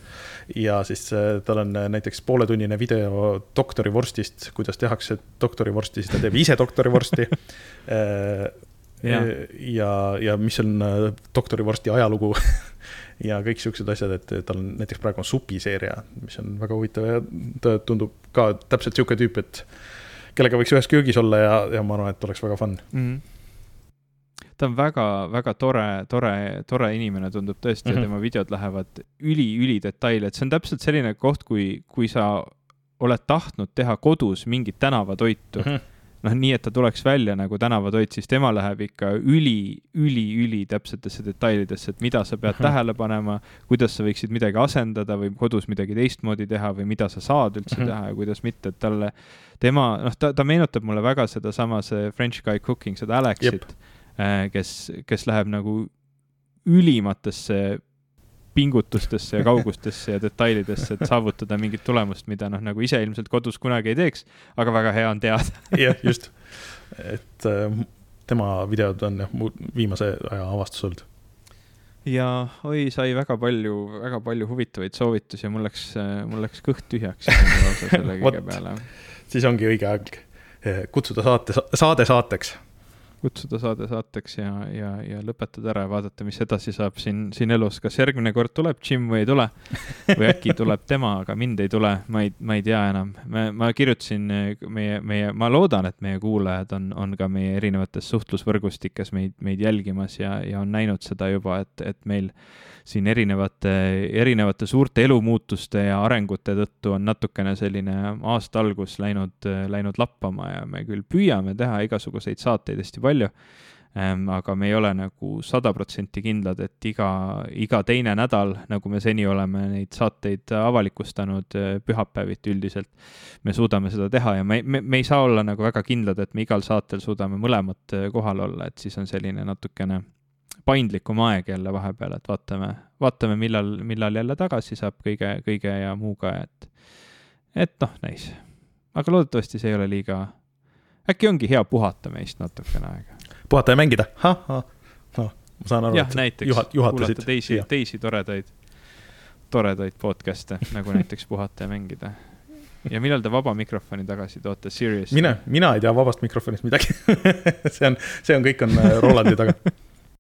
ja siis äh, tal on äh, näiteks pooletunnine video doktorivorstist, kuidas tehakse doktorivorsti, siis ta teeb ise doktorivorsti. Äh, ja, ja, ja mis on doktorivorsti ajalugu ja kõik siuksed asjad, et tal on näiteks praegu on supiseeria, mis on väga huvitav ja ta tundub ka täpselt sihuke tüüp, et kellega võiks ühes köögis olla ja, ja ma arvan, et oleks väga fun. Mm. -hmm ta on väga-väga tore, tore, tore inimene, tundub tõesti mm, -hmm. ja mhm. tema videod lähevad üli-ülidetaili, et see on täpselt selline koht, kui, kui sa oled tahtnud teha kodus mingit tänavatoitu mm, -hmm noh, nii et ta tuleks välja nagu tänavatoit, siis tema läheb ikka üli, üli, üli täpsetesse detailidesse, et mida sa pead uh -huh. tähele panema, kuidas sa võiksid midagi asendada või kodus midagi teistmoodi teha või mida sa saad üldse uh -huh. teha ja kuidas mitte, et talle, tema, noh, ta, ta meenutab mulle väga sedasama, see French Guy Cooking, seda Alexit Äh, kes, kes läheb nagu ülimatesse pingutustesse ja kaugustesse ja detailidesse, et saavutada mingit tulemust, mida noh, nagu ise ilmselt kodus kunagi ei teeks, aga väga hea on teada. jah, just, et äh, tema videod on jah, mu viimase aja avastus olnud. ja oi, sai väga palju, väga palju huvitavaid soovitusi ja mul läks, mul läks kõht tühjaks selle kõige peale. siis ongi õige aeg kutsuda saate, saade saateks kutsuda saade saateks ja, ja, ja lõpetada ära ja vaadata, mis edasi saab siin, siin elus, kas järgmine kord tuleb Jim või ei tule. või äkki tuleb tema, aga mind ei tule, ma ei, ma ei tea enam. me, ma kirjutasin meie, meie, ma loodan, et meie kuulajad on, on ka meie erinevates suhtlusvõrgustikes meid, meid jälgimas ja, ja on näinud seda juba, et, et meil siin erinevate, erinevate suurte elumuutuste ja arengute tõttu on natukene selline aasta algus läinud, läinud lappama ja me küll püüame teha igasuguseid saateid hästi palju ähm, aga me ei ole nagu sada protsenti kindlad, et iga, iga teine nädal, nagu me seni oleme neid saateid avalikustanud äh, pühapäeviti üldiselt, me suudame seda teha ja me, me, me ei saa olla nagu väga kindlad, et me igal saatel suudame mõlemat äh, kohal olla, et siis on selline natukene paindlikum aeg jälle vahepeal, et vaatame, vaatame, millal, millal jälle tagasi saab kõige, kõige ja muuga, et, et noh, näis. aga loodetavasti see ei ole liiga, äkki ongi hea puhata meist natukene aega. puhata ja mängida ha,, ahah, noh, ma saan aru. jah, näiteks juhat, kuulata teisi, teisi toredaid, toredaid podcast'e nagu näiteks puhata ja mängida ja millal te vaba mikrofoni tagasi toote, seriously? mina, mina ei tea vabast mikrofonist midagi see on, see on, kõik on äh, Rolandi taga